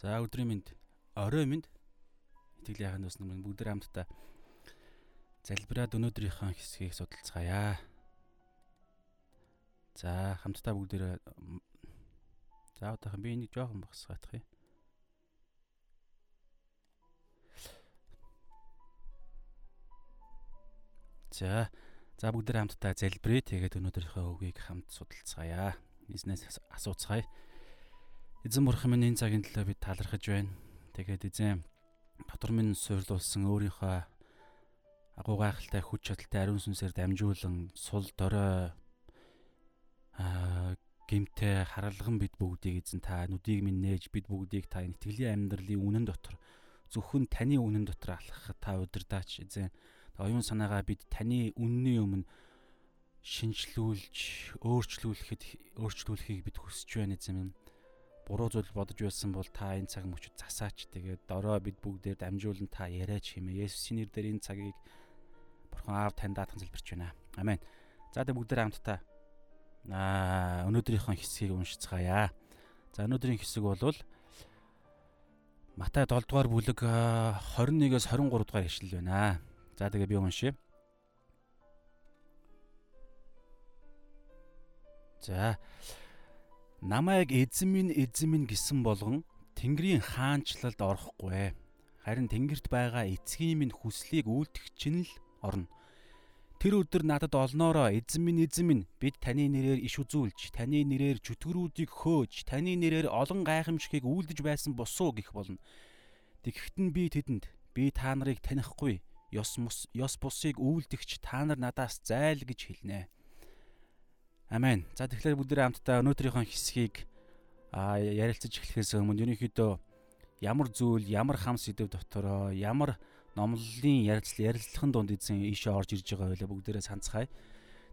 За өдрийн мэнд, орой мэнд итгэлийн яханд ус нам бүгд хамтдаа залбираад өнөөдрийнхөө хэсгийг судалцгаая. За хамтдаа бүгдээ за одоохон би энийг жоохон багсгаах юм. За за бүгд хамтдаа залбирая. Тэгээд өнөөдрийнхөө үгийг хамт судалцгаая. Эзнээс асууцгаая. Эзэн бурхан минь энэ цагийн төлөө бид талархаж байна. Тэгээд эзэн дотор минь суйрлуулсан өөрийнхөө агуу гайхалтай хүч чадалтай ариун сүнсээр дамжуулан сул дорой аа гимтэй харалган бид бүгдийг эзэн та нүдийг минь нээж бид бүгдийг та итгэлийн амьдралын үнэн дотор зөвхөн таны үнэн дотор алхахад та удирдаач эзэн оюун санаагаа бид таны үнний өмнө шинжлүүлж өөрчлүүлэхэд өөрчлүүлэхийг бид хүсэж байна эзэн минь буруу зүйл бодож байсан бол та энэ цаг мөчөд засаач тэгээд дорой бид бүгдээр дамжуулан та яриач хэмээ Есүсийн нэрээр энэ цагийг Бурхан аав тань даатан залбирч байна. Амен. За тэгээд бүгдээр хамтдаа аа өнөөдрийнхөө хэсгийг уншицгаая. За өнөөдрийн хэсэг бол Матай 7 дугаар бүлэг 21-с 23 дугаар ишлэл байна. За тэгээ би уншия. За намайг эзэн минь эзэн минь гэсэн болгон Тэнгэрийн хаанчлалд орохгүй. Харин Тэнгэрт байгаа эцгийн минь хүслийг үйлдэх чинь л орно. Тэр өдөр надад олноороо эзэн минь эзэн минь бид таны нэрээр иш үзүүлж, таны нэрээр чөтгөрүүдийг хөөж, таны нэрээр олон гайхамшигыг үйлдэж байсан босуу гэх болно. Тэгэхэд нь би тэдэнд би та нарыг танихгүй, ёс ёс бусыг үйлдэгч та нар надаас зайл гэж хэлнэ. Амен. За тэгэхээр бүгдээ хамтдаа өнөөдрийнхөө хэсгийг ярилцаж эхлэхээс өмнө ерөнхийдөө ямар зүйл, ямар хам сэдв дотороо, ямар номлолын ярилцлал ярилцлагын дунд эзэн ийшээ орж ирж байгаа байлаа бүгдээрээ санацгаая.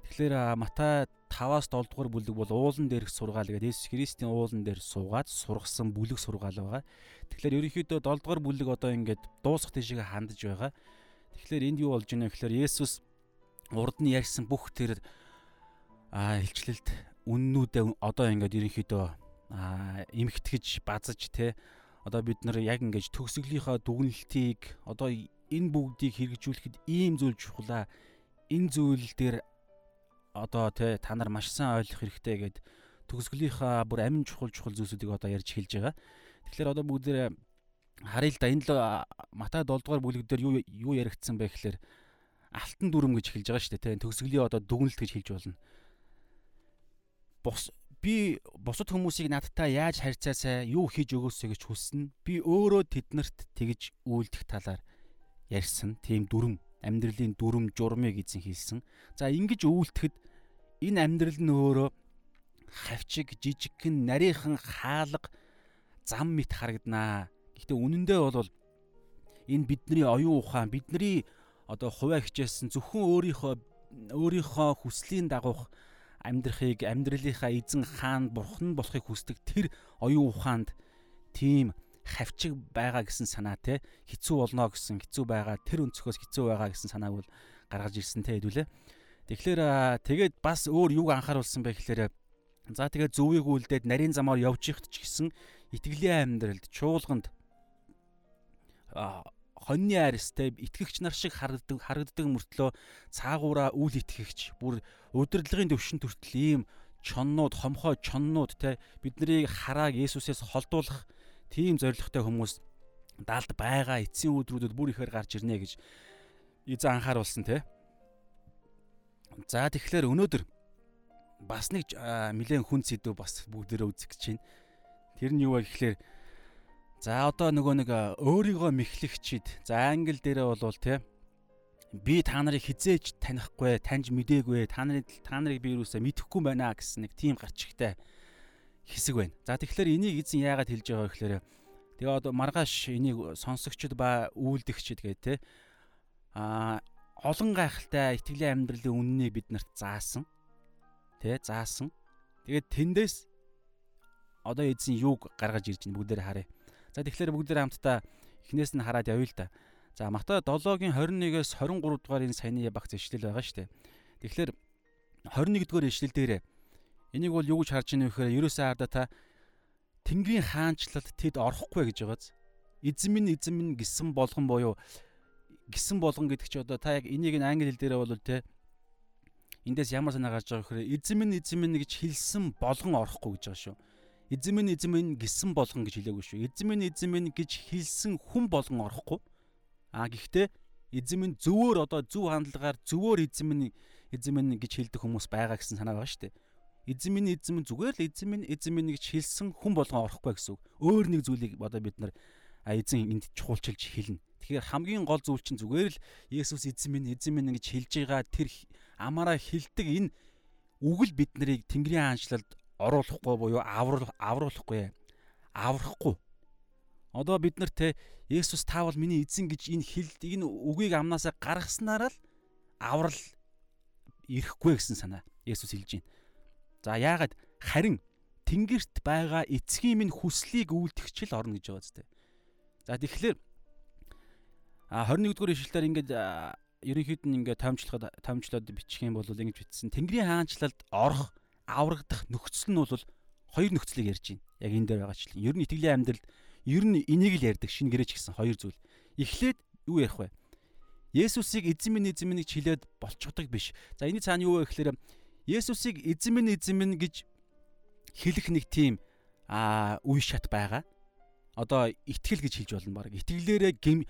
Тэгэхээр Матай 5-аас 7 дугаар бүлэг бол уулан дээрх сургаал гэдэг Есүс Христийн уулан дээр суугаад сургасан бүлэг сургаал байгаа. Тэгэхээр ерөнхийдөө 7 дугаар бүлэг одоо ингээд дуусах тийшээ хандж байгаа. Тэгэхээр энд юу болж байна вэ гэхээр Есүс урд нь ярьсан бүх тэр а хилчлэлт үннүүдээ одоо ингээд ерөнхийдөө эмхтгэж базаж те. Одоо бид нар яг ингэж төгсгөлийнхаа дүгнэлтийг одоо энэ бүгдийг хэрэгжүүлэхэд ийм зүйл чухлаа. Энэ зүйл дээр одоо те та нар маш сайн ойлгох хэрэгтэй гэд төгсгөлийнхаа бүр амин чухал чухал зүйлсүүдийг одоо ярьж хэлж байгаа. Тэгэхээр одоо бүгдээ харъя л да. Энэ Матай 7 дугаар бүлэг дээр юу юу яригдсан бэ гэхээр алтан дүрм гэж хэлж байгаа шүү дээ төгсгөлийн одоо дүгнэлт гэж хэлж болно бус би бусад хүмүүсийг надтай яаж харьцаасаа юу хийж өгөөсэй гэж хүснэ. Би өөрөө тэднэрт тэгж үйлдэх талаар ярьсан. Тийм дүрм, амьдралын дүрм, журмыг эзэн хэлсэн. За ингэж үйлдэхэд энэ амьдрал нь өөрөө хавчиг, жижигхэн, нарийнхан хаалга зам мэт харагданаа. Гэхдээ үнэндээ бол энэ бидний оюун ухаан, бидний одоо хуваа хичээсэн зөвхөн өөрийнхөө өөрийнхөө хүслийн дагуух амьдрахыг амьдралынхаа эзэн хаан бурхан болохыг хүсдэг тэр оюун ухаанд тийм хавчиг байгаа гэсэн санаа те хэцүү болно гэсэн хэцүү байгаа тэр өнцгөөс хэцүү байгаа гэсэн санааг бол гаргаж ирсэн те хэдүүлээ. Тэгэхээр тэгээд бас өөр юуг анхааруулсан бэ гэхээр за тэгээд зөвийг үлдээд нарийн замаар явж ихт ч гэсэн итгэлийн амьдралд чуулганд хоньны арьстай итгэгч нар шиг харагддаг харагддаг мөртлөө цаагаараа үл итгэгч бүр удирдлагын төвшин төртөл ийм чоннууд хомхой чоннууд те биднийг харааг Есүсээс холдуулах тийм зоригтой хүмүүс далд байгаа эцсийн өдрүүдэд бүр ихээр гарч ирнэ гэж эзэн анхааруулсан те. За тэгэхээр өнөөдөр бас нэг нэлээд хүн сэдв бас бүгдээрээ үзэх гэж байна. Тэр нь юу вэ гэхээр За одоо нөгөө нэг өөрийгөө мэхлэгчид за англ дээрээ болвол те би та нарыг хизээж танихгүй, таньж мдээгүй, та нарыг та нарыг би юусаа мэдэхгүй байна гэсэн нэг тийм гарчигтай хэсэг байна. За тэгэхээр энийг эзэн яагаад хэлж байгаа гэхээр тэгээ одоо маргааш энийг сонсогчд ба үйлдэгчд гэдэг те а олон гайхалтай итгэлийн амьдралын үннийг бид нарт заасан. Тэ заасан. Тэгээд тэндээс одоо эзэн юуг гаргаж ирж байна бүгдээр харъя. За тэгэхээр бүгдээ хамтдаа эхнээс нь хараад явъя л да. За Матай 7-гийн 21-ээс 23 дугаар энэ саяны багц ишлэл байгаа шүү дээ. Тэгэхээр 21 дугаар ишлэл дээр энийг бол юу гэж харж вэ гэхээр ерөөсөө харда та Тэнгэрийн хаанчлалд тэд орохгүй гэж байгааз. Эзэн минь эзэн минь гисэн болгон буюу гисэн болгон гэдэг чи одоо та яг энийг англи хэл дээрээ бол те эндээс ямар санаа гарч байгаа вэхээр эзэн минь эзэн минь гэж хэлсэн болгон орохгүй гэж байгаа шүү. Эзэн минь эзэн минь гисэн болгон гэж хэлээгүй шүү. Эзэн минь эзэн минь гэж хэлсэн хүн болгон орохгүй. А гэхдээ эзэн минь зөвөр одоо зөв хандлагаар зөвөр эзэн минь эзэн минь гэж хэлдэг хүмүүс байгаа гэсэн санаа байгаа шүү дээ эзэн минь эзэн минь зүгээр л эзэн минь эзэн минь гэж хэлсэн хүн болгон орохгүй гэсэн үг. Өөр нэг зүйлийг одоо бид нар эзэн энд чухалчилж хэлнэ. Тэгэхээр хамгийн гол зүйл чинь зүгээр л Есүс эзэн минь эзэн минь гэж хэлж байгаа тэр амаараа хилдэг энэ үг л бид нарыг Тэнгэрийн хаанчлалд оруулахгүй буюу аврал авруулахгүй аврахгүй. Одоо бид нар те Есүс таавал миний эзэн гэж энэ хилд энэ үгийг амнаасаа гаргаснараа л аврал ирэхгүй гэсэн санаа Есүс хэлж байна. За яагаад харин тэнгэрт байгаа эцгийн минь хүслийг үйлдэгчл орно гэж байгаа зү. За тэгэхээр а 21 дугаар ишлэлээр ингээд ерөнхийд нь ингээд томчлоход томчлоод бичих юм бол ингэж бичсэн. Тэнгэрийн хаанчлалд орох, аврагдах нөхцөл нь бол хоёр нөхцөлийг ярьж байна. Яг энэ дээр байгаачлан. Ер нь итгэлийн амьдралд ер нь энийг л ярьдаг шинэ гэрээч гэсэн хоёр зүйл. Эхлээд юу ярих вэ? Есүсийг эзэн минь эзэн минь гэж хэлээд болчихдог биш. За энэ цаана юу вэ гэхээр Есүсийг эзэн минь эзэн минь гэж хэлэх нэг тийм а үе шат байгаа. Одоо итгэл гэж хэлж болно баг. Итгэлээрээ гим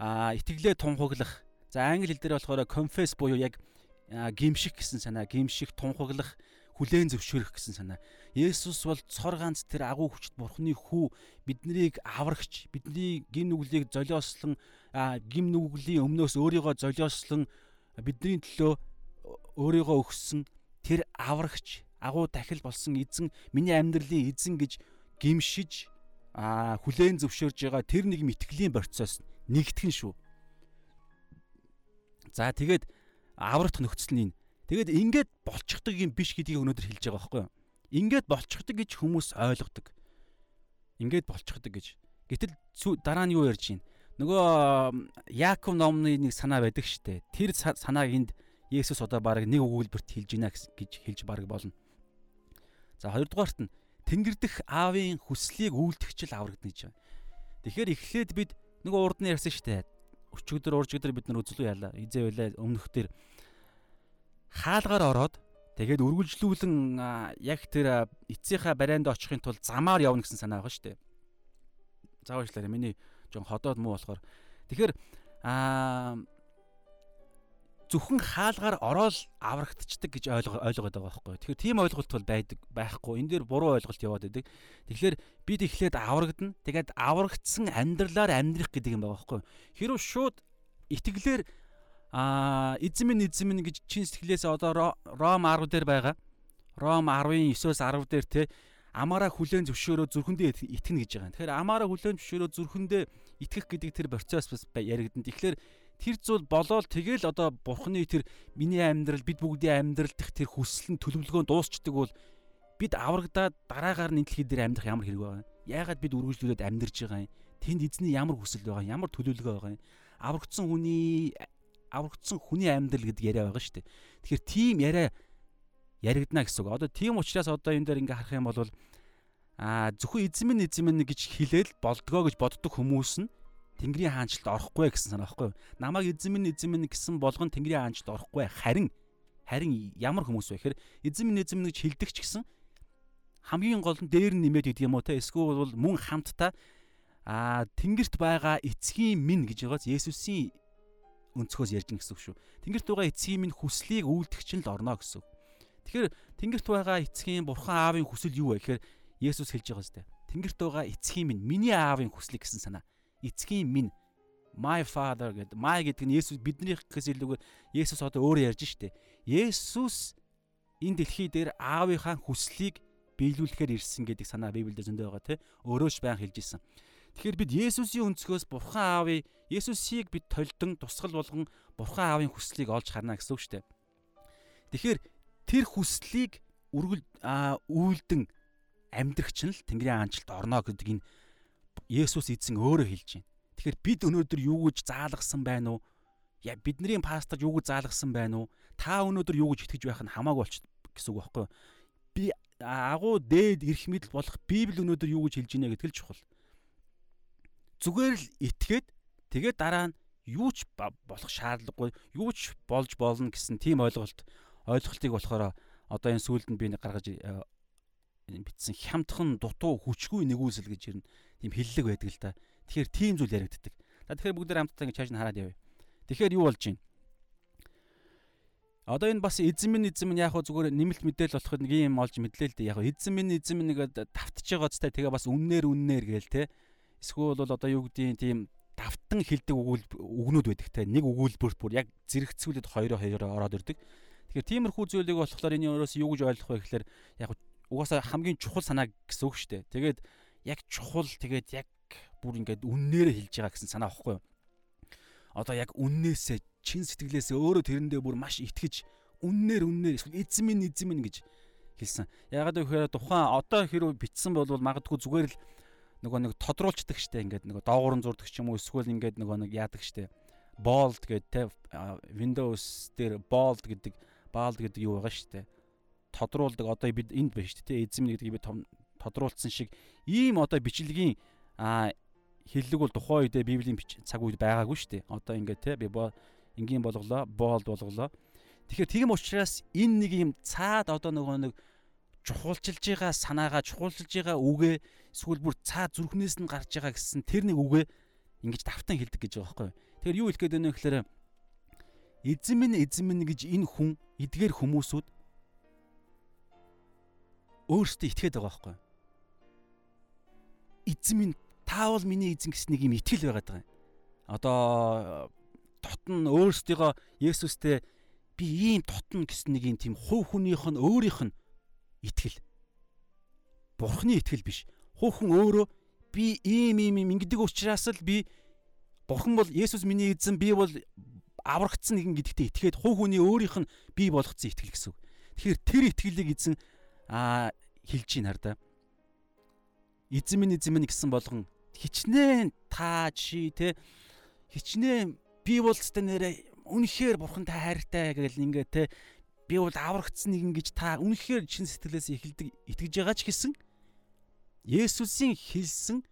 а итгэлээ тунхаглах. За англи хэл дээр болохоор confess буюу яг гимших гэсэн санаа, гимших, тунхаглах, хүлээн зөвшөөрөх гэсэн санаа. Есүс бол цор ганц тэр агуу хүчит бурхны хүү биднийг аврагч, бидний гим нүглийг золиослон гим нүглийн өмнөөс өөрийгөө золиослон бидний төлөө өөрийгөө өгсөн тэр аврагч агуу дахил болсон эзэн миний амьдралын эзэн гэж гимшиж хүлээн зөвшөөрж байгаа тэр нэг мэтгэлийн процесс нэгтгэн шүү. За тэгээд аврагт нөхцөл нь тэгээд ингээд болчихдог юм биш гэдгийг өнөөдөр хэлж байгаа байхгүй юу? Ингээд болчихдог гэж хүмүүс ойлгодог. Ингээд болчихдог гэж. Гэтэл дараа нь юу ярьж байна? Нөгөө Яаков номны нэг санаа байдаг штэ. Тэр санааг энд Есүс одоо баг нэг өгүүлбэрт хэлж байна гэж хэлж баг болно. За хоёрдугаарт нь Тэнгэр дэх аавын хүслийг үйлдэгчл аврагдана гэж байна. Тэгэхээр эхлээд бид нөгөө урд нь ярьсан шүү дээ. Өчигдөр уржигдөр бид нар үзлүү яалаа. Изээ байлаа өмнөх төр хаалгаар ороод тэгээд үргэлжлүүлэн яг тэр эцсийнхаа барайнд очихын тулд замаар явна гэсэн санаа байгаа шүү дээ. Заавчлаарай миний жон ходоод муу болохоор тэгэхээр аа зөвхөн хаалгаар ороод аврагдчихдаг гэж ойлгоод байгаа байхгүй. Тэгэхээр тийм ойлголт бол байдаг байхгүй. Энэ дээр буруу ойлголт яваад байдаг. Тэгэхээр бид эхлээд аврагдана. Тэгээд аврагдсан амьдралаар амьдрах гэдэг юм байгаа байхгүй. Хэрвээ шууд итгэлээр минь эзэн минь гэж чин сэтгэлээсээ одоо Ром 10 дээр байгаа. Ром 10-9-оос 10 дээр те амаараа хүлэн зөвшөөрөө зүрхэндээ итгэнэ гэж байгаа. Тэгэхээр амаараа хүлэн зөвшөөрөө зүрхэндээ итгэх гэдэг тэр процесс бас яригдана. Тэгэхээр тэр зүйл болоод тэгэл одоо бурхны тэр миний амьдрал бид бүгдийн амьдрал дэх тэр хүсэл нь төлөвлөгөө дуусчдаг бол бид аврагдаад дараагаар нь дэлхий дээр амьдрах ямар хэрэг байгаа юм? Яагаад бид үргэлжлүүлээд амьдарч байгаа юм? Тэнд эзний ямар хүсэл байгаа юм? Ямар төлөвлөгөө байгаа юм? Аврагдсан хүний аврагдсан хүний амьдрал гэдэг яриа байгаа шүү дээ. Тэгэхээр тийм яриа яригдана гэсэн үг. Одоо тийм учраас одоо энэ дээр ингээ харах юм бол аа зөвхөн эзэн минь эзэн минь гэж хэлээл болдгоо гэж боддог хүмүүс нь Тэнгэрийн хаанчлалд орохгүй гэсэн санаа байхгүй юу? Намайг эзэн минь эзэн минь гэсэн болгон Тэнгэрийн хаанчлалд орохгүй. Харин харин ямар хүмүүс вэ гэхээр эзэн минь эзэн минь гэж хэлдэг ч гэсэн хамгийн гол нь дээр нь нэмээд гэдэг юм уу те эсвэл бол мөн хамтдаа а тэнгэрт байгаа эцгийн минь гэж байгаас Есүсийн өнцгөөс ярьж гин гэсэн үг шүү. Тэнгэрт байгаа эцгийн минь хүслийг үйлдэх чинь л орно гэсэн үг. Тэгэхээр тэнгэрт байгаа эцгийн бурхан аавын хүсэл юу вэ гэхээр Есүс хэлж байгаа зү. Тэнгэрт байгаа эцгийн минь миний аавын хүслийг гэсэн санаа эцгийн минь my father гэдэг my гэдэг нь Есүс биднийхээс илүүгээр Есүс одоо өөрөө ярьж штэ. Есүс энэ дэлхий дээр аавынхаа хүслийг биелүүлэхээр ирсэн гэдэг санаа Библиэд зөндөө байгаа тий. Өөрөө ч байн хэлж исэн. Тэгэхээр бид Есүсийн өнцгөөс Бурхан аавын Есүсийг бид толдон тусгал болгон Бурхан аавын хүслийг олж харна гэсэн үг штэ. Тэгэхээр тэр хүслийг үргэл үйлдэн амьдрагч нь л Тэнгэрийн аанчлалд орно гэдэг энэ Есүс эзэн өөрөө хэлж байна. Тэгэхээр бид өнөөдөр юу гэж заалгасан байна уу? Я бидний пасторч юу гэж заалгасан байна уу? Та өнөөдөр юу гэж итгэж байх нь хамаагүй болч гэсэн үг байхгүй юу? Би агуу дээд эрх мэдэл болох Библи өнөөдөр юу гэж хэлж байна гэдэг л чухал. Зүгээр л итгээд тэгээд дараа нь юу ч болох шаардлагагүй, юу ч болж болно гэсэн тийм ойлголт ойлголтыг болохоор одоо энэ сүулд нь би гаргаж э, битсэн хямдхан дутуу хүчгүй нэгүсэл гэж ирнэ. Тийм хиллэг байдаг л да. Тэгэхээр тийм зүйл яригддаг. За тэгэхээр бүгд хамтдаа ингэ чааш нь хараад явъя. Тэгэхээр юу болж байна? Одоо энэ бас эзэн минь эзэн минь яг хөө зүгээр нэмэлт мэдээл болоход нэг юм олж мэдлээ л дээ. Яг эзэн минь эзэн минь нэгэд давтж байгаа цтай тэгээ бас үннээр үннээр гээл те эсвэл бол одоо юу гэдгийг тийм давтан хилдэг өгнүүд байдаг те нэг өгүүлбэрт бүр яг зэрэгцүүлээд хоёроо хоёроо ороод ирдэг. Тэгэхээр тиймэрхүү зүйлийг болохоор энэ өрөөс юу гэж ойлгох вэ гэхээр яг угаасаа хамгийн чухал санаа гэсэн үг шүү дээ. Тэгээд яг чухал тэгээд яг бүр ингээд үннээр хэлж байгаа гэсэн санаа аахгүй юу? Одоо яг үннээсээ чин сэтгэлээсээ өөрөө тэрэндээ бүр маш итгэж үннээр үннээр эсвэл эзэмэн эзэмэн гэж хэлсэн. Ягаад гэвэл тухайн одоо хэрв битсэн бол магадгүй зүгээр л нөгөө нэг тодруулцдаг штэ. Ингээд нөгөө доогуурн зурдаг ч юм уу эсвэл ингээд нөгөө нэг яадаг штэ. Bold гэдэг те Windows дээр bold гэдэг bold гэдэг юу байгаа штэ. Тодруулдаг одоо бид энд байна штэ те эзэм гэдгийг би тодруулсан шиг ийм одоо бичлэгийн хиллэг бол тухайн үедээ библийн цаг үед байгаагүй штэ. Одоо ингээд те би энгийн болголоо, боолд болголоо. Тэгэхээр тийм учраас энэ нэг юм цаад одоо нөгөө нэг чухалчилж байгаа санаагаа чухалчилж байгаа үгээ эсвэл бүр цаад зүрхнээс нь гарч байгаа гэсэн тэр нэг үгээ ингэж давтан хэлдэг гэж байгаа байхгүй. Тэгэхээр юу хэлэх гээд байна вэ гэхээр эзэн минь эзэн минь гэж энэ хүн эдгээр хүмүүсүүд өөрсдөө итгээд байгаа байхгүй. Эзэн минь таавал миний эзэн гэсэн нэг юм итгэл байгаад байгаа юм. Одоо дотн өөрсдийгөө Есүстэй би ийм дотн гэсэн нэг юм тийм хувь хүнийх нь өөрийнх нь итгэл. Бурхны итгэл биш. Хүн өөрөө би ийм ийм юм ингэдэг учраас л би Бурхан бол Есүс миний эзэн би бол аврагдсан нэгэн гэдэгтээ итгээд хувь хүний өөрийнх нь бий болгоцсон итгэл гэсэн үг. Тэгэхээр тэр итгэлийг эзэн аа хэлж ийн хар да. Эзэн минь эзэн минь гэсэн болгон хичнээн таа чи те хичнээн би бол өстө нэрээ үнэхээр бурхантай хайртай гэл ингээ те би бол аврагдсан нэг ингэж та үнэхээр чин сэтгэлээс эхэлдэг итгэж байгаа ч гэсэн Есүсийн хэлсэн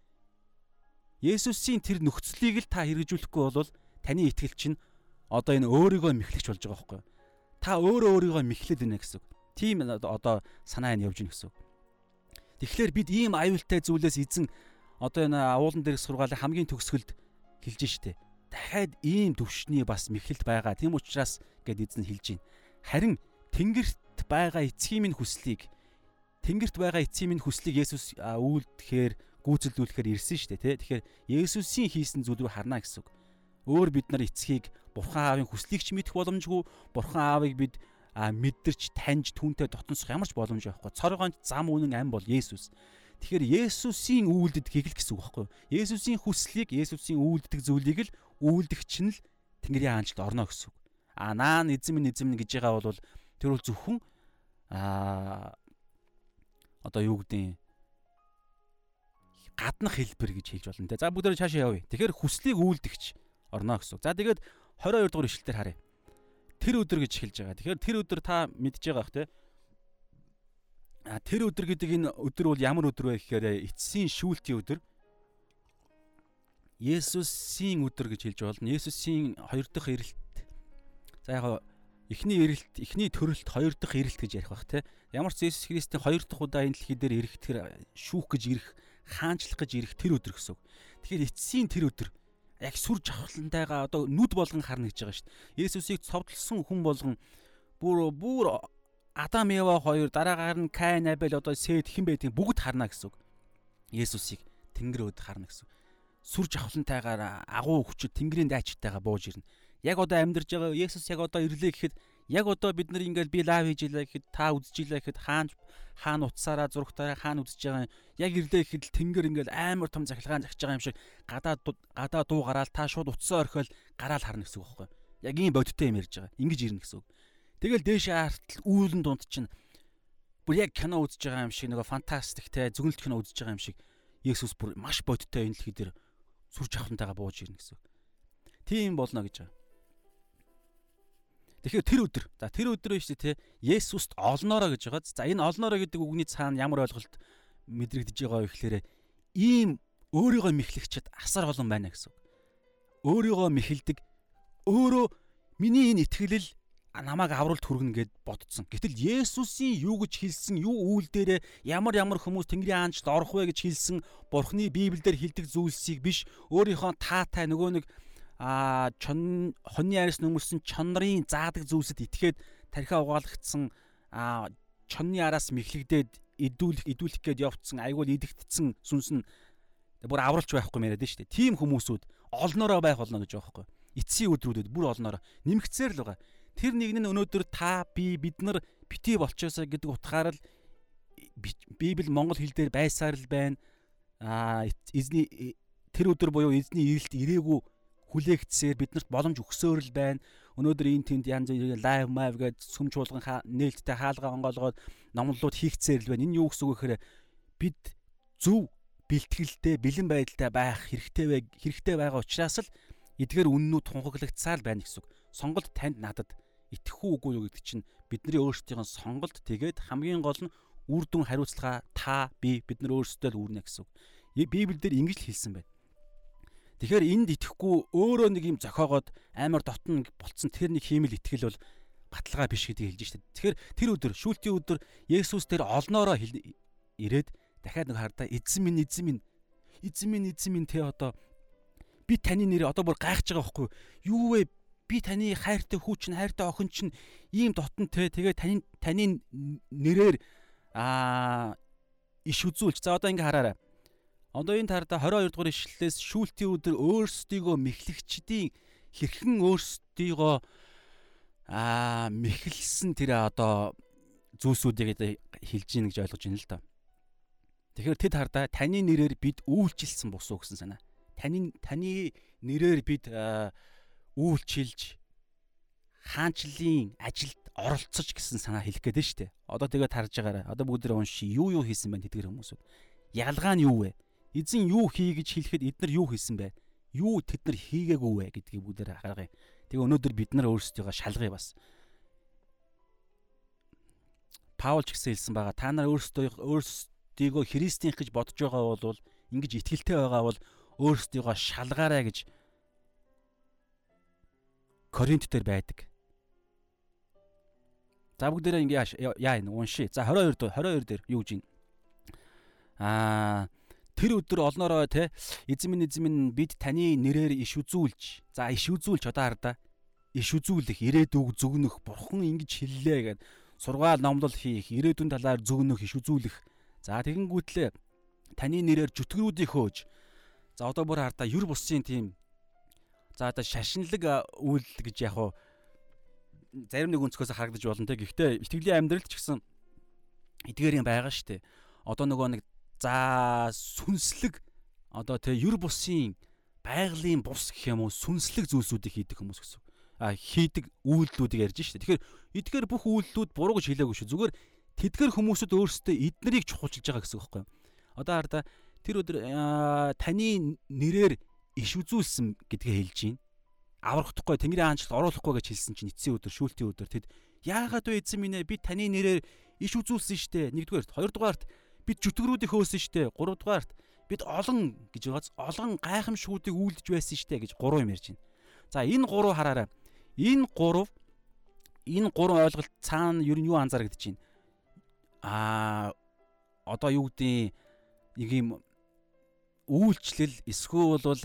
Есүсийн тэр нөхцөлийг л та хэрэгжүүлэхгүй бол таны итгэл чинь одоо энэ өөрийгөө мэхлэгч болж байгаа байхгүй та өөрөө өөрийгөө мэхлээд байна гэсэн үг. Тийм одоо санаа нь явж гин гэсэн үг. Тэгэхээр бид ийм аюултай зүйлээс эзэн одоо энэ агуулн дээрх сургаалын хамгийн төгсгөлд хэлж штэ дахиад ийм төвшний бас мэхэлт байгаа. Тийм учраас гэд эзэн хэлж байна. Харин тэнгэрт байгаа эцгийн минь хүслийг тэнгэрт байгаа эцгийн минь хүслийг Есүс үйлдэхээр гүйцэлдүүлэхээр ирсэн шүү дээ тий. Тэгэхээр Есүсийн хийсэн зүйл рүү харна гэсэн үг. Өөр бид нар эцгийг Бурхан аавын хүслийг ч мэдэх боломжгүй, Бурхан аавыг бид мэдэрч таньж түүнтэй дотносох ямар ч боломж байхгүй. Цоргоонд зам үнэн ам бол Есүс. Тэгэхээр Есүсийн үйлдэд хийх гэсэн үг байхгүй юу? Есүсийн хүслийг, Есүсийн үйлддэг зүйлийг л үйлдэгч нь л Тэнгэрийн хаанчлалд орно гэсэн үг. А наа эзэм минь эзэм минь гэж байгаа бол тэр бол зөвхөн а одоо юу гэдэг гаднах хэлбэр гэж хэлж болно те. За бүгдээрээ цаашаа явъя. Тэгэхээр хүслийг үйлдэгч орно гэсэн. За тэгээд 22 дугаар ишлэлээр харъя. Тэр өдөр гэж хэлж байгаа. Тэгэхээр тэр өдөр та мэдж байгаа бах те. А тэр өдөр гэдэг энэ өдөр бол ямар өдөр вэ гэхээр эцсийн шүүлтийн өдөр. Есүсийн өдөр гэж хэлж болно. Есүсийн хоёр дахь ирэлт. За яг эхний ирэлт, эхний төрөлт, хоёр дахь ирэлт гэж ярих бах те. Ямар ч Есүс Христийн хоёр дахь удаа энэ дэлхий дээр ирэх тэр шүүх гэж ирэх, хаанчлах гэж ирэх тэр өдөр гэсэн. Тэгэхээр эцсийн тэр өдөр яг сүр жавхлантайгаа одоо нүд болгон харна гэж байгаа шүү дээ. Есүсийг цовдлсон хүн болгон бүр бүр Адам Ева хоёр дараагаар нь Каин Абель одоо Сет хэн байдгийг бүгд харна гэсэн. Есүсийг Тэнгэр өд харна гэсэн сүр жавхлантайгаар агуу хүчит тэнгэрийн дайчтайгаа бууж ирнэ. Яг одоо амьдарч байгаа Есүс яг одоо ирлээ гэхэд яг одоо бид нар ингээл би лав хийж илаа гэхэд та үзэж илаа гэхэд хаан хаан утсаараа зургатаараа хаан үзэж байгаа яг ирлээ гэхэд тэнгэр ингээл амар том захилгаан загч байгаа юм шиг гадаа гадаа дуу гараал та шууд утсаа орхиол гараал харна гэсэн үг байхгүй. Яг ийм бодиттой юм ярьж байгаа. Ингиж ирнэ гэсэн үг. Тэгэл дээшээ хартал үүлэн дунд чинь бүр яг кино үзэж байгаа юм шиг нөгөө фантастик те зөгнөлт кино үзэж байгаа юм шиг Есүс бүр маш бодиттой энэ дэлхий дээр сүр жавхантайгаа бууж ирнэ гэсэн. Тийм болно гэж байгаа. Тэгэхээр тэр өдөр. За тэр өдөр биш те Есүст олноороо гэж байгаа. За энэ олноороо гэдэг үгний цаана ямар ойлголт мэдрэгдэж байгаа вэ гэхээр ийм өөрийгөө мэхлэгчэд асар олон байна гэсэн. Өөрийгөө мэхэлдэг өөрөө миний энэ итгэлэл намайг авралт хүргэнэ гэд бодцсон. Гэтэл Есүсийн юу гэж хэлсэн, юу үйл дээрээ ямар ямар хүмүүс Тэнгэрийн хаанчд орох вэ гэж хэлсэн Бурхны Библиэлд хэлдэг зүйлсийг биш өөрийнхөө таатай нөгөө нэг а чон хоньны арьс нөмөрсөн чонрын заадаг зүйлсэд итгээд тархиа угаалгдсан а чонны араас мэхлэгдээд идүүлэх идүүлэх гээд явцсан айгуул идэгдсэн сүнс нь бүр авралч байхгүй мяриад нь шүү дээ. Тим хүмүүсүүд олноороо байх болно гэж байгаа байхгүй. Эцсийн өдрүүдэд бүр олноороо нэмгцээр л байгаа. Тэр нэг нь өнөөдөр та би бид нар бити болчоосаа гэдэг утгаар л Библи монгол хэл дээр байсаар л байна. Аа эзний э, тэр өдөр буюу эзний ирэлт ирээгүй хүлээгдсээр биднэрт боломж өгсөөр л байна. Өнөөдөр энэ тэнд янз бүрийн лайв мав гэж сүм чуулган нээлттэй хаалгаа онгоолгоод номлолууд хийгцээр л байна. Энэ юу гэсэн үг гэхээр бид зөв бэлтгэлтэй бэлэн байдалтай байх хэрэгтэй вэ хэрэгтэй байгаа учраас л эдгээр үннүүд тунхаглагдсаар байна гэсэн үг. Сонголт танд надад итгэх үү үгүй юу гэдэг чинь бидний өөрсдийн сонголт тэгээд хамгийн гол нь үр дүн хариуцлага та би бид нар өөрсдөө л үүрнэ гэсэн үг. Библиэлд ингэж л хэлсэн байна. Тэгэхээр энд итгэхгүй өөрөө нэг юм зохиогоод амар дотно болцсон тэр нэг хиймэл итгэл бол баталгаа биш гэдгийг хэлж штэ. Тэгэхээр тэр өдөр шүүлтийн өдөр Есүс тэр олноороо ирээд дахиад нэг хардаа эзэн минь эзэн минь эзэн минь эзэн минь те одоо би таны нэрээ одоо бүр гайхаж байгаа байхгүй юу вэ би таны хайртай хүүч нь хайртай охин чинь ийм дотнтой тэгээ таны таны нэрээр аа иш үзүүлж за одоо ингээ хараарай. Одоо энэ тарда 22 дугаар ишлэлээс шүүлтийн өдөр өөрсдийгөө мэхлэгчдийн хэрхэн өөрсдийгөө аа мэхэлсэн тэр одоо зүйлсүүдийг хэлж гин гэж ойлгож байна л да. Тэгэхээр тэд хардаа таны нэрээр бид үйлчилсэн босуу гэсэн санаа. Таны таны нэрээр бид үйлчилж хаанчлалын ажилд оролцож гэсэн санаа хэлэх гээд нь шүү дээ. Одоо тэгээд харж байгаарай. Одоо бүгдээ унши. Юу юу хийсэн байна тэдгэр хүмүүсүүд. Ялгаа нь юу вэ? Эзэн юу хий гэж хэлэхэд эдгээр юу хийсэн бэ? Юу тэд нар хийгээгүй вэ гэдгийг бүгдээ харгая. Тэгээ өнөөдөр бид нар өөрсдийгөө шалгая бас. Паул ч гэсэн хэлсэн байгаа. Та нар өөрсдөө өөрсдийгөө христийнх гэж бодож байгаа бол ингэж итгэлтэй байгаа бол өөрсдийгөө шалгаарай гэж Коринт дээр байдаг. За бүгдээрээ ингээ яа энэ унши. За 22 дөө 22 дээр юу гэж юм? Аа тэр өдөр олноороо те эзэн минь бид таны нэрээр иш үзүүлж за иш үзүүлж одоо хардаа. Иш үзүүлэх ирээдүг зүгнөх бурхан ингэж хэллээ гэд. Сургаал номлол хийх ирээдүйн талаар зүгнөх иш үзүүлэх. За тэгэнгүүтлээ таны нэрээр жүтгэрүүдийг хөөж. За одоо бүр хардаа юр бусын тийм. За одоо шашинлаг үйл гэж яг уу зарим нэг өнцгөөс харагдаж болно те. Гэхдээ итгэлийн амьдрал ч гэсэн эдгээр юм байгаа шүү дээ. Одоо нөгөө нэг за сүнслэг одоо те юр бусын байгалийн бус гэх юм уу сүнслэг зүйлсүүдийг хийдэг хүмүүс гэсэн. А хийдэг үйлдэлүүдийг ярьж штэ. Тэгэхээр эдгээр бүх үйлдэлүүд буруу гэж хэлээгүй шүү. Зүгээр тэдгэр хүмүүсүүд өөрсдөө эднэрийг чухалчилж байгаа гэсэн үг байхгүй юу? Одоо хараа тэр өдөр таны нэрээр иш үзүүлсэн гэдгээ хэлж байна. Аврагдахгүй Тэнгэрийн хаанчлалд оруулахгүй гэж хэлсэн чинь эцсийн өдөр шүүлтийн өдөр тэд яагаад вэ эзэн минь ээ би таны нэрээр иш үзүүлсэн штэ. Нэгдүгээрт, хоёрдугаарт бид жүтгэрүүдийг хөөсөн штэ. Гуравдугаарт бид олон гэж байгааз олон гайхамшгуудыг үйлдэж байсан штэ гэж гурав юм ярьж байна. За энэ гурав хараарай. Энэ гурав энэ гурван ойлголт цаана ер нь юу анзаарэгдэж байна? Аа одоо юу гэдэг нэг юм үйлчлэл эсвэл бол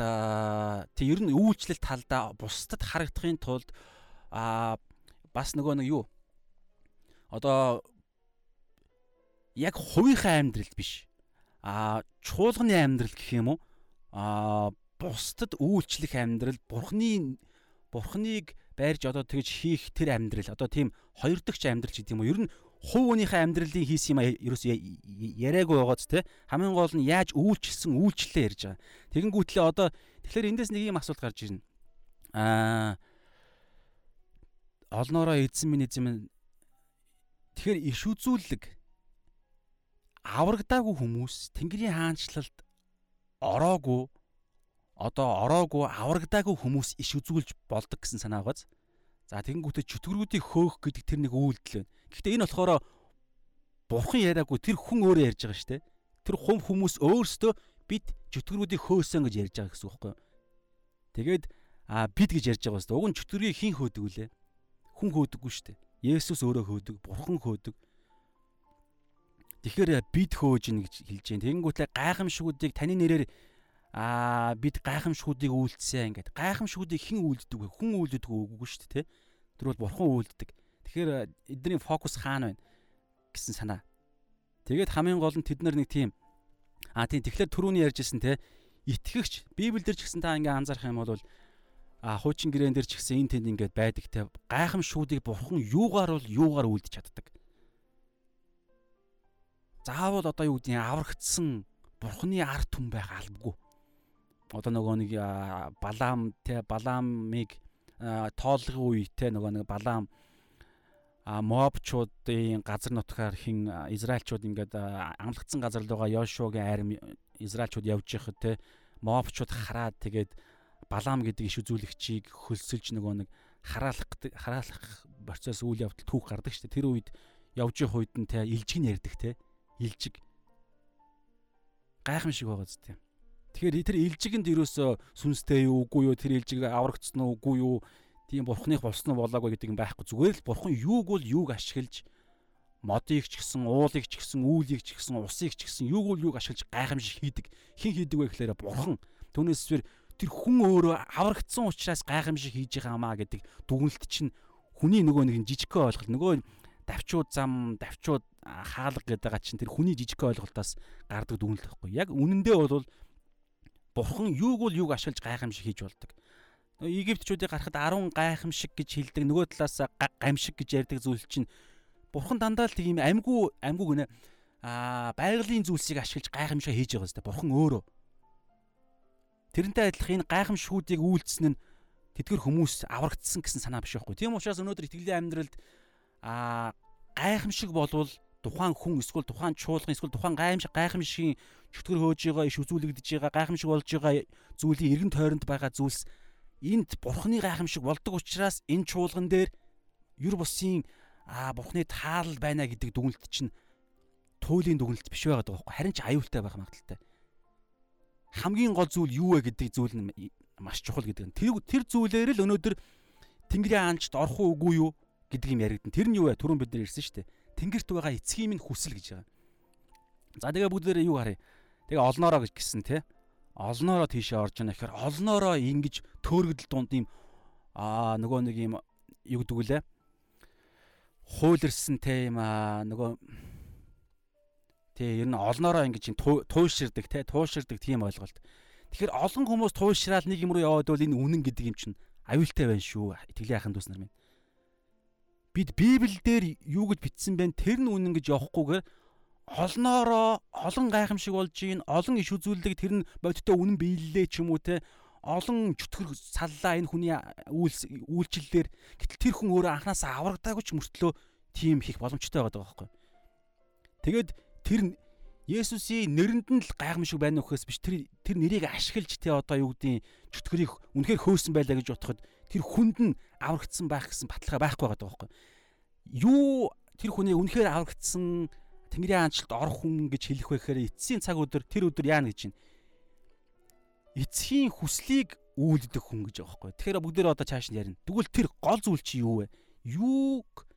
тэг ер нь үйлчлэл талдаа бусдад харагдахын тулд а бас нөгөө нэг юу одоо яг хувийнхаа амьдралд биш а чуулганы амьдрал гэх юм уу а бусдад үйлчлэх амьдрал бурхны бурхныг байрж одоо тэгж хийх тэр амьдрал одоо тийм хоёр дахь амьдрал гэдэг юм уу ер нь хувь өөнийхөө амьдралын хийсэн юм ерөөс яриаггүй байгааз те хамгийн гол нь яаж үйлчлсэн үйлчлэлээ ярьж байгаа. Тэгэнгүүтлээ одоо тэгэхээр эндээс нэг юм асуулт гарч ирнэ. Аа олноороо эзэн минь эзэн минь тэгэхээр иш үзүүлэг аврагдаагүй хүмүүс Тэнгэрийн хаанчлалд ороогүй одоо ороогүй аврагдаагүй хүмүүс иш үзүүлж болдог гэсэн санаа байгааз. За тэгэнгүүтээ чөтгөрүүдийг хөөх гэдэг тэр нэг үйлдэл байна. Гэхдээ энэ болохоор бурхан яриаггүй тэр хүн өөрөө ярьж байгаа шүү дээ. Тэр хум хүмүүс өөрсдөө бид чөтгөрүүдийг хөөсөн гэж ярьж байгаа гэсэн үг байхгүй юу? Тэгээд а бид гэж ярьж байгаа шүү дээ. Уг нь чөтгөрийг хэн хөөдөг вүлээ? Хүн хөөдөггүй шүү дээ. Есүс өөрөө хөөдөг, бурхан хөөдөг. Тэгэхээр бид хөөж ийн гэж хэлж байна. Тэгэнгүүтлээ гайхамшгуудыг таны нэрээр аа бид гайхамшгуудыг үйлдсэн ингээд гайхамшгуудыг хэн үйлддэг вэ? Хүн үйлддэг үгүй шүү дээ, тэ? Тэр бол бурхан үйлддэг. Тэгэхээр эдний фокус хаана байна гэсэн санаа. Тэгээд хамгийн гол нь тэд нар нэг тийм аа тийм тэгэхээр түрүүний ярьжсэн те итгэгч Библиэлд ч гэсэн та ингээ анзаарах юм бол а хуучин гэрээн дээр ч гэсэн энэ тэнд ингээд байдаг те гайхамшгуудыг бурхан юугаар бол юугаар үлдэж чаддаг. Заавал одоо юу нь аврагдсан бурханы арт хүн байх албагүй одоо нөгөө нэг балаам те балаамыг тоолгын үе те нөгөө нэг балаам а мобчуудын газар нутгаар хин израилчууд ингээд амлагдсан газар руугаа Йошуагийн арим израилчууд явж байхад те мобчууд хараад тэгээд балаам гэдэг иш үзүүлэгчийг хөлсөлж нөгөө нэг хараалах хараалах процесс үйл явдал түүх гардаг шүү дээ. Тэр үед явж явах үед нь те илжиг нь ярддаг те илжиг. Гайхамшиг байгаа зү. Тэгэхээр тэр илжигэнд ерөөсөө сүнстэй юу үгүй юу? Тэр илжиг аврагдсан уу үгүй юу? Тийм бурхных болсон уу болоогүй гэдэг юм байхгүй. Зүгээр л бурхан юуг бол юуг ашиглаж модыг ч гэсэн уулыг ч гэсэн үүлийг ч гэсэн усыг ч гэсэн юуг бол юуг ашиглаж гайхамшиг хийдэг. Хэн хийдэг вэ гэхээр бурхан. Түүнээсвэр тэр хүн өөрөө аврагдсан учраас гайхамшиг хийж байгаа маа гэдэг дүгнэлт чинь хүний нөгөө нэг жижигхэн ойлголт. Нөгөө давчууд зам давчууд хаалга гэдэг чинь тэр хүний жижигхэн ойлголтоос гардаг дүгнэлт байхгүй яг үнэндээ бол бурхан юуг бол юуг ашиглаж гайхамшиг хийж болдог. Египтчүүдийг гарахад 10 гайхамшиг гэж хэлдэг. Нөгөө талаас гамшиг гэж ярьдаг зүйл чинь бурхан дандаа л тийм амьгүй амьгүй гинэ аа байгалийн зүйлсийг ашиглаж гайхамшиг хийж байгаа зү бурхан өөрөө. Тэрнтэй адилхан энэ гайхамшгуудыг үйлдсэн нь тэдгэр хүмүүс аврагдсан гэсэн санаа биш байхгүй. Тийм учраас өнөөдөр итгэлийн амьдралд аа гайхамшиг болвол тухайн хүн эсвэл тухайн чуулган эсвэл тухайн гайхамшиг гайхамшигын чөтгөр хөөж байгаа иш үзүүлэгдэж байгаа гайхамшиг болж байгаа зүйлийн эргэн тойронд байгаа зүйлс энд бурхны гайхамшиг болдог учраас энэ чуулган дээр юр бусын аа бурхны таалал байна гэдэг дүгнэлт чинь туйлын дүгнэлт биш байгаа байхгүй харин ч аюултай байх магадaltaй. Хамгийн гол зүйл юу вэ гэдэг зүйл нь маш чухал гэдэг нь тэр тэр зүйлээр л өнөөдөр Тэнгэрийн аанчд орох уугүй юу гэдэг юм яригдэн. Тэр нь юу вэ? Түрүүн бид нар ирсэн шүү дээ тэнгэрт байгаа эцгийн минь хүсэл гэж байгаа. За тэгээ бүгдээрээ юу харъя. Тэгээ олноороо гэж гисэн те. Олноороо тийшээ орж яана гэхээр олноороо ингэж төөргөдөл дунд ийм аа нөгөө нэг ийм юу гэдэг үлээ. Хуйлэрсэн те юм аа нөгөө Тэ ер нь олноороо ингэж тууширдаг те тууширдаг тийм ойлголт. Тэгэхээр олон хүмүүс туушраад нэг юм руу яваад бол энэ үнэн гэдэг юм чинь аюултай байна шүү. Итгэлийн ахын дүүс нар минь бид Библиэлд юу гэж бичсэн бэ? Тэр нь үнэн гэж явахгүйгээр олноороо олон гайхамшиг болж гин олон иш үзүүлдэг тэр нь бодиттой үнэн биеллээ ч юм уу те олон чөтгөр саллаа энэ хүний үйлс үйлчлэлээр гэтэл тэр хүн өөрөө анханасаа аврагдаагүй ч мөртлөө тийм хийх боломжтой байгаа байхгүй. Тэгээд тэр Есүсийн нэрэнд нь л гайхамшиг байна уу гэхээс биш тэр тэр нэрийг ашиглаж те одоо юу гэдгийг чөтгөрийг үнэхээр хөөсөн байлаа гэж бодоход тэр хүнд нь аврагдсан байх гэсэн баталгаа байхгүй байгаа байхгүй. Юу тэр хүний үнэхээр аврагдсан Тэнгэрийн аанчлалд орох хүн гэж хэлэх вэ гэхээр эцсийн цаг өдөр тэр өдөр яана гэж байна. Эцгийн хүслийг үйлдэх хүн гэж байгаа байхгүй. Тэгэхээр бүгдээр одоо цааш нь ярина. Тэгвэл тэр гол зүйл чи юу вэ? Юуг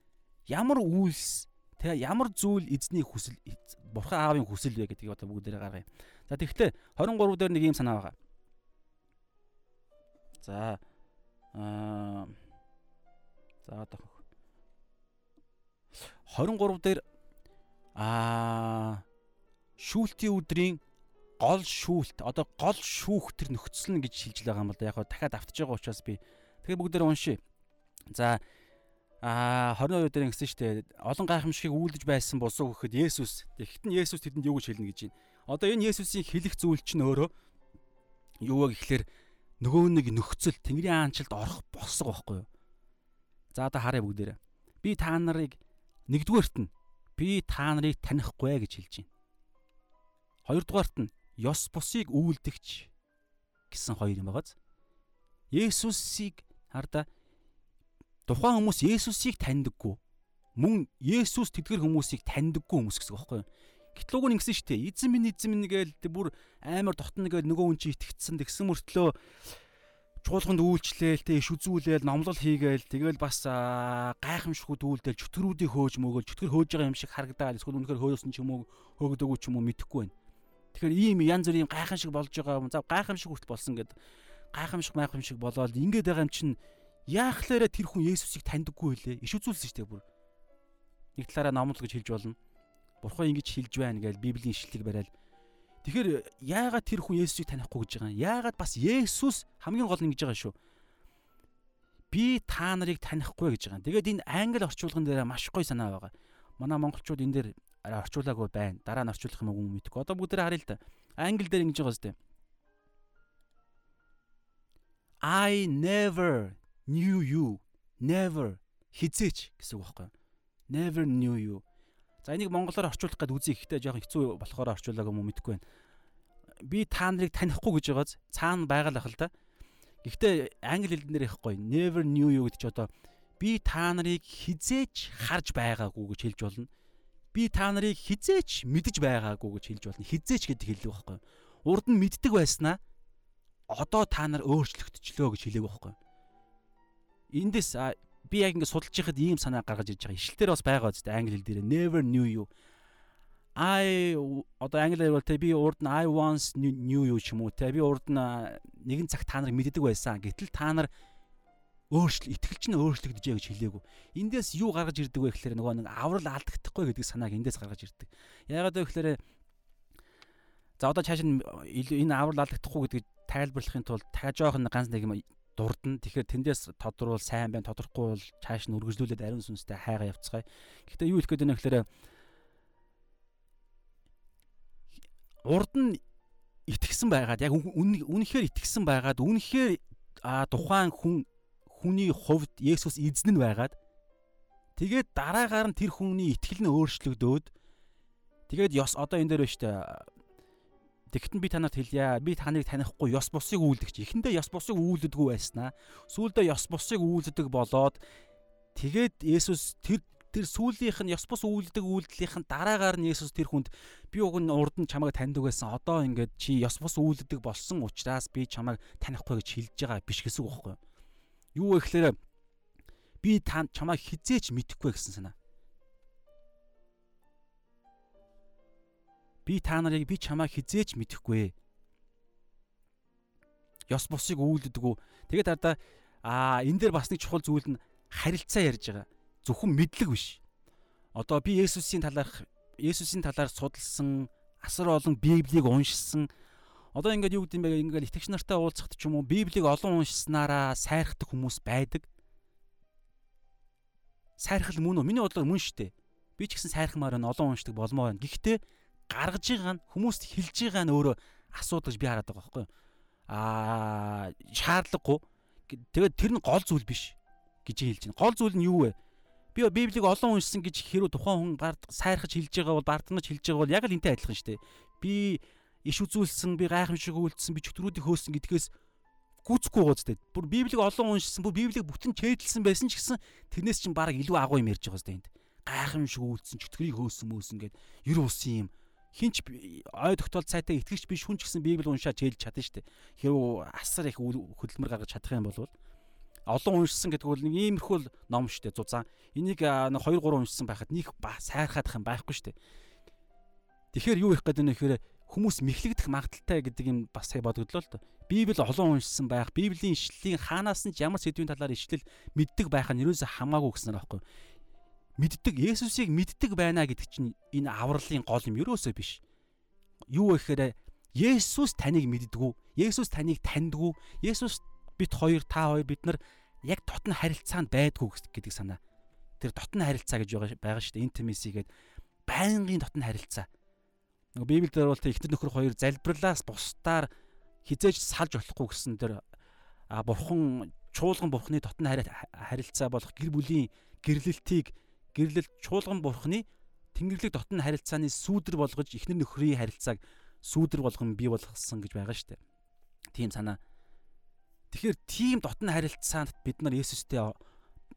ямар үйлс тэгээ ямар зүйл эзний хүсэл бурхан аавын хүсэл вэ гэдгийг одоо бүгдээрээ гаргая. За тэгэхээр 23 дээр нэг юм санаа байгаа. За аа за одоо 23 дээр аа шүүлтийн өдрийн гол шүүлт одоо гол шүүх тэр нөхцөл нь гэж хэлж байгаа юм бол яг дахиад автж байгаа учраас би тэгээ бүгдээр уншия. За Аа 22 дээр ингэсэн шүү дээ. Олон гайхамшигыг үүлдэж байсан болсоо гэхэд Есүс тэгэхэд нь Есүс тэдэнд юу гэж хэлнэ гэж байна. Одоо энэ Есүсийн хэлэх зүйл чинь өөрөө юу вэ гэхэлэр нөгөө нэг нөхцөл Тэнгэрийн аанчлалд орох босго байхгүй юу? За одоо харъя бүгдээрээ. Би та нарыг нэгдүгээрт нь би та нарыг танихгүй гэж хэлж байна. Хоёрдугаарт нь ёс бусыг үйлдэгч гэсэн хоёр юм байгааз. Есүсийг хардаа тухайн хүмүүс Есүсийг таньдаггүй. Мөн Есүс тэдгэр хүмүүсийг таньдаггүй хүмүүс гэсэн үг байхгүй юу? Гэтэл уг нь ингэсэн шүү дээ. Эзэн минь эзэн минь гээл бүр амар дотно гээл нөгөө хүн чи итгэцсэн тэгсэн мөртлөө чуулганд үйлчлээл тэ иш үзүүлээл номлол хийгээл тэгэл бас гайхамшигуд үйлдэл чөтгөрүүдийг хөөж мөгөөл чөтгөр хөөж байгаа юм шиг харагдаад эсвэл үнэхээр хөөсөн ч юм уу хөөгдөөгүй ч юм уу мэдэхгүй байна. Тэгэхээр ийм янз бүрийн гайхамшиг болж байгаа юм. За гайхамшиг хүртэл болсон гэд гайхамшиг майхамшиг болоод ингээд байгаа юм чинь яахлаараа тэр хүн Есүсийг таньдаггүй хэлээ. Иш үзүүлсэн шүү дээ бүр. Нэг талаараа номлол гэж хэлж болно. Бурхан ингэж хэлж байна гэж Библийн ишлэлийг бариад Тэгэхээр яагаад тэр хүн Есүсийг танихгүй гэж байгаа юм? Яагаад бас Есүс хамгийн гол нь ингэж байгаа шүү. Би та нарыг танихгүй гэж байгаа. Тэгээд энэ англи орчуулган дээр маш гоё санаа байгаа. Манай монголчууд энэ дээр орчуулаагүй байна. Дараа нь орчуулах юм уу мэдэхгүй. Одоо бүгд харъя л да. Англи дээр ингэж байгаа зү. I never knew you. Never хизээч гэсэн үг байхгүй. Never knew you. За энийг монголоор орчуулах гээд үзье ихтэй жоохон хэцүү болохоор орчуулаагүй юм мэдэхгүй байна. Би та нарыг танихгүй гэж байгааз цаана байгаал ах л да. Гэхдээ англи хэлнээр их гоё. Never knew you гэдэг чи одоо би та нарыг хизээч харж байгаагүй гэж хэлж болно. Би та нарыг хизээч мэдэж байгаагүй гэж хэлж болно. Хизээч гэдэг хэллэг байхгүй. Урд нь мэддэг байснаа одоо та нар өөрчлөгдчихлөө гэж хэлээг байхгүй. Эндээс би яг ингэ судалж байхад ийм санаа гаргаж ирж байгаа. Ишлэлээр бас байгаа үстэй англи хэл дээр never knew you. I одоо англиар бол тэ би урд нь I once knew you ч юм уу тэ би урд нь нэгэн цаг та нарыг мэддэг байсан. Гэтэл та нар өөрчлө итгэлч нь өөрчлөгдөж гэж хэлээгүү. Эндээс юу гаргаж ирдэг вэ гэхээр нөгөө нэг аврал алдагдахгүй гэдэг санааг эндээс гаргаж ирдэг. Яагаад вэ гэхээр за одоо цааш нь энэ аврал алдагдахгүй гэдгийг тайлбарлахын тулд та жоохон ганц нэг юм дурдна. Тэгэхээр тэндээс тодорвол сайн байна, тодорхгүй бол цааш нь үргэлжлүүлээд ариун сүнстэй хайгаа явцгаая. Гэхдээ юу хэлэх гээд байна гэхээр урд нь итгэсэн байгаад яг үнэхээр итгэсэн байгаад үнэхээр тухайн хүн хүний хувьд Есүс эзэн нь байгаад тэгээд дараагаар нь тэр хүний итгэл нь өөрчлөгдөөд тэгээд ёс одоо энэ дээр байна шүү дээ Тэгэхдээ би танарт хэлье. Би таныг танихгүй ёс бусыг үйлдэгч. Эхэндээ ёс бусыг үйлддэггүй байснаа. Сүүлдээ ёс бусыг үйлддэг болоод тэгээд Есүс тэр тэр сүүлийнх нь ёс бус үйлддэг үйлдэлийнх нь дараагаар нь Есүс тэр хүнд би уг нь урд нь чамайг таньдаг байсан. Одоо ингээд чи ёс бус үйлддэг болсон учраас би чамайг танихгүй гэж хэлж байгаа биш гэсэн үг байхгүй юу? Юу вэ гэхээр би та чамайг хизээч мэдэхгүй гэсэн санаа. Би та нарыг би чамаа хизээч мэдэхгүй. Ёс бусыг үүлддэггүй. Тэгээд ардаа аа энэ дээр бас нэг чухал зүйл нь харилцаа ярьж байгаа. Зөвхөн мэдлэг биш. Одоо би Есүсийн талаарх Есүсийн талаар судалсан, асар олон Библийг уншсан. Одоо ингээд юу гэдэг юм бэ? Ингээд итгэгч нартай уулзахад ч юм уу Библийг олон уншсанараа сайрхдаг хүмүүс байдаг. Сайрхал мөн үү? Миний бодлоор мөн шүү дээ. Би ч гэсэн сайрхмаар байна, олон уншдаг болмоо байна. Гэхдээ гаргаж байгаа нь хүмүүст хэлж байгаа нь өөрөө асуудал гэж би хараад байгаа байхгүй юу? Аа шаардлагагүй. Тэгээд тэр нь гол зүйл биш гэж хэлж байна. Гол зүйл нь юу вэ? Би Библийг олон уншсан гэж хэрүү тухайн хүн бард сайрхаж хэлж байгаа бол бардамж хэлж байгаа бол яг л энтэй адилхан шүү дээ. Би иш үзүүлсэн, би гайхамшиг үйлдэлсэн, би чөтгөрүүдийг хөөсөн гэдгээс гүцэхгүй гоцтэй. Бүр Библийг олон уншсан, бүр Библийг бүтэн чэйдэлсэн байсан ч гэсэн тэрнээс чинь баг илүү агуу юм ярьж байгаа зү энд. Гайхамшиг үйлдэлсэн, чөтгөрийг хөөсөн мөөсөн гэд ер усын юм хинч ой тогтоолт сайтай итгэгч биш хүн ч гэсэн Библийг уншаад хэлж чадна шүү дээ. Хэрвээ асар их хөдөлмөр гаргаж чадах юм бол олон уншсан гэдэг бол нэг иймэрхүү ном шүү дээ зузаан. Энийг 2 3 уншсан байхад нэг сайрхаадах юм байхгүй шүү дээ. Тэгэхээр юу их гэдэг нь гэхээр хүмүүс мэхлэгдэх магадaltaй гэдэг юм бас сая бодогдлоо л доо. Библи олон уншсан байх, Библийн ишлэлийн хаанаас нь ямар сэдвийн талаар ишлэл мэддэг байх нь юусаа хамаагүй гэсэн байхгүй мэддэг Есүсийг мэддэг байна гэдэг чинь энэ авралын гол юм ерөөсөө биш. Юу вэ гэхээр Есүс таныг мэддэггүй. Есүс таныг таньдгүй. Есүс бит хоёр та хоёр бид нар яг дотн харилцаанд байдгүй гэдэг санаа. Тэр дотн харилцаа гэж байгаа шүү дээ. Intimacy гэдэг байнгын дотн харилцаа. Нөгөө Библиэлд бол ихтер нөхөр хоёр залбирлаас бусдаар хизээж салж болохгүй гэсэн тэр бурхан чуулган бурхны дотн харилцаа болох гэр бүлийн гэрлэлтийг гэрлэл чуулган бурхны Тэнгэрлэг дотн харилцааны сүүдэр болгож эхнэр нөхрийн харилцааг сүүдэр болгон бий болгосон гэж байгаа шүү дээ. Тийм санаа. Тэгэхээр тийм дотн харилцаанд бид нар Есүстэй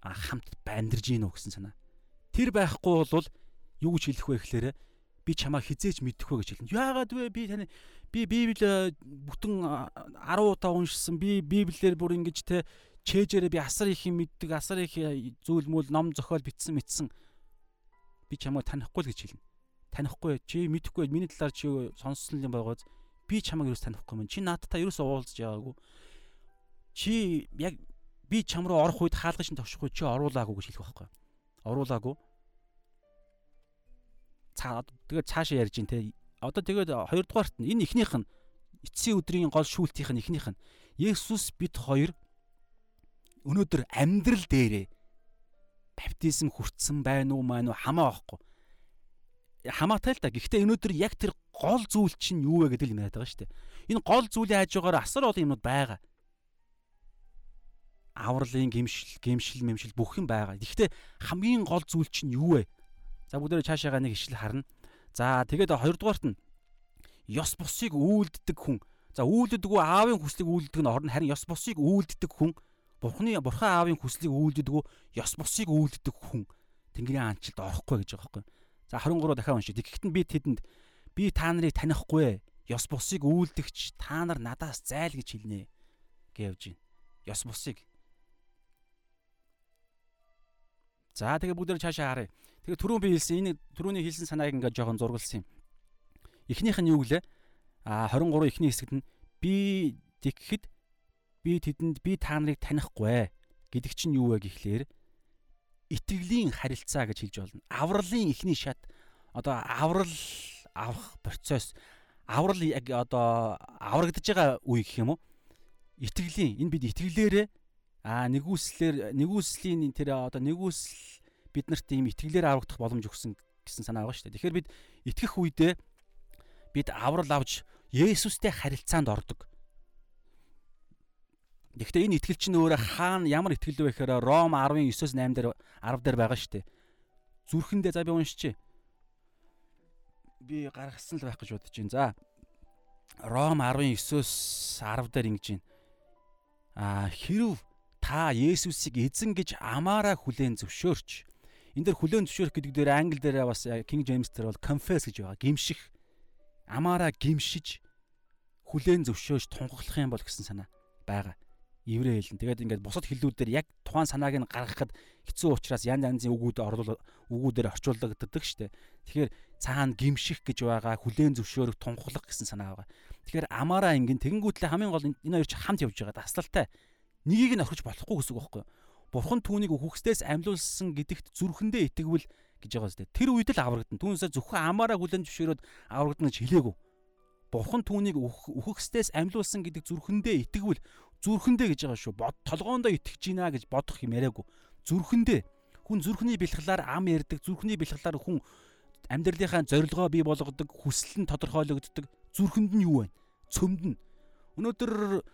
хамт амьдарж гинөө гэсэн санаа. Тэр байхгүй бол юу гэж хэлэх вэ гэхээр би чамаа хизээж мэдэхгүй гэж хэлнэ. Яагаад вэ? Би таны би Библи бүтэн 10 удаа уншсан. Би Библиэр бүр ингэж те чэжээрээ би асар их юм мэддэг, асар их зүйл мөл ном зохиол бичсэн мэдсэн. Би чамаа танихгүй л гэж хэлнэ. Танихгүй чи мэдэхгүй миний талаар чи сонссон юм байгааз би чамайг юус танихгүй юм. Чи наадтай юус уулзж яваагүй. Чи яг би чам руу орох үед хаалгаж тавшихгүй чи оруулаагүй гэж хэлэх байхгүй. Оруулаагүй. Цаа тэгээд цаашаа ярьж ин те. Одоо тэгээд хоёрдугаарт нь энэ ихнийх нь эцсийн өдрийн гол шүүлтийнх нь ихнийх нь Есүс бид хоёр өнөөдөр амьдрал дээрээ баптизм хүртсэн байна уу маань уу хамаа байхгүй. Хамаатай л да. Гэхдээ өнөөдөр яг тэр гол зүйл чинь юу вэ гэдэг л яриад байгаа шүү дээ. Энэ гол зүйлийн хажуугаар асар олон юмнууд байгаа авралын гимшил, гимшил, мэмшил бүх юм байгаа. Гэхдээ хамгийн гол зүйл чинь юу вэ? За бүгдээ цаашаага нэг ишлэл харна. За тэгээд хоёрдугаарт нь ёс бусыг үйлддэг хүн. За үйлддэг үү аавын хүслийг үйлддэг нь орно харин ёс бусыг үйлддэг хүн Бурхны бурхан аавын хүслийг үйлддэг үү ёс бусыг үйлддэг хүн Тэнгэрийн аанчлалд орохгүй гэж байгаа байхгүй. За 23 дахиад уншия. Тэгэхэд би тэдэнд би та нарыг танихгүй ёс бусыг үйлдэгч та нар надаас зайл гэж хэлнэ гэж байна. Ёс бусыг За тэгээ бүгдээр цаашаа харъя. Тэгээ түрүүн би хэлсэн энэ түрүүний хэлсэн санааг ингээд жоохон зургалсан юм. Эхнийх нь юу гэлээ? А 23 эхний хэсэгт нь би тэгэхэд би тэдэнд би та нарыг танихгүй гэдэг чинь юу вэ гэхлээр итгэлийн харилцаа гэж хэлж болно. Авралын эхний шат одоо аврал авах процесс аврал яг одоо аврагдж байгаа үе гэх юм уу? Итгэлийн энэ бид итгэлээрээ аа нэгүслэр нэгүслийн тэр одоо нэгүсэл бид нарт ийм итгэлээр аврагдах боломж өгсөн гэсэн санаа байгаа шүү дээ. Тэгэхээр бид итгэх үедээ бид аврал авч Есүстэй харилцаанд ордог. Гэхдээ энэ итгэл чинь өөрөө хаана ямар итгэл вэ гэхээр Ром 19-9-8 дээр 10 дээр байгаа шүү дээ. Зүрхэндээ за би уншчихъя. Би гаргасан л байх гэж бодож байна. За. Ром 19-9-10 дээр ингэж байна. Аа хэрв та Есүсийг эзэн гэж амаараа хүлээн зөвшөөрч энэ дэр хүлээн зөвшөөрөх гэдэг дээр англи дээр бас King James дээр бол confess гэж байгаа. Гимших. Амаараа гимшиж хүлээн зөвшөөрч тунхаглах юм бол гэсэн санаа байгаа. Еврей хэлэн. Тэгээд ингээд бусад хэллүүдээр яг тухайн санааг нь гаргахад хэцүү учраас янз янзын үгүүд орлол үгүүдээр орчуулдаг штеп. Тэгэхээр цаана гимших гэж байгаа, хүлээн зөвшөөрөх, тунхаглах гэсэн санаа байгаа. Тэгэхээр амаараа ингэн тэгэнгүүтлээ хамгийн гол энэ хоёр ч хамт явж байгаа. Таслалтай Нёгийг нь орхиж болохгүй гэсэн үг байхгүй юу? Бурхан түүнийг үхгсдээс амьлуулсан гэдэгт зүрхэндээ итгэвэл гэж байгаа зү. Тэр үед л аврагдана. Түүнээсээ зөвхөн амаараа хүлэн зөвшөөрөөд аврагдана гэж хэлээгүй. Бурхан түүнийг үхгсдээс амьлуулсан гэдэг зүрхэндээ итгэвэл зүрхэндээ гэж байгаа шүү. Бод толгоондоо итгэж гинэ гэж бодох юм яриаггүй. Зүрхэндээ хүн зүрхний бэлхлаар ам ярддаг, зүрхний бэлхлаар хүн амьдралынхаа зорилгоо бий болгодог, хүсэл нь тодорхойлогддог. Зүрхэнд нь юу вэ? Цөмд нь. Өнөөдөр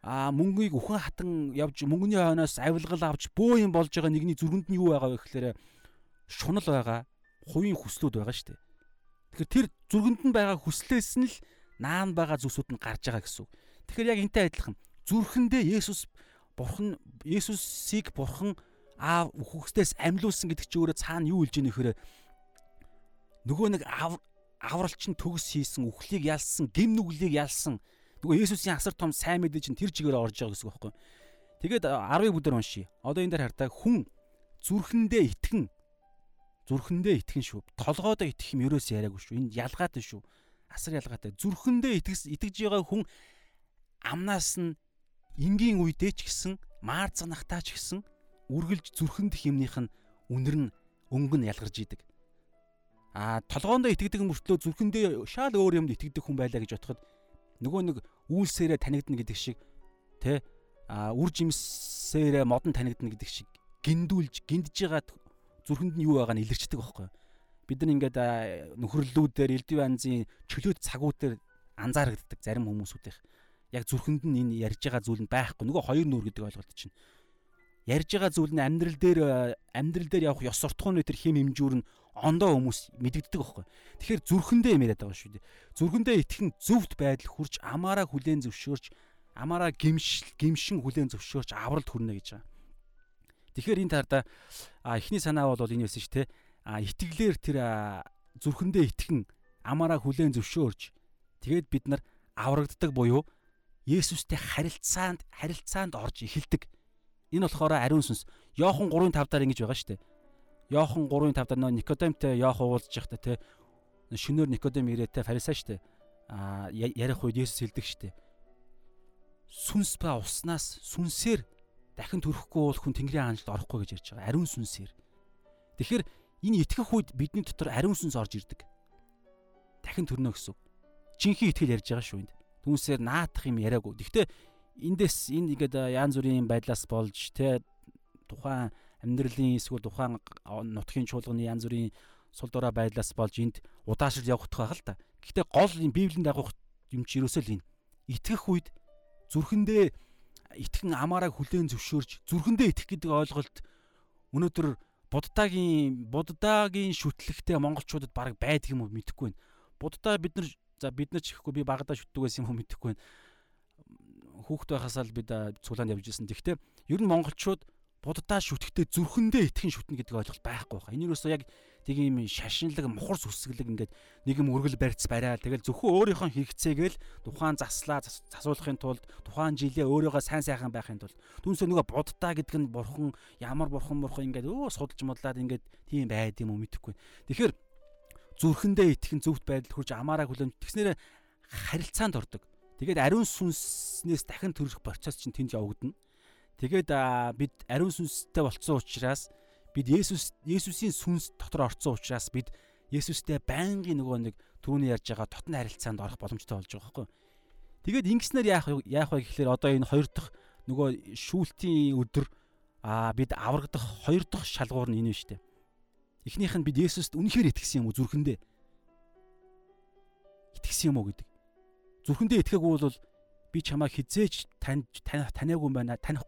а мөнгөийг үхэн хатан явж мөнгөний хойноос авилгал авч бөө юм болж байгаа нэгний зүрхэнд нь юу байгаа вэ гэхээр шунал байгаа, хувийн хүслүүд байгаа шүү дээ. Тэгэхээр тэр зүрхэнд нь байгаа хүслээс нь л наан байгаа зүйлсүүд нь гарч байгаа гэсэн үг. Тэгэхээр яг энтэй адилхан зүрхэндээ Есүс бурхан Есүсийг бурхан аав үхгсдээс амьлуулсан гэдэг чи өөрөө цаана юу хэлж ийнэ гэхээр нөгөө нэг авралч нь төгс хийсэн, үхлийг ялсан, гим нүглийг ялсан Нөгөө Есүсийн асар том сайн мэдээ чинь тэр чигээр орж байгаа гэсэн үг байхгүй. Тэгээд 10-ыг бүдэр уншия. Одоо энэ дээр хартаа хүн зүрхэндээ итгэн зүрхэндээ итгэн шүү. Толгоодоо итгэх юм ерөөс яриаггүй шүү. Энэ ялгаатай шүү. Асар ялгаатай. Зүрхэндээ итгэс итгэж байгаа хүн амнаас нь энгийн үедээ ч гэсэн маар занахтаа ч гэсэн үргэлж зүрхэнд хэмнийх нь үнэр нь өнгө нь ялгарч идэг. А толгоондоо итгэдэг мөртлөө зүрхэндээ шал өөр юмд итгэдэг хүн байлаа гэж бодоход нөгөө нэг үйлсээрээ танигдна гэдэг шиг тэ а үр жимсээрээ модон танигдна гэдэг шиг гиндүүлж гиндж байгаа зүрхэнд нь юу байгаа нь илэрчдэг байхгүй бид нар ингээд нөхөрлөлүүдээр элдв анзын чөлөөт цагуудаар анзаарэгддэг зарим хүмүүсүүдийнх яг зүрхэнд нь энэ ярьж байгаа зүйл нь байхгүй нөгөө хоёр нүүр гэдэг ойлголт чинь ярьж байгаа зүйл нь амьдрал дээр амьдрал дээр явах ёс суртахууны тэр хим хэмжүүр нь ондоо хүмүүс мэдэгддэг байхгүй. Тэгэхээр зүрхэндээ юм яриад байгаа шүү дээ. Зүрхэндээ итгэн зөвхт байдал хурж амаараа хүлээн зөвшөөрч амаараа гимшил гимшин хүлээн зөвшөөрч авралт хүрнэ гэж байгаа. Тэгэхээр энэ тарда эхний санаа бол энэ байсан шүү. А итгэлээр тэр зүрхэндээ итгэн амаараа хүлээн зөвшөөрч тэгээд бид нар аврагддаг буюу Есүстэй харилцаанд харилцаанд орж эхэлдэг. Энэ болохоор ариун сүнс. Йохан 3:5 дараа ингэж байгаа шүү дээ. Йохан 3:5 дараа нөө Никодемтэй Йох уулзж явахдаа те шөнөөр Никодем ирээтэй фарисеа шүү дээ. А ярих үед Есүс хэлдэг шүү дээ. Сүнс ба уснаас сүнсээр дахин төрөхгүй бол хүн Тэнгэрийн хаанчлалд орохгүй гэж ярьж байгаа. Ариун сүнсээр. Тэгэхээр энэ итгэх үед бидний дотор ариун сүнс орж ирдэг. Дахин төрнө гэсэн. Жинхэнэ итгэл ярьж байгаа шүү энд түүнсээр наатах юм яриаггүй. Гэхдээ эндээс энэ ингээд янз бүрийн байдлаас болж те тухайн амьдралын эсвэл тухайн нутгийн чуулганы янз бүрийн сул дорой байдлаас болж энд удаашрал явагдах байх л та. Гэхдээ гол энэ Библийн дагуух юм чи ерөөсөө л энэ. Итгэх үед зүрхэндээ итгэн амаараа хүлээн зөвшөөрч зүрхэндээ итгэх гэдэг ойлголт өнөөдөр буддагийн буддагийн шүтлэгтэй монголчуудад баг байдаг юм уу мэдэхгүй байна. Буддаа бид нар За бид нар ч ихгүй би багадаа шүтдэг байсан юм уу мэдэхгүй байна. Хүүхэд байхасаа л бид цуглаанд явж ирсэн. Гэхдээ ер нь монголчууд буддаа шүтгэхдээ зүрхэндээ итгэн шүтнэ гэдэг ойлголт байхгүй байна. Энэ юусоо яг тийм шашинлаг мухар сүсгэлэг ингээд нэг юм өргөл барьц бариа. Тэгэл зөвхөн өөрийнхөө хэрэгцээгээл тухайн заслаа засуулахын тулд тухайн жилээ өөрийгөө сайн сайхан байхын тулд түнсээ нөгөө буддаа гэдэг нь бурхан ямар бурхан бурхан ингээд өө судалж модлаад ингээд тийм байд юм уу мэдэхгүй. Тэгэхээр зүрхэндээ итгэн зөвхт байдалд хүрч амаараа хүлэмж тэгснээр харилцаанд ордог. Тэгээд ариун сүнснээс дахин төрөх процесс чинь тэнд явагдана. Тэгээд бид ариун сүнстэй болцсон учраас бид Есүс Есүсийн сүнс дотор орцсон учраас бид Есүстэй байнгын нөгөө нэг түүний ярьж байгаа дотн харилцаанд орох боломжтой болж байгаа байхгүй. Тэгээд ингэснээр яах яах вэ гэхэлэр одоо энэ хоёр дахь нөгөө шүүлтийн өдөр аа бид аврагдах хоёр дахь шалгуур нь энэ шүү дээ. Эхнийх нь бид Есүст үнэхээр итгэсэн юм уу зүрхэндээ? Итгэсэн юм уу гэдэг. Зүрхэндээ итгэхээгүй бол би чамайг хизээч танд таниагүй юм байна. Таних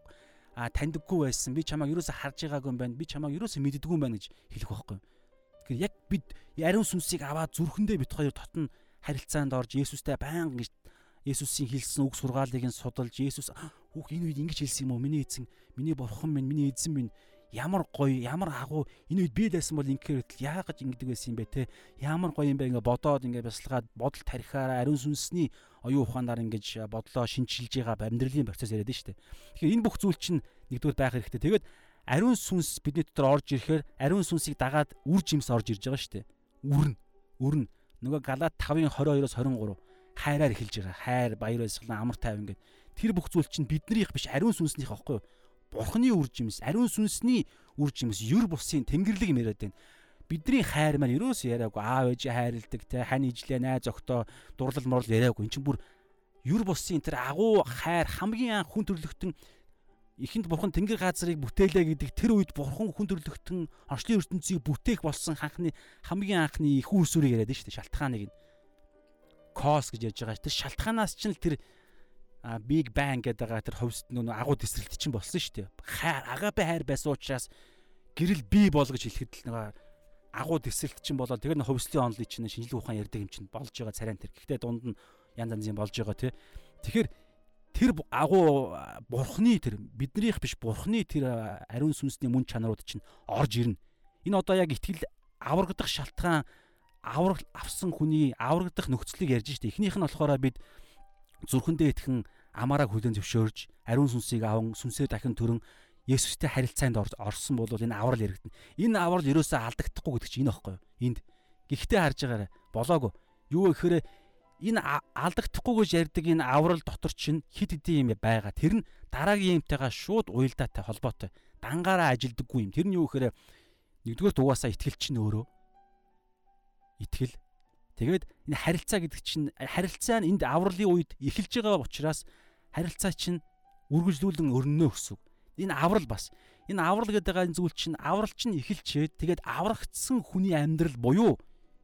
а таньдаггүй байсан. Би чамайг юусоо харж байгаагүй юм байна. Би чамайг юусоо мэддэггүй юм байна гэж хэлэх байхгүй. Тэгэхээр яг бид ариун сүнсийг аваад зүрхэндээ бит хоёр дотн харилцаанд орж Есүстэй байнга гэж Есүсийн хэлсэн үг сургаалыг нь судалж Есүс хүүх энэ үед ингэж хэлсэн юм уу? Миний эзэн, миний бурхан минь, миний эзэн минь ямар гоё ямар агуу энэ үед би дайсан бол ингэхээр яагаад ингэдэг байсан юм бэ те ямар гоё юм бэ ингээ бодоод ингээ бясалгаад бодол тарихаараа ариун сүнсний оюун ухаанаар ингэж бодлоо шинчилж байгаа амьдралын процесс яриад нь штэ тэгэхээр энэ бүх зүйл чинь нэгдүгээр байх хэрэгтэй тэгээд ариун сүнс бидний дотор орж ирэхээр ариун сүнсийг дагаад үр жимс орж ирж байгаа штэ үрнэ үрнэ нөгөө галаад 5-ын 22-оос 23 хайраар эхэлж байгаа хайр баяр баясгалан амар тайван гэдэг тэр бүх зүйл чинь биднийх биш ариун сүнснийх аахгүй юу бурхны үр жимс, ариун сүнсний үр жимс, юр бусын тэнгэрлэг юм яриад байна. Бидний хайр маань юу ч яриаггүй. Аав ээжээ хайрладаг те, хань ижлээ, найз зөктөө дурлал морл яриаггүй. Энд чинь бүр юр бусын тэр агуу хайр хамгийн анх хүн төрлөختөн Эхэнд бурхан тэнгэр газрыг бүтээлээ гэдэг тэр үед бурхан хүн төрлөختөн орчлын ертөнцийг бүтээх болсон анхны хамгийн анхны их үүсвэрийг яриад нь шүү дээ шалтгааныг нь. Кос гэж ярьж байгаа. Тэр шалтгаанаас чинь л тэр Big Bang гэдэг байгаа тэр ховсд нөө агуу тесрэлт чинь болсон шүү дээ. Хайр агапе хайр байсан учраас гэрэл бий бол гэж хэлэхэд л нэг агуу тесрэлт чинь болоод тэр нь ховслын онлыг чинь шинжлэх ухаан ярьдаг юм чинь болж байгаа царайн тэр. Гэхдээ дунд нь янз янзын болж байгаа тий. Тэгэхээр тэр агуу бурхны тэр биднийх биш бурхны тэр ариун сүнсний мөн чанарууд чинь орж ирнэ. Энэ одоо яг ихтгэл аврагдах шалтгаан авраг авсан хүний аврагдах нөхцөлийг ярьж штэ. Эхнийх нь болохоор бид зүрхэндээ итгэн амаараа хүлэн зөвшөөрж ариун сүнсийг аван сүнсээ дахин төрөн Есүстэй харилцаанд орсон бол энэ аврал яригдана. Энэ аврал ерөөсөө алдагдахгүй гэдэг чинь энэ байхгүй юу? Энд. Гэхдээ харж байгаарай. Болоогүй. Юу гэхээр энэ алдагдахгүй гэж ярьдаг энэ аврал дотор чинь хид хидийн юм байгаа. Тэр нь дараагийн юмтайгаа шууд уялдаатай холбоотой. Дангаараа ажилдаггүй юм. Тэр нь юу гэхээр нэгдүгээр дугаасаа итгэл чинь өөрөө итгэл Тэгээд энэ харилцаа гэдэг чинь харилцаа нь энд авралын үед эхэлж байгаа учраас харилцаа чинь үргэлжлүүлэн өрнөнө гэсэн. Энэ аврал бас. Энэ аврал гэдэг зүйл чинь аврал чинь эхэлчээд тэгээд аврагдсан хүний амьдрал буюу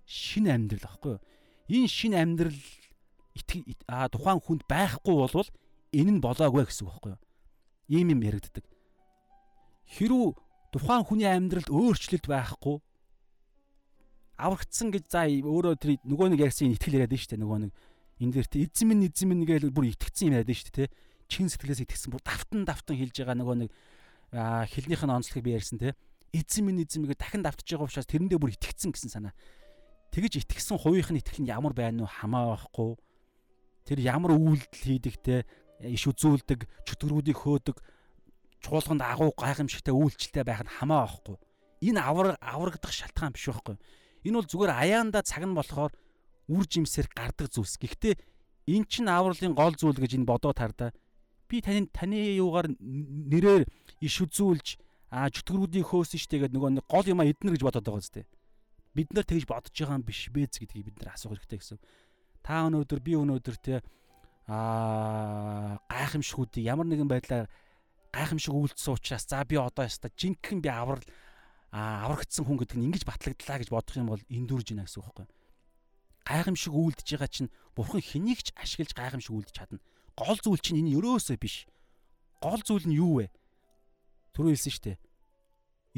шинэ амьдрал аахгүй юу? Энэ шинэ амьдрал тухайн хүнд байхгүй болвол энэ нь болоогүй гэсэн үг байхгүй юу? Ийм юм яригддаг. Хэрүү тухайн хүний амьдралд өөрчлөлт байхгүй аврагдсан гэж за өөрөө тэр нөгөө нэг ярьсан итгэл яриад нь шүү дээ нөгөө нэг энэ дээр тэ эзэн минь эзэн минь гэж бүр итгэцэн юм яриад нь шүү дээ тэ чин сэтгэлээс итгэсэн бүр давтан давтан хэлж байгаа нөгөө нэг хилнийх нь онцлогийг би ярьсан те. Эзэн минь эзэн мэгээ дахин давтж байгаа учраас тэрэндээ бүр итгэцэн гэсэн санаа. Тэгэж итгэсэн хувийнх нь итгэл нь ямар байна уу хамаа байхгүй. Тэр ямар үйлдэл хийдэг те иш үзүүлдэг, чөтгөрүүдийг хөөдөг, чуулганд агуу гайхамшигтай үйлчлэлтэй байх нь хамаа байхгүй. Энэ авар аврагдах шалтгаан биш байхгүй. Энэ бол зүгээр аяанда цаг нь болохоор үр жимсээр гардаг зүйлс. Гэхдээ эн чин авралын гол зүйл гэж энэ бодоод хардаа. Би таны таны юугаар нэрээр иш үзүүлж а чөтгөрүүдийг хөөсөн штэ гэдэг нөгөө гол юм а эднэр гэж бодоод байгаа зү. Бид нар тэгж бодож байгаа юм биш бэз гэдгийг бид нар асуух хэрэгтэй гэсэн. Та өнөөдөр би өнөөдөр те аа гайхамшигүүдийг ямар нэгэн байдлаар гайхамшиг үйлдэлсэн учраас за би одоо яста жинхэнэ би аврал аврагдсан хүн гэдэг нь ингэж батлагдлаа гэж бодох юм бол эндүрж гинэ гэсэн үг байхгүй. Гайхамшиг үйлдэж байгаа чинь бурхан хэнийг ч ашиглаж гайхамшиг үйлдэж чадна. Гол зүйл чинь энэ өрөөсөө биш. Гол зүйл нь юу вэ? Түрүү хэлсэн шүү дээ.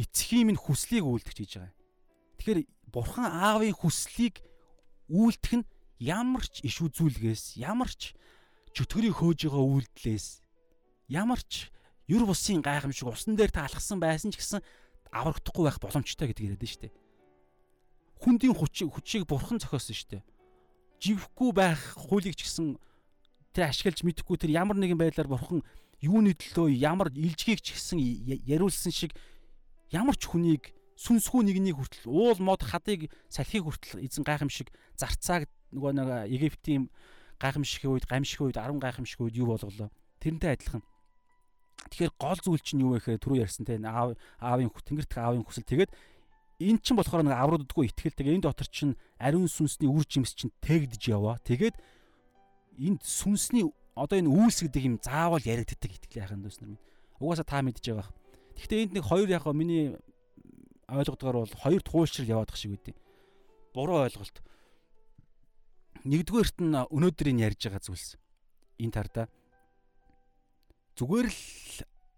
Эцгийн минь хүслийг үйлдэж хийж байгаа. Тэгэхээр бурхан аавын хүслийг үйлдэх нь ямар ч иш үзүүлгээс ямар ч чөтгөрийг хөөж байгаа үйлдэлээс ямар ч юр бусын гайхамшиг усан дээр та алхсан байсан ч гэсэн аврагдахгүй байх боломжтой гэдэг яриад дээ. Хүндийн хүчийг хүчийг бурхан зохиосон дээ. Живхгүй байх хуулийг ч гэсэн тэр ашиглаж мэдэхгүй тэр ямар нэгэн байдлаар бурхан юуны төлөө ямар илжгийг ч гэсэн яриулсан шиг ямар ч хүнийг сүнсгүй нэгнийг хүртэл уул мод хадыг салхийг хүртэл эзэн гайхамшиг зарцааг нөгөө нэг Египтийн гайхамшигын үед гамшигын үед 10 гайхамшигын үед юу болголоо. Тэрнтэй адилхан. Тэгэхээр гол зүйл чинь юу вэ гэхээр түрүү ярьсан те аав аавын тэнгэрт аавын хүсэл тэгээд эн чинь болохоор нэг аврагддаггүй ихтгэл тэгээ энэ дотор чинь ариун сүнсний үр жимс чинь тэгдэж яваа. Тэгээд энд сүнсний одоо энэ үйлс гэдэг юм заавал яригддаг итгэл яхаа дэс нар минь. Угаасаа та мэдж байгаа. Гэхдээ энд нэг хоёр яг миний ойлгодгоор бол хоёр туулшрал яваадах шиг үгүй. Буруу ойлголт нэгдүгээрт нь өнөөдрийн ярьж байгаа зүйлс. Энэ тардаа зүгээр л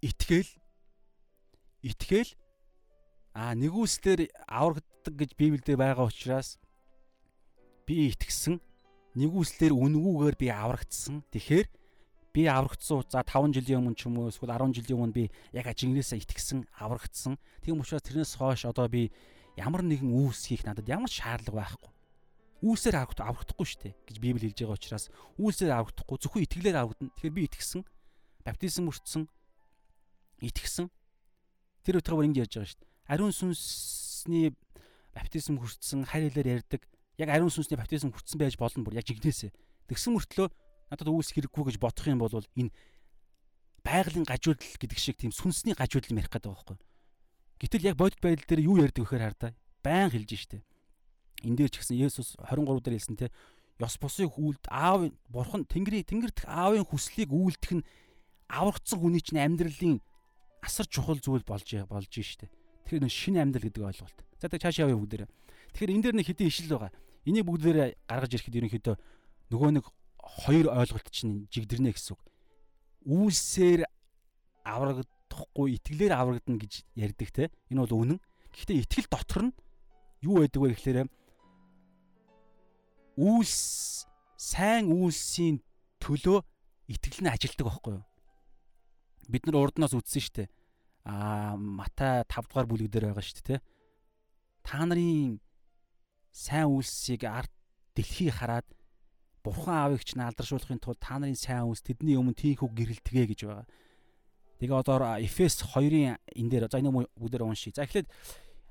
итгэл итгэл а нэгүслэр аврагддаг гэж Библиэд байгаа учраас би итгэсэн нэгүслэр үнгүүгээр би аврагдсан. Тэгэхээр би аврагдсан. За 5 жилийн өмнө ч юм уу эсвэл 10 жилийн өмнө би яг ажигнээсээ итгэсэн, аврагдсан. Тийм учраас тэрнээс хойш одоо би ямар нэгэн үүс хийх надад ямар шаардлага байхгүй Үйлсээр аврахдахгүй шүү дээ гэж Библи хэлж байгаа учраас үйлсээр аврахдахгүй зөвхөн итгэлээр аврагдана. Тэгэхээр би итгэсэн, баптизм өртсөн, итгэсэн. Тэр утгаараа ингэ ярьж байгаа шүү дээ. Ариун сүнсний баптизм хүртсэн, харь хэлээр ярьдаг. Яг ариун сүнсний баптизм хүртсэн байж болно бүр яг жигнэсээ. Тэгсэн мөртлөө надад үйлс хэрэггүй гэж бодох юм бол энэ байгалийн гажуудал гэдэг шиг тийм сүнсний гажуудал ярих гэдэг байгаа байхгүй. Гэтэл яг бодит байдал дээр юу ярьдаг вэхээр хардаа байн хэлж штэ энэ дээр ч гэсэн Есүс 23 дээр хэлсэн те ёс бусыг үлд аав бурхан тэнгэрийн тэнгэр дэх аавын хүслийг үйлдэх нь аврагдсан хүний чинь амьдралын асар чухал зүйл болж болж штэ. Тэгэхээр нөө шинэ амьдрал гэдэг ойлголт. За тэг цаашаа явъя бүгдээрээ. Тэгэхээр энэ дээр нэг хэдийн ишил байгаа. Энийг бүгдээрээ гаргаж ирэхэд ерөнхийдөө нөгөө нэг хоёр ойлголт чинь жигдэрнэ гэсэн үг. Үйлсээр аврагдахгүй итгэлээр аврагдана гэж ярьдаг те. Энэ бол үнэн. Гэхдээ итгэл дотор нь юу байдаг вэ гэхээр үйлс сайн үйлсийн төлөө итгэл нь ажилдаг байхгүй юу? Бид нар урднаас үтсэн дээ. Аа Матай 5 дугаар бүлэг дээр байгаа дээ, тэ. Та нарын сайн үйлсийг ард дэлхий хараад Бурхан аавыг ч наалдаршуулахын тулд та нарын сайн үйлс тэдний өмнө тийхүү гэрэлтгэ гэж байгаа. Тэгээ одоо Эфес 2-ын энэ дээр за энэ бүгдээр уншия. За эхлээд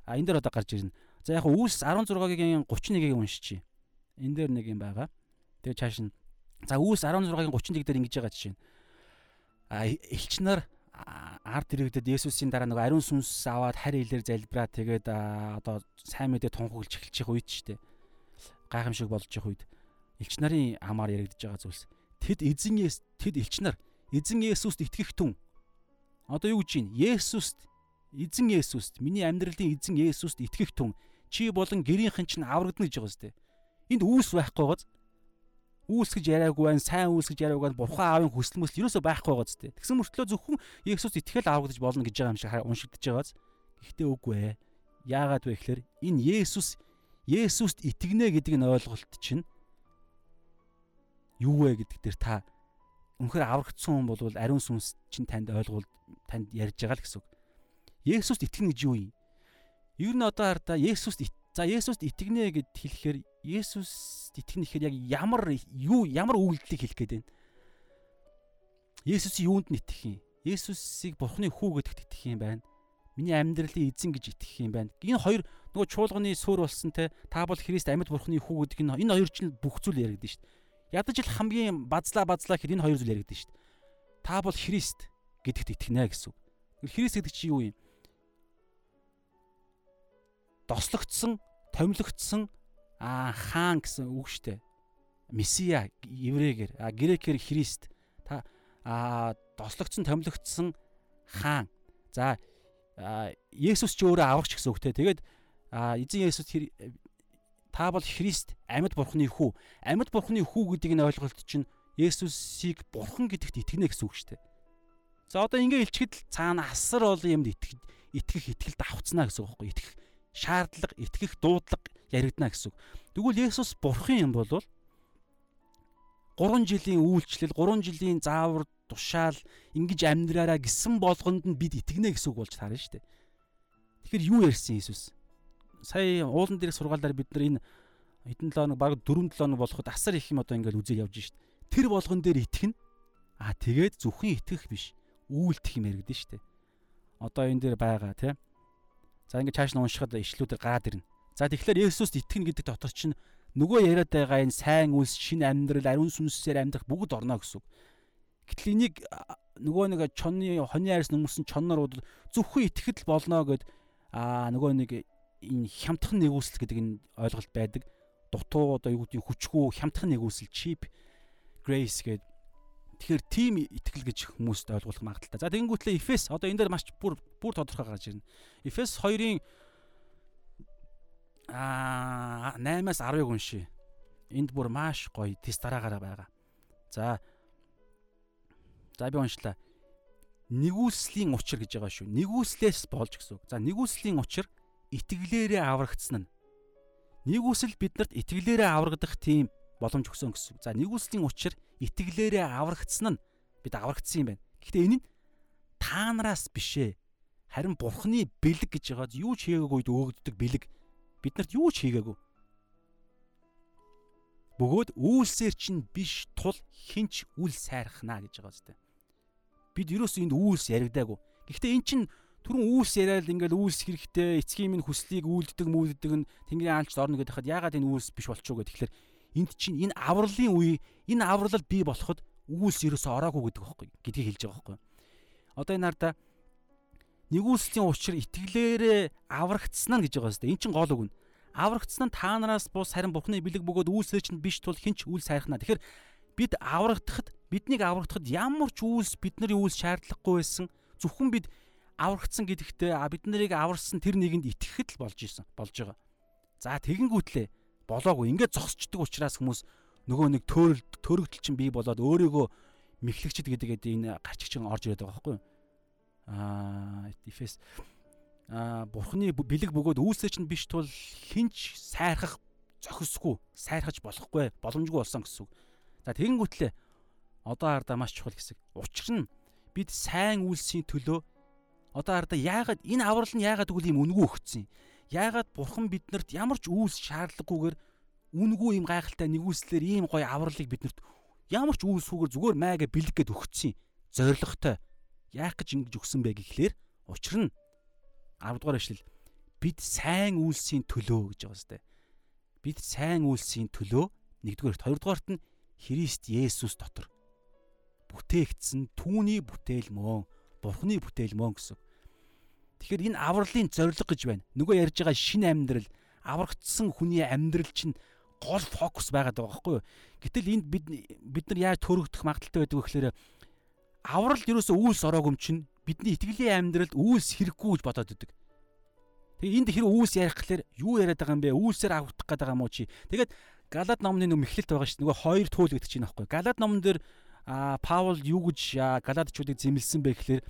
энэ дээр одоо гарч ирнэ. За яг үйлс 16-гийн 31-ийг уншичи. Энэ дээр нэг юм байгаа. Тэгээ чааш нь за үүс 16-гийн 31 дээр ингэж байгаа жишээ. А элч нар ард иргэдэд Есүсийн дараа нөгөө ариун сүнс аваад харь илээр залбираа тэгээд одоо сайн мэдээ тунхаглаж байгаа үед ч тийм гайхамшиг болж байгаа үед элч нарын амаар яригдж байгаа зүйлс. Тэд эзэн тэд элч нар эзэн Есүст итгэх түн. Одоо юу гэж юм? Есүст эзэн Есүст миний амьдралын эзэн Есүст итгэх түн. Чи болон гэрийнхэн чинь аврагдана гэж байгаа зү. Энд үүс байхгүй гоц. Үүс гэж яриаггүй байх, сайн үүс гэж яриаггүй байх, бурхан аавын хүсэл мөсөл ерөөсөө байхгүй гоц тээ. Тэгсэн мөртлөө зөвхөн Есүс итгэл аврагдаж болно гэж байгаа юм шиг уншигдэж байгааз. Гэхдээ үгүй ээ. Яагаад вэ гэхээр энэ Есүс Есүст итгэнэ гэдэг нь ойлголт чинь юу вэ гэдэг дээр та үнэхээр аврагдсан хүн бол ариун сүнс чинь танд ойлгуул танд ярьж байгаа л гэсэн үг. Есүст итгэнэ гэж юу юм? Ер нь одоо хардаа Есүст за Есүст итгэнэ гэд хэлэхээр Есүст итгэнэ гэхээр яг ямар юу ямар үйлдэлийг хэлэх гээд байна? Есүс юунд нь итгэх юм? Есүсийг Бурхны хүү гэдэгт итгэх юм байна. Миний амьдралын эзэн гэж итгэх юм байна. Энэ хоёр нөгөө чуулганы суурь болсон те та бол Христ амьд Бурхны хүү гэдэг нь энэ хоёр чинь бүх зүйл яригдэн шүү дээ. Ядаж л хамгийн базлаа базлаа гэхэд энэ хоёр зүйл яригдэн шүү дээ. Та бол Христ гэдэгт итгэнэ гэсэн. Христ гэдэг чинь юу юм? Дослогдсон, томилогдсон аа хаан гэсэн үг дээ. Месиа еврейгээр, а грекээр Христ. Та аа дослогдсон, томилогдсон хаан. За Есүс ч өөрөө аврагч гэсэн үг те. Тэгээд эзэн Есүс та бол Христ амьд бурхны хүү. Амьд бурхны хүү гэдэг нь ойлголт чинь Есүсийг бурхан гэдэгт итгэнэ гэсэн үг шүү дээ. За одоо ингээ илчгэд цаана асар олон юмд итгэх итгэх итгэлд авцнаа гэсэн үг байхгүй. Итгэх шаардлага, итгэх дуудлага яригдана гэсэн үг. Тэгвэл Есүс бурхан юм бол 3 жилийн үйлчлэл, 3 жилийн заавар, тушаал ингэж амьдраараа гисэн болгонд нь бид итгэнэ гэсэн үг болж таарна шүү дээ. Тэгэхээр юу ярьсан Иесус? Сая уулан дээрх сургаалаар бид нар энэ хэдэн 7 хоног баг 4 7 хоног болоход асар их юм одоо ингээд үзэл явж шít. Тэр болгон дээр итгэнэ. Аа тэгээд зөвхөн итгэх биш үйлдэх юм яригдэн штэ. Одоо энэ дээр байгаа тий. За ингээд цааш нь уншихад ишлүүдээр гараад ирнэ. За тэгэхээр Есүст итгэнэ гэдэг дотор чинь нөгөө яриад байгаа энэ сайн үйлс, шинэ амьдрал, ариун сүнсээр амьдрах бүгд орно гэсэн үг. Гэтэл энийг нөгөө нэг чонны хоны айрс нөмсөн чонноор зөвхөн итгэхэд л болно гэд аа нөгөө нэг энэ хямдхан нэгүсэл гэдэг энэ ойлголт байдаг. Дутуу одоо юу гэдэг хүчгүй хямдхан нэгүсэл cheap grace гэдэг Тэгэхээр тим итгэл гэж хүмүүст ойлгуулах магадaltaй. За тэгэнгүүтлээ Эфес одоо энэ дээр маш бүр бүр тодорхой гарч ирнэ. Эфес 2-ын аа 8-аас 10-ыг уншия. Энд бүр маш гоё тест дараагаараа байгаа. За За би уншлаа. Нэгүслийн учир гэж байгаа шүү. Нэгүслээс болж гэсэн үг. За нэгүслийн учир итгэлээрээ аврагдсан нь. Нэгүсэл биднэрт итгэлээрээ аврагдах тийм боломж өгсөн гэсэн. За нэгүслийн учир итгэлээрээ аврагдсан нь бид аврагдсан юм байна. Гэхдээ энэ нь та нараас бишээ. Харин бурхны бэлэг гэж байгаад юу ч хийгээгүй өгөгддөг бэлэг. Биднэрт юу ч хийгээгүй. Бөгөөд үйлсээр чинь биш тул хинч үл сайрхнаа гэж байгаа зү. Бид ерөөсөө энд үйлс яригдаагүй. Гэхдээ эн чинь түрүүн үйлс яриад ингээл үйлс хэрэгтэй эцгийн минь хүслийг үйлддэг мүүлддэг нь тэнгэрийн аалчд орно гэдэг хад ягаад энэ үйлс биш болчихоо гэдэг. Тэгэхээр энд чинь энэ авралын үе энэ аврал бий болоход үүс ерөөсөө ороогүй гэдэг байхгүй гэдгийг хэлж байгаа байхгүй. Одоо энэ хараа нэгүслийн учир итгэлээрээ аврагдсан нь гэж байгаа хэвээр. Эн чинь гол үг нь. Аврагдсан нь та нараас бус харин Бурхны бэлэг бөгөөд үйлсээ чинь биш тул хинч үйл сайрхна. Тэгэхээр бид аврагдахад биднийг аврагдахад ямар ч үйлс бидний үйлс шаардлагагүй байсан. Зөвхөн бид аврагдсан гэдэгтээ бид нарыг аварсан тэр нэгэнд итгэхэд л болж исэн болж байгаа. За тэгэнгүүтлээ болоогүй. Ингээд зогсчдөг учраас хүмүүс нөгөө нэг төөрөл төрөгдөл чинь бий болоод өөрийгөө мэхлэгчд гэдэг энэ гарчигчин орж ирээд байгаа байхгүй юу? Аа, Эфес аа бурхны бэлэг бөгөөд үүсээ чинь биш тул хинч сайрхах зохисгүй, сайрхаж болохгүй, боломжгүй болсон гэсэн үг. За тэгэнгүүтлээ одоо хардаа маш чухал хэсэг. Учир нь бид сайн үйлсийн төлөө одоо хардаа яагаад энэ аврал нь яагаад гэвэл ийм үнгүү өгцөн юм яагаад бурхан биднэрт ямар ч үүс шаардлагагүйгээр үнгүй юм гайхалтай нэгүслэр ийм гоё авралыг биднэрт ямар ч үүсгүйгээр зүгээр майга бэлэг гэд өгсөн зоригтой яах гэж ингэж өгсөн бэ гэхлээр учир нь 10 дугаар эшлэл бид сайн үйлсийн төлөө гэж байгаа сте бид сайн үйлсийн төлөө нэгдүгээрт хоёрдугаарт нь Христ Есүс дотор бүтээгдсэн түүний бүтээл мөн бурхны бүтээл мөн гэсэн Тэгэхээр энэ авралын зорилго гэж байна. Нөгөө ярьж байгаа шинэ амьдрал, аврагдсан хүний амьдрал чинь гол фокус байгаад байгаа байхгүй юу? Гэтэл энд бид бид нар яаж төрөгдөх магадaltaй байдаг вэ гэхээр аврал ерөөсөө үйлс ороогүй чинь бидний итгэлийн амьдралд үйлс хэрэггүй гэж бодоод идэг. Тэгээ энд хэрэг үйлс ярих гэхээр юу яриад байгаа юм бэ? Үйлсээр аврагдах гэдэг юм уу чи? Тэгээд Галаад номны нэг мэхлэлт байгаа шүү. Нөгөө хоёр туул гэдэг чинь аахгүй. Галаад номон дээр Паул юу гэж Галадчуудыг зэмлсэн бэ гэхээр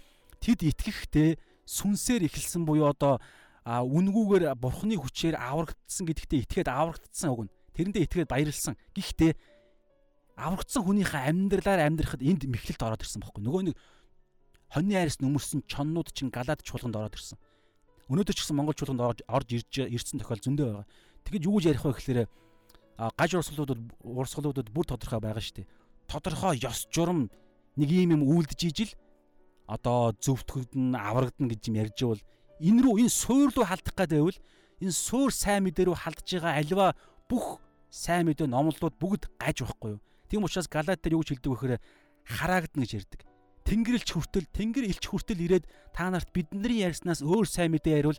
тэд итгэхтэй сүнсээр эхэлсэн буюу одоо үнгүүгээр бурхны хүчээр аврагдсан гэдэгтээ итгээд аврагдсан үг нь. Тэрэндээ итгээд баярлсан. Гэхдээ аврагдсан хүнийхээ амьдралаар амьдрахад энд мэхлэлт ороод ирсэн байхгүй. Нөгөө нэг хоньны айрс нүмерсэн чоннууд чинь галаад чуулганд ороод ирсэн. Өнөөдөр ч гэсэн Монгол чуулганд орж ирж ирсэн тохиол зөндөө байгаа. Тэгэж юу гэж ярих вэ гэхээр гаж урсгалуудад урсгалуудад бүр тодорхой байгаа шүү дээ. Тодорхой ёс журам нэг юм юм үлдэж ижил одоо зөвтгөгдөн аврагдана гэж юм ярьж байвал энэ рүү энэ суур руу халдах гэдэг байвал энэ суур сайн мэдээ рүү халдж байгаа альва бүх сайн мэдээ номлолууд бүгд гаж байхгүй юу. Тийм учраас Галат дээр юу гэж хэлдэг вэ гэхээр хараагдана гэж ярьдаг. Тэнгэр элч хүртэл тэнгэр элч хүртэл ирээд та нарт бидний ярьснаас өөр сайн мэдээ ярил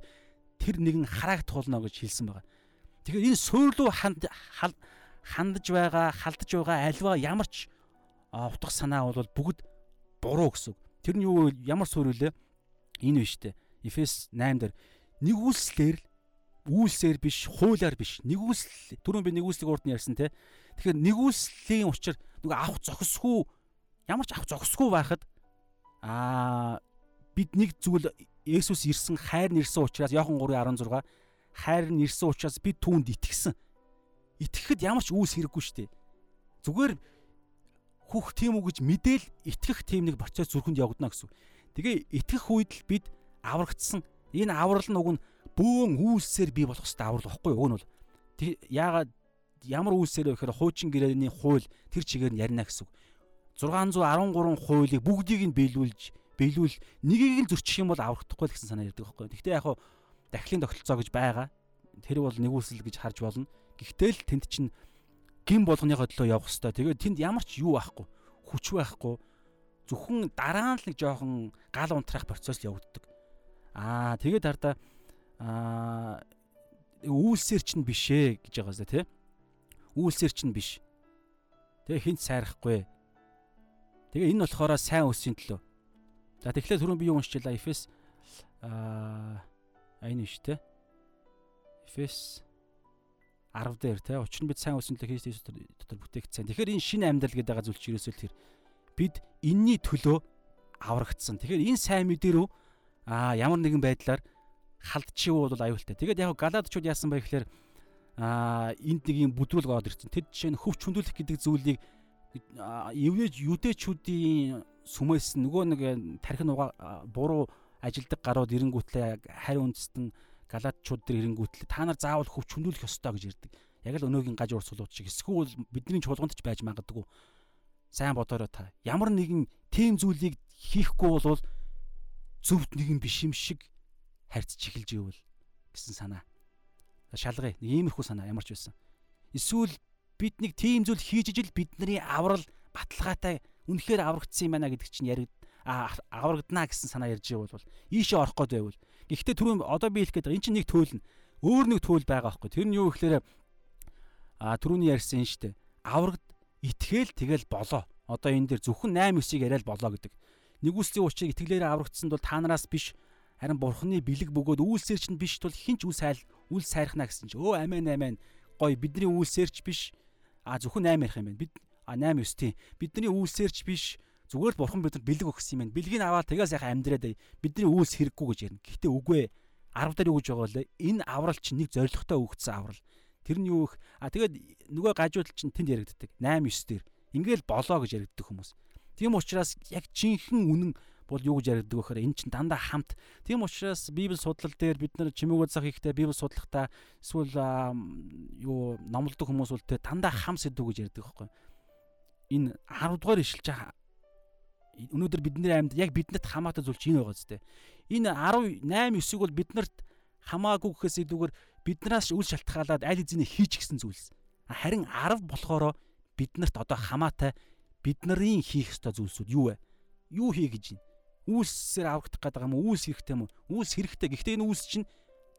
тэр нэгэн хараагдах болно гэж хэлсэн байгаа. Тэгэхээр энэ суурлуу ханд хандж байгаа, халдж байгаа альва ямар ч утга санаа бол бүгд буруу гэсэн. Тэр нь юу ямар суурь вүлээ? Энэ биш үү? Эфес 8 дээр нэгүслэр үйлсээр биш, хуулиар биш. Нэгүсэл түрүүн би нэгүслийг урд нь ярьсан те. Тэгэхээр нэгүслийн учир нөгөө авах зохисгүй ямар ч авах зохисгүй байхад аа бид нэг зүйл Есүс ирсэн хайр нэрсэн учраас Иохан 3:16 хайр нэрсэн учраас бид түүнд итгэсэн. Итгэхэд ямар ч үүс хэрэггүй шүү дээ. Зүгээр хүүх тийм үг гэж мэдээл итгэх тийм нэг процесс зүрхэнд явагдана гэсэн. Тэгээ итгэх үед л бид аврагдсан. Энэ аврал нь уг нь бөөн үйлсээр бий болох хэвээр аврал واخгүй. Уг нь бол яагаад ямар үйлсээр вэ гэхээр хуучин гэрээний хууль тэр чигээр нь ярина гэсэн. 613 хуулийг бүгдийг нь биелүүлж биелүүл нэгийг л зөрчих юм бол аврахдахгүй л гэсэн санаа ярьдаг байхгүй. Гэхдээ яг хуу дахлын тогтолцоо гэж байгаа. Тэр бол нэгүүлсэл гэж харж болно. Гэхдээ л тэнд чинь гин болгоныхоо төлөө явах хэвээр. Тэгээд тэнд ямар ч юу байхгүй. Хүч байхгүй. Зөвхөн дараа нь л нэг жоохон гал унтрах процесс явагддаг. Аа тэгээд хардаа аа үйлсээр чинь биш ээ гэж байгаа зү тий. Үйлсээр чинь биш. Тэгээ хинт сайрахгүй. Тэгээ энэ болохоор сайн өссөн төлөө. За тэгэхээр түрүүн би юу уншчихлаа Эфес аа энэ шүү дээ. Эфес 10 дээр те учир нь бид сайн өссөн төлөө Христ Иесус дотор бүтээгдсэн. Тэгэхээр энэ шинэ амьдрал гэдэг зүйл чи ерөөсөө тэр бид энэний төлөө аврагдсан. Тэгэхээр энэ сайн мэдээ рүү аа ямар нэгэн байдлаар халдчихвол бол аюултай. Тэгээд яг галадчууд яасан бэ гэхээр аа энд нэг юм бүдрүүл гоод ирсэн. Тэд жишээ нь хөвч хүндүүлэх гэдэг зүйлийг евнэж юдэчүүдийн сүмээс нөгөө нэг тархин угаа буруу ажилдаг гарууд эренгүүтлээ харь үндэстэн галаадчууд дэр эренгүүтлээ та нар заавал хөвч хүндүүлэх ёстой гэж ярьдаг. Яг л өнөөгийн гаж урсгалууд шиг эсвэл бидний чуулганд ч байж магадгүй. Сайн бодорой та. Ямар нэгэн тийм зүйлийг хийхгүй бол зөвхт нэгэн биш юм шиг харьц чиглэж ивэл гэсэн санаа. Шалгая. Нэг иймэрхүү санаа ямар ч байсан. Эсвэл бид нэг тийм зүйл хийж ижил бидний аврал баталгаатай үнэхээр аврагдсан юм байна гэдэг чинь яриг аврагдана гэсэн санаа ярьж байгаа бол ийшээ орох гээд байвал. Гэхдээ түрүүн одоо би хэлэх гээд байгаа эн чинь нэг төөл нь өөр нэг төөл байгаа байхгүй. Тэр нь юу гэхээр а түрүүний ярьсан шүү дээ. Аврагд итгэл тэгэл болоо. Одоо энэ дээр зөвхөн 8 9-ийг яриад болоо гэдэг. Нэгүслийн учрыг итгэлээрээ аврагдсанд бол та нараас биш харин бурхны бэлэг бөгөөд үйлсээр чинь биш тул хинч үл сайл үл сайрхна гэсэн чинь өө амин амин гой бидний үйлсээрч биш а зөвхөн 8 ярих юм байна. Бид а 8 9 тийм. Бидний үйлсээрч биш зүгээр л бурхан бидэнд бэлэг өгсөн юм байна. Бэлгийг аваад тэгээс яхаа амьдраад бидний үйлс хэрэггүй гэж ярина. Гэхдээ үгүй ээ. 10 дээр юу гэж байгаа вэ? Энэ аврал чинь нэг зоригтой өгдсөн аврал. Тэр нь юу их а тэгээд нөгөө гажууд чинь тэнд яригддаг. 8 9 дээр. Ингээл болоо гэж яригддаг хүмүүс. Тийм учраас яг жинхэнэ үнэн бол юу гэж яригддаг вэ гэхээр эн чинь дандаа хамт. Тийм учраас Библи судлал дээр бид нар чимээгөө зах ихтэй Библи судлахдаа эсвэл юу номлодог хүмүүс бол тэ дандаа хам сэдв гэж ярьдаг байхгүй. Энэ 10 дугаар байгаа өнөөдөр бидний амьд яг биднэрт хамаатай зүйл чинь байгаа зү. Энэ 18 9-ийг бол биднэрт хамаагүй гэхээс илүүгээр биднээс үл шалтгаалаад аль хэзээ хийж гисэн зүйлс. Харин 10 болохоор биднэрт одоо хамаатай бидний хийх ёстой зүйлсүүд юу вэ? Юу хий гэж байна? Үйлсээр аврагдах гэдэг юм уу? Үйлс хэрэгтэй юм уу? Үйлс хэрэгтэй. Гэхдээ энэ үйлс чинь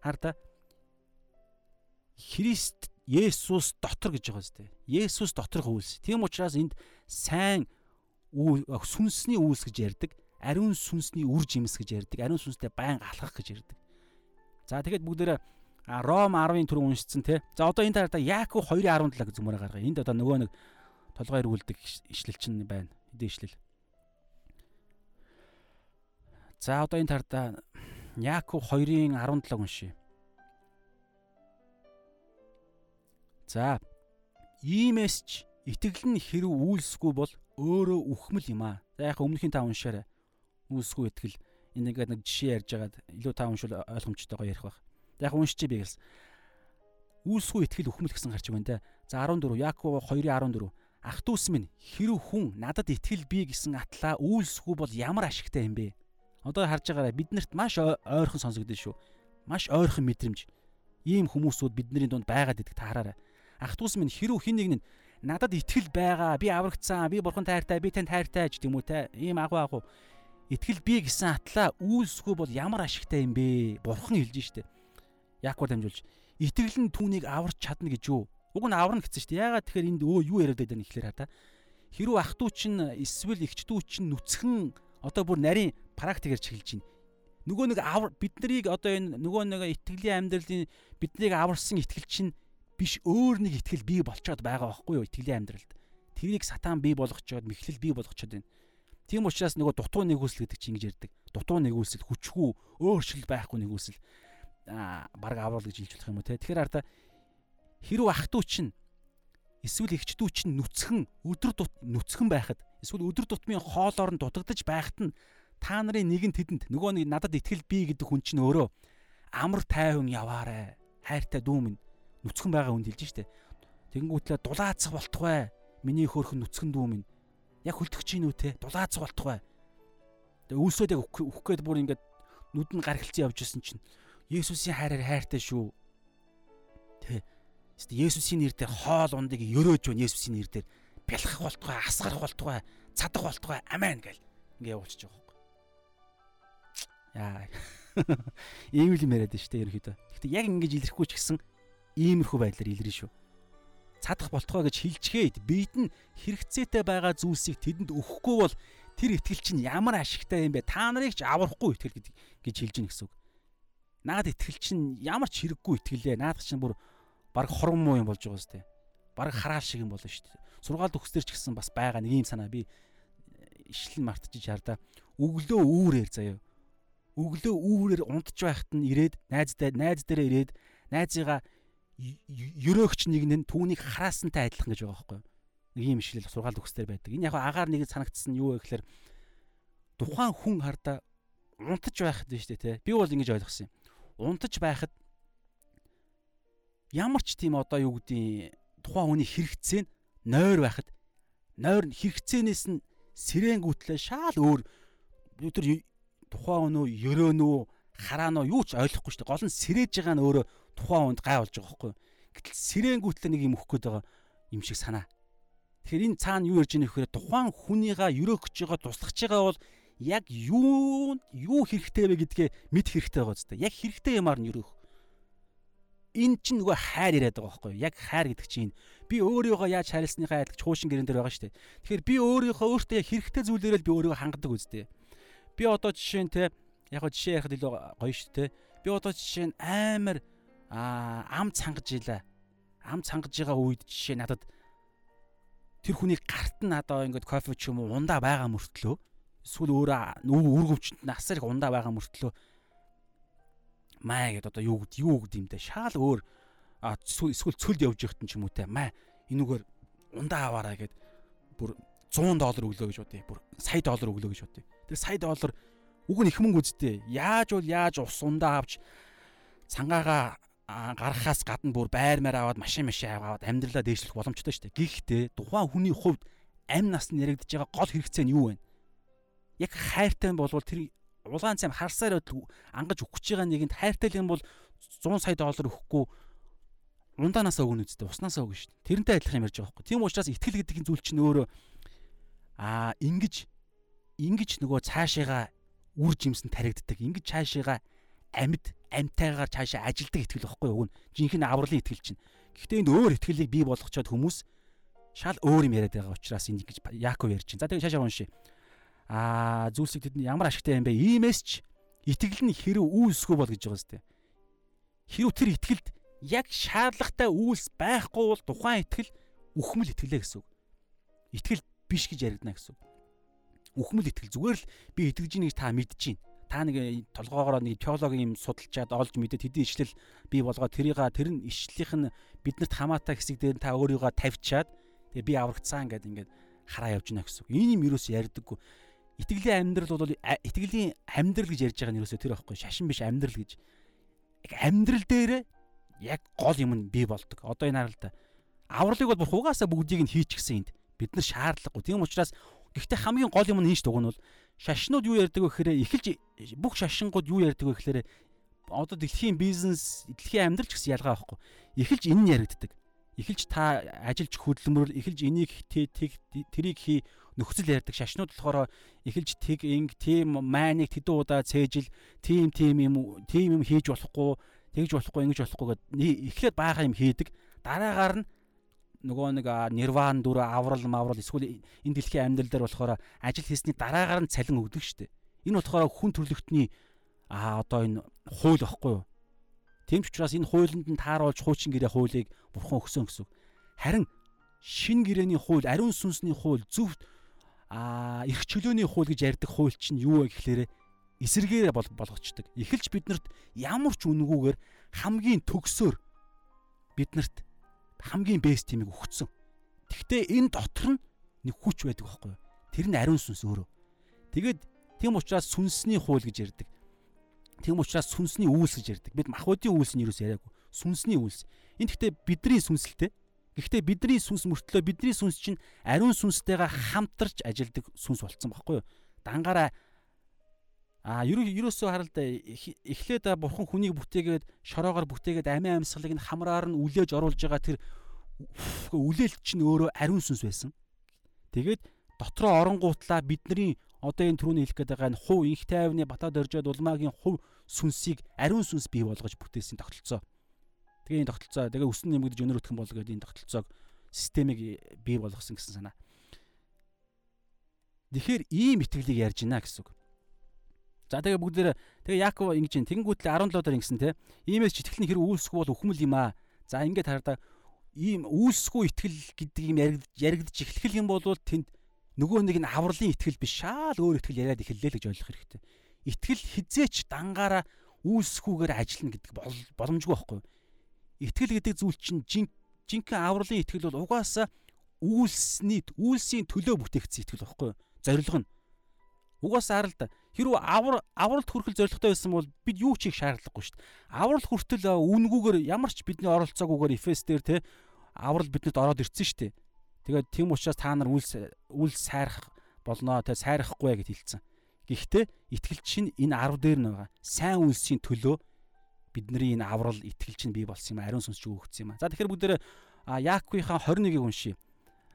хараа Христ Есүс дотор гэж байгаа зү. Есүс доторх үйлс. Тийм учраас энд сайн сүнсний үйлс гэж ярьдаг. Ариун сүнсний үр жимс гэж ярьдаг. Ариун сүнстэй байн алхах гэж ярьдаг. За тэгэхэд бүгдээрээ Ром 10-ын түрүү уншицсан тий. За одоо энэ тараа Яаков 2:17 гэж зөмөрө гаргая. Энд одоо нөгөө нэг толгой эргүүлдэг ишлэл чинь байна. Хэдэн ишлэл. За одоо энэ тарда Яаков 2-ын 17 уншия. За иймээс ч итгэл нь хэрэг үйлсгүй бол өөрөө үхмэл юм аа. За яг өмнөхийн та уншаарай. Үйлсгүй итгэл энэ ингээд нэг жишээ ярьж байгаад илүү та уншвал ойлгомжтойгоо ярих байх. За яг уншиж би гэсэн. Үйлсгүй итгэл үхмэл гэсэн гарч юм да. За 14 Яаков 2:14 Ах дүүс минь хэрв хүн надад итгэл бий гэсэн атлаа үйлсгүй бол ямар ашигтай юм бэ? Одоо харж байгаарай биднэрт маш ойрхон сонсогдсон шүү. Маш ойрхон мэдрэмж. Ийм хүмүүсүүд бидний дунд байгаад идэх таараарай. Ах дүүс минь хэрв хин нэг нь надад итгэл байгаа, би аврагдсан, би бурхан тайртай, би танд тайртай гэж юм уу те. Ийм агуу агуу итгэл бий гэсэн атлаа үйлсгүй бол ямар ашигтай юм бэ? Бурхан хэлж штэ. Яаков дамжуулж итгэл нь түүнийг аварч чадна гэж юу? Уг нь аварна гэсэн чинь ягаад тэгэхээр энд өө юу яриад байдаг нь ихлээр хата. Хэрвээ ах トゥ чинь эсвэл эгч トゥ чинь нүцгэн одоо бүр нарийн практикээр чиглэж байна. Нөгөө нэг бид нарыг одоо энэ нөгөө нэг итгэлийн амьдралын биднийг аварсан итгэл чинь биш өөр нэг итгэл бий болчоод байгаа байхгүй юу итгэлийн амьдралд. Тэрийг сатан бий болгочоод мэхлэл бий болгочоод байна. Тийм учраас нөгөө дутуу нэгүсэл гэдэг чинь ингэж ярьдаг. Дутуу нэгүсэл хүчгүй өөрчлөл байхгүй нэгүсэл аа баг аврал гэж хэлж болох юм уу те. Тэгэхээр арда хэрв ах トゥ чинь эсвэл эгч トゥ чинь нүцгэн өдөр тут нүцгэн байхад эсвэл өдөр тутмын хоолоор нь дутагдж байхад нь та нарын нэгэн тэдэнд нөгөө нэг надад итгэл бий гэдэг хүн чинь өөрөө амар тайван яваарэ. Хайртай дүү минь. Нүцгэн байгаа хүнд хэлж штэ. Тэгэнгүүтлээ дулаацах болтугай. Миний хөөрхөн нүцгэн дүү минь. Яг хөлтөгч чинь үү те дулаацах болтугай. Тэгээ өлсөд яг өөх гээд бүр ингээд нүд нь гаргалцсан явж исэн чинь Есүсийн хайраар хайртай шүү. Тэ Есүсийн нэрээр хоол ундыг өрөөж байна Есүсийн нэрээр. Бялхах болтугай, асгарах болтугай, цадах болтугай. Амен гэл. Ингээ явуулчих. жоох. Яа. Ийм л юм яриад штэ ерөөхдөө. Гэхдээ яг ингэж илэрхгүй ч гэсэн иймэрхүү байдлаар илэрнэ шүү. Цадах болтугай гэж хилчгээд биед нь хэрэгцээтэй байгаа зүйлсийг тэдэнд өгөхгүй бол тэр итгэл чинь ямар ашигтай юм бэ? Та нарыг ч аврахгүй итгэл гэж хэлж гин гэсэн үг. Наад итгэл чинь ямар ч хэрэггүй итгэлээ. Наад чинь бүр баг хорон муу юм болж байгаа сте. Баг хараал шиг юм болно шүү дээ. Сургаалт өгсдөр ч гэсэн бас байгаа нэг юм санаа би ишлэн мартчих хардаа. Өглөө үүрээр заяа. Өглөө үүрээр унтж байхад нь ирээд найзтай найз дээрээ ирээд найзыгаа ерөөгч нэг нь түүнийг хараасантай адилхан гэж байгаа байхгүй? Нэг юм ишлэл сургаалт өгсдөр байдаг. Энэ яг агаар нэг санагдсан юу вэ гэхээр тухайн хүн хардаа унтж байхад нь шүү дээ, тэ. Би бол ингэж ойлгосон юм. Унтж байхад ямар ч тийм одоо юу гэдгийг тухайн хүний хэрэгцээ нь нойр байхад нойр хэрэгцээнээс нь сэрэнгүүтлээ шаал өөр өдөр тухайн өнөө ерөөнөө харааноо юу ч ойлгохгүй шүү дээ. Гол нь сэрэж байгаа нь өөрөө тухайн хүнд гай болж байгаа байхгүй. Гэтэл сэрэнгүүтлээ нэг юм өгөх гээд байгаа юм шиг санаа. Тэгэхээр энэ цаана юу ярьж байгаа нөхөр тухайн хүнийгаа ерөөгч байгаа туслах байгаа бол яг юу юу хэрэгтэй вэ гэдгээ мэд хэрэгтэй байгаа зү. Яг хэрэгтэй юмар нь ерөөх энэ чинь нөгөө хайр яриад байгаа байхгүй яг хайр гэдэг чинь би өөрийгөө яаж хайрласныхаа айлгч хуушин гэрэн дээр байгаа шүү дээ тэгэхээр би өөрийнхөө өөртөө хэрэгтэй зүйлээрээ л би өөрийгөө хангадаг үстэй би одоо жишээ нь те яг го жишээ ярихад илүү гоё шүү дээ би одоо жишээ нь амар ам цангаж илаа ам цангаж байгаа үед жишээ надад тэр хүний гарт нь одоо ингээд кофе ч юм уу ундаа байгаа мөртлөө эсвэл өөрөө үргөвчөнд насар их ундаа байгаа мөртлөө маа гэдээ одоо юу гэд юу гэд юм те шаал өөр эсвэл цөлд явж явахт ч юм уу те маа энүүгээр ундаа аваараа гэд бүр 100 доллар өглөө гэж бодъё. Бүр сая доллар өглөө гэж бодъё. Тэр сая доллар уг нь их мөнгө үсттэй. Яаж бол яаж ус ундаа авч цангаагаа гарахаас гадна бүр байр маар аваад машин машин аваад амьдралаа дээшлэх боломжтой шүү дээ. Гэхдээ тухайн хүний хувьд амь нас нь яригдж байгаа гол хэрэгцээ нь юу вэ? Яг хайртай болвол тэр улаан цайм харсаар ангаж өгч байгаа нэгэнд хайртай юм бол 100 сая доллар өгөхгүй ундаанасаа өгнө үсттэй уснасаа өгнө шүү дээ. Тэрнтэй адилхан юм ярьж байгаа байхгүй. Тийм учраас итгэл гэдэг зүйл чинь өөрөө аа ингэж ингэж нөгөө цаашаага үр жимсэн таригддаг. Ингэж цаашаага амьд амьтайгаар цаашаа ажилдаг итгэл байхгүй юу? Жинхэнэ авралын итгэл чинь. Гэхдээ энэ өөр итгэлийг бий болгочоод хүмүүс шал өөр юм яриад байгаа учраас энэ гэж Яаков ярьж чинь. За тэгээ цаашаа уншия аа зүйлсийг тэдэнд ямар ашигтай юм бэ? Иймээс ч итгэл нь хэрэг үйлсгүй бол гэж байгаа сте. Хэрв тэр итгэлд яг шаардлагатай үйлс байхгүй бол тухайн итгэл үхмэл итгэлээ гэсэн үг. Итгэл биш гэж яригдана гэсэн үг. Үхмэл итгэл зүгээр л би итгэж ийн гэж та мэдэж байна. Та нэг толгоогоор нэг теологийн юм судалчаад олж мэдээд хэдийн ишлэл бий болгоод тэрийг тэр нь ишлэлийнх нь биднэрт хамаатай хэсэг дээр та өөрийгөө тавьчаад тэгээ би аврагцсан гэдэг ингээд хараа явж гинэ гэсэн. Энэ юм юус ярьдаггүй Итгэлийн амьдрал бол итгэлийн амьдрал гэж ярьж байгаа нь ерөөсөө тэр байхгүй шашин биш амьдрал гэж. Амьдрал дээр яг гол юм нь бий болдог. Одоо энэ харалта авралыг бол бурхан угаасаа бүгдийг нь хийчихсэн энд. Бид нар шаардлагагүй. Тийм учраас гэхдээ хамгийн гол юм нь энэ ш дуг нь бол шашнууд юу ярьдаг вэ гэхээр эхэлж бүх шашингууд юу ярьдаг вэ гэхээр одоо дэлхийн бизнес, дэлхийн амьдрал ч гэсэн ялгаа байхгүй. Эхэлж энэ нь яригддаг. Эхэлж та ажиллаж хөдөлмөр, эхэлж энийг тэрийг хий нөхцөл ярьдаг шашнууд болохоор эхэлж тэг инг тим майныг тэдэн удаа цээжил тим тим юм тим юм хийж болохгүй тэгж болохгүй ингэж болохгүй гэд эхлээд баахан юм хийдэг дараагаар нь нөгөө нэг нирван дүр аврал маврал эсвэл энэ дэлхийн амьдрал дээр болохоор ажил хийсний дараагаар нь цалин өгдөг штеп. Энэ болохоор хүн төрөлхтний а одоо энэ хууль واخгүй юу? Тэмч учраас энэ хуулинд нь тааруулж хуучин гэрээ хуулийг бурхан өгсөн гэсэн. Харин шин гэрээний хууль, ариун сүнсний хууль, зөвхт а эрх чөлөөний хууль гэж ярьдаг хууль чинь юу вэ гэхлээрэ эсэргээр болгоцдог. Эхэлж биднэрт ямар ч үнгүүгээр хамгийн төгсөөр биднэрт хамгийн бэст тимийг өгцөн. Тэгвэл энэ дотор нь нэг хүч байдаг байхгүй юу? Тэр нь ариун сүнс өөрөө. Тэгээд тийм учраас сүнсний хууль гэж ярьдаг. Тийм учраас сүнсний үйлс гэж ярьдаг. Бид махбодийн үйлс нь юу яриаггүй. Сүнсний үйлс. Энэ гэхдээ бидний сүнсэлтэй Гэхдээ бидний сүнс мөртлөө бидний сүнс чинь ариун сүнстэйгээ хамтарч ажилдаг сүнс болцсон баггүй юу? Дангаараа а ерөөсөө харалда эхлээд бурхан хүнийг бүтээгээд шороогоор бүтээгээд амиа амьсгалыг нь хамраар нь үлээж оруулж байгаа тэр үлээлт чинь өөрөө ариун сүнс байсан. Тэгээд дотроо оронгуутлаа бидний одоо энэ түрүүний хэлэх гээд байгаа энэ хуу инх тайвны батад оржоод улмаагийн хув сүнсийг ариун сүнс бий болгож бүтээсэн тогтолцоо. Тэгээ энэ тогтолцоо тэгээ өснө нэмэгдэж өнөр өтгөн бол гэдэг энэ тогтолцоог системийг бий болгосон гэсэн санаа. Тэгэхээр ийм итгэлийг ярьж байна гэсэн үг. За тэгээ бүгдээр тэгээ Яаков ингэж ин тэгэнгүүтлээ 17 дараа ингэсэн те. Иймээс ч итгэл нь хэрэг үйлсгүй бол өхмөл юм аа. За ингээд хараа ийм үйлсгүй итгэл гэдэг юм яригдж эхлэх юм бол тэнд нөгөө нэг нь авралын итгэл биш шаал өөр итгэл яриад эхэллээ л гэж ойлгох хэрэгтэй. Итгэл хизээч дангаараа үйлсгүйгээр ажиллана гэдэг боломжгүй байхгүй? Итгэл гэдэг зүйл чинь жинхэнэ авралын итгэл бол угаасаа үйлсний үйлсийн төлөө бүтээгдсэн итгэл багхгүй юу? Зорилго нь. Угаасаа харал да. Хэрвээ авар авралт хүрхэл зорилготой байсан бол бид юу ч хийх шаардлагагүй шүү дээ. Аврал хүртэл үнгүүгээр ямар ч бидний оролцоогүйгээр Эфес дээр те аврал биднэрт ороод ирсэн шүү дээ. Тэгээд тийм учраас та нар үл үл сайрах болноо те сайрахгүй гэж хэлсэн. Гэхдээ итгэл чинь энэ 10 дээр нь байгаа. Сайн үйлсийн төлөө бидний энэ аврал итгэл чинь бий болсон юм ариун сүнс ч өгөгдсөн юм. За тэгэхээр бүгдээр Яаковынхаа 21-ийг уншия.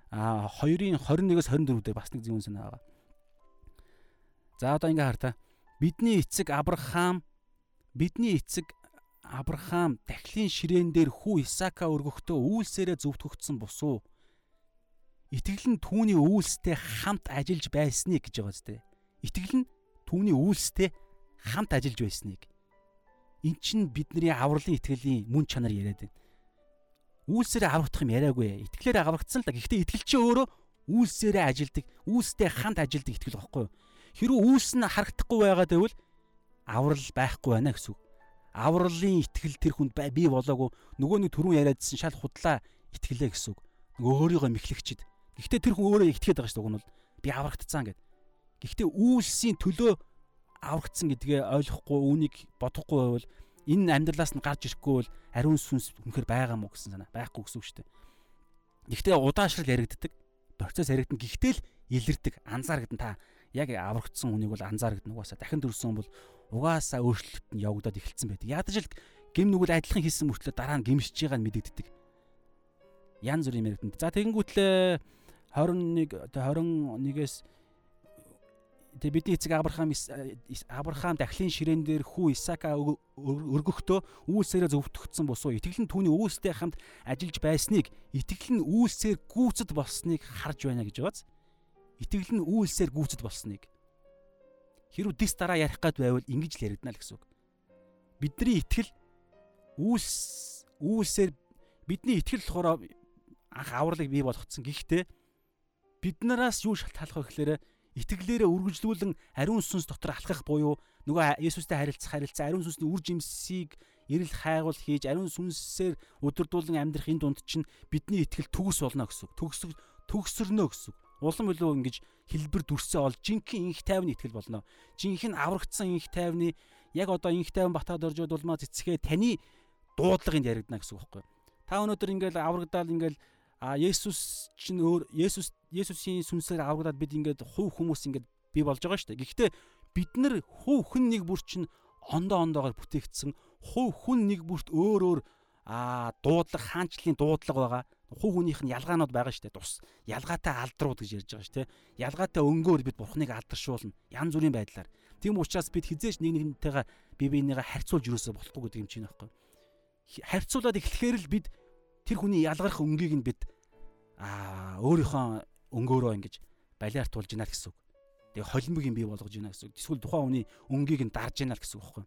А 2-ын 21-ээс 24 дээр бас нэг зөвүүн санаа байгаа. За одоо ингээ хар та. Бидний эцэг Авраам бидний эцэг Авраам дахлын ширээн дээр хүү Исака өргөхдөө үйлсээрээ зөвтгөгдсөн бусуу. Итгэл нь түүний үйлстэй хамт ажиллаж байсныг гэж байгаа зү. Итгэл нь түүний үйлстэй хамт ажиллаж байсныг эн чинь бидний авралын итгэлийн мөн чанар яриад байна. Үйлсээрээ аврагдах юм яриаггүй. Итгэлээр аврагдсан л да. Гэхдээ итгэл чи өөрөө үйлсээрээ ажилдаг, үйлстэй хамт ажилдаг итгэл багхгүй юу? Хэрвээ үйлс нь харагдахгүй байгаа гэвэл аврал байхгүй байна гэсэн үг. Авралын итгэл тэр хүнд бий болоогүй нөгөө нэг түрүүн яриадсэн шал худлаа итгэлээ гэсэн үг. Нөгөө өөрийгөө мэхлэгчэд. Гэхдээ тэр хүн өөрөө итгээд байгаа шүү дээ. Уг нь бол би аврагдцсан гэд. Гэхдээ үйлсийн төлөө аврагдсан гэдгээ ойлгохгүй үүнийг бодохгүй байвал энэ амьдралаас нь гарч ирэхгүй бол ариун сүнс үнэхээр байгаа мó гэсэн санаа байхгүй гэсэн үг шүү дээ. Гэхдээ удаашрал яригддаг. Процесс яригдана. Гэхдээ л илэрдэг, анзаарагдан та яг аврагдсан хүнийг бол анзаарагдан угаасаа дахин төрсөн бол угаасаа өөрчлөлт нь явагдаад эхэлсэн байдаг. Ядаж л гим нүгэл адилхан хийсэн мөртлөө дараа нь гимшиж байгааг нь мэдэгддэг. Ян зүр юм яригдана. За тэгэнгүүтлээ 21 21-ээс Тэгээ бидний эцэг Авраам Авраам дахлын ширээн дээр хүү Исака өргөхдөө үйлсээрээ зөвтгөгдсөн босуу итгэл нь түүний үйлстэй хамт ажиллаж байсныг итгэл нь үйлсээр гүйцэд болсныг харж байна гэж байгааз. Итгэл нь үйлсээр гүйцэд болсныг. Хэрвээ дис дараа ярих гад байвал ингэж л яригдана л гэсэн үг. Бидний итгэл үйлс үйлсээр бидний итгэл болохоор анх авралыг бий болгоцсон. Гэхдээ биднээс юу шалтгаалах вэ гэхээр итгэлээрээ үргэлжлүүлэн ариун сүнс дотор алхах буюу нөгөө Есүстэй харилцах харилцаа ариун сүнсний үр жимсийг эрэл хайгуул хийж ариун сүнсээр өдөрдүүлэн амьдрах энэ дунд чинь бидний итгэл төгс болно гэсэн үг. Төгс төгсөрнө гэсэн үг. Улам илүү ингэж хэлбэр дүрсээ ол жинхэнэ инх тайвны итгэл болно. Жинхэнэ аврагдсан инх тайвны яг одоо инх тайван батад оржод улмаа цэцгээ таны дуудлагыг яригдана гэсэн үг байхгүй. Та өнөөдөр ингээл аврагдаал ингээл а Есүс чинь өөр Есүс Есүсийн сүнсээр аврагдаад бид ингээд хувь хүмүүс ингээд бий болж байгаа шүү дээ. Гэхдээ бид нар хувь хүн нэг бүр чинь ондоо ондоогоор бүтээгдсэн хувь хүн нэг бүрт өөр өөр а дуудлага хаанчлалын дуудлага байгаа. Хувь хүнийх нь ялгаанууд байгаа шүү дээ. Тус ялгаатай алдрууд гэж ярьж байгаа шүү дээ. Ялгаатай өнгөөр бид бурхныг алдаршуулна. Ян зүрийн байдлаар. Тийм учраас бид хизээч нэг нэгнтэйгээ бие биенийгээ харьцуулж юусоо болохгүй гэдэг юм чинь байхгүй. Харьцуулаад эхлэхээр л бид тэр хүний ялгарх өнгийг нь бид аа өөрийнхөө өнгөөрөө ингэж балиартуулж гинэ гэсэн үг. Тэгээ холимог юм бий болгож гинэ гэсэн үг. Эсвэл тухайн хүний өнгийг нь дарж гинэ гэсэн үг байхгүй.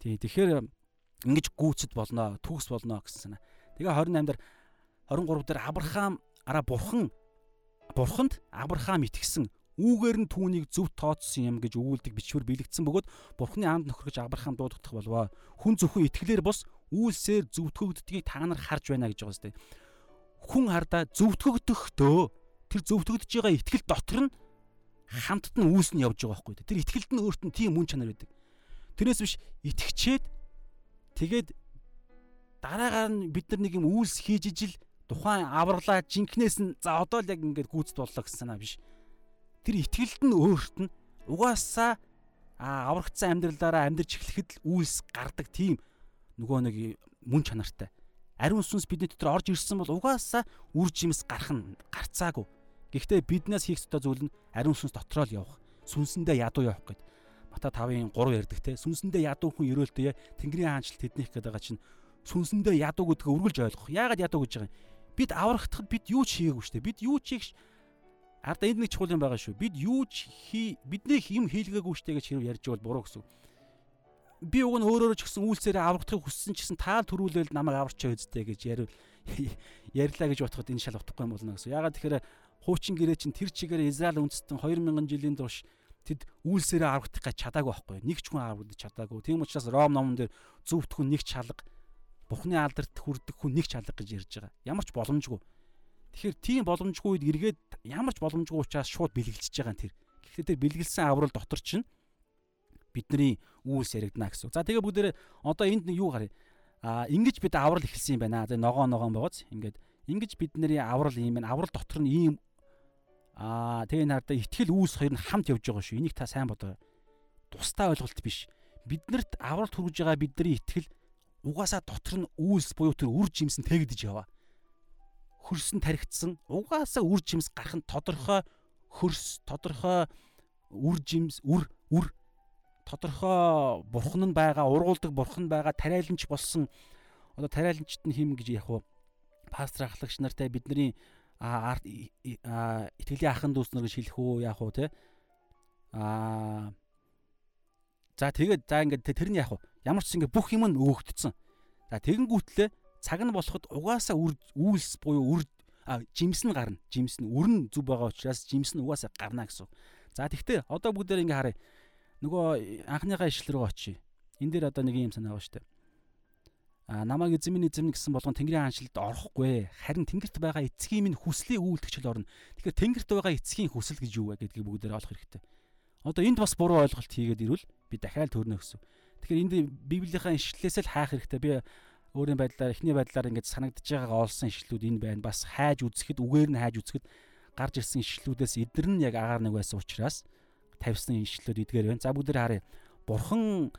Тий тэгэхээр ингэж гүйцэд болно, төгс болно гэсэн санаа. Тэгээ 28 дээр 23 дээр Авраам араа бурхан бурханд Авраам итгэсэн үүгээр нь түүнийг зөв тооцсон юм гэж өгүүлдэг бичвэр бэлэгдсэн бөгөөд бурхны анд нөхөргөж Авраам дуудагдах болвоо. Хүн зөвхөн итгэлээр бос үйлсээр зөвтгөгддгийг та нар харж байна гэж байгаа сте. Хүн хардаа зөвтгөгдөхдөө тэр зөвтгөгдөж байгаа итгэл дотор нь хамтд нь үйлс нь явж байгаа байхгүй. Тэр итгэлд нь өөрт нь тийм мөн чанар байдаг. Тэрнээс биш итгэчээд Тэгээд дараагаар нь бид нар нэг юм үйлс хийж ижил тухайн авралаа жинкнээс нь за одоо л яг ингээд гүйцэд боллоо гэсэн санаа биш. Тэр итгэлд нь өөрт нь угаасаа а аврагдсан амьдралаараа амьдарч эхлэхэд л үйлс гардаг тийм нөгөө нэг мөн чанартай. Ариун сүнс бидний дотор орж ирсэн бол угаасаа үр жимс гарах нь гарцаагүй. Гэхдээ биднээс хийх ёстой зүйл нь ариун сүнс дотроо л явах. Сүнсэндээ ядуу явах гэдэг. Мата 5-ын 3 ярьдаг те. Сүнсэндээ ядуу хүн ерөөлтөө Тэнгэрийн хаанчлалт тэднийх гэдэг чинь сүнсэндээ ядуу гэдгийг үргэлж ойлгох. Яагаад ядуу гэж байгаа юм? Бид аврагдахад бид юу ч хийгээгүй шүү дээ. Бид юу ч хийх Арда энд нэг чухал юм байгаа шүү. Бид юу ч хий бидний юм хийлгээгүй шүү дээ гэж хэрэг ярьж бол буруу гэсэн. Би уг нь өөрөөрөө ч гэсэн үйлсээрээ аврагдахыг хүссэн ч гэсэн таал төрүүлэл намайг аварчаа үздэй гэж ярил ярьлаа гэж бодоход энэ шал утгагүй юм болно гэсэн. Ягаад тэгэхээр хуучин гэрээ чинь тэр чигээр Израиль үндэстэн 2000 жилийн турш тэд үйлсээрээ аврагдах гэж чадаагүй байхгүй. Нэг ч хүн аврагдаж чадаагүй. Тийм учраас Ром номон дээр зөвхөн нэг чалга Бухны алдарт хүрдэг хүн нэг чалга гэж ярьж байгаа. Ямар ч боломжгүй. Тэгэхээр тийм боломжгүй үед эргээд ямар ч боломжгүй учраас шууд бэлгэлж байгаа тэр. Гэхдээ тэр бэлгэлсэн аврал дотор чинь бидний үйлс яригдана гэсэн. За тэгээ бүгдээ одоо энд юу гарыг а ингэж бид аврал эхэлсэн юм байна. За ногоо ногоон байгааз ингээд ингэж бидний аврал юм байна. Аврал дотор нь ийм Аа тэгээ энэ хардаа ихтгэл үүс хоёр нь хамт явж байгаа шүү. Энийг та сайн бодоо. Тусдаа ойлголт биш. Биднэрт авралт хүргэж байгаа бидний ихтгэл угаасаа дотор нь үүс буюу тэр үр жимс нь тэгдэж яваа. Хөрсөн таригдсан угаасаа үр жимс гарах нь тодорхой хөрс тодорхой үр жимс үр үр. Тодорхой бурхан нь байгаа ургуулдаг бурхан байгаа тариаланч болсон. Одоо тариаланчт нь хим гэж яг хуу пастор ахлагч нартай бидний а итгэлийн ахын дүүс нар гэж хэлэх үү яах вэ те? А за тэгээд за ингээд тэрний вэ ямар ч ингээд бүх юм нь өөгдсөн за тэгэнгүүтлээ цаг нь болоход угаасаа үйлс буюу үр жимс нь гарна жимс нь өрн зүв байгаа учраас жимс нь угаасаа гарна гэсэн за тэгтээ одоо бүгдээр ингээд харъя нөгөө анхныхаа ишлэл рүү очие энэ дээр одоо нэг юм санаа байгаа шүү дээ а намайг эзэмний эзэмнэ гэсэн болгон Тэнгэрийн хаанчлалд орохгүй. Харин Тэнгэрт байгаа эцгийн минь хүслийг үйлдэгчл орно. Тэгэхээр Тэнгэрт байгаа эцгийн хүсэл гэж юу вэ гэдгийг бүгдээр олох хэрэгтэй. Одоо энд бас буруу ойлголт хийгээд ирвэл би дахиад төрнө гэсэн. Тэгэхээр энд Библийнхаа ишлэлээс л хаах хэрэгтэй. Би өөрийн байдлаар эхний байдлаар ингэж санагдж байгаагаа олсон ишлүүд энэ байна. Бас хайж үзэхэд үгээр нь хайж үзэхэд гарч ирсэн ишлүүдээс эдгэр нь яг агаар нэг байсан учраас тавьсан ишлүүд эдгээр байна. За бүгдээр харъя. Бурхан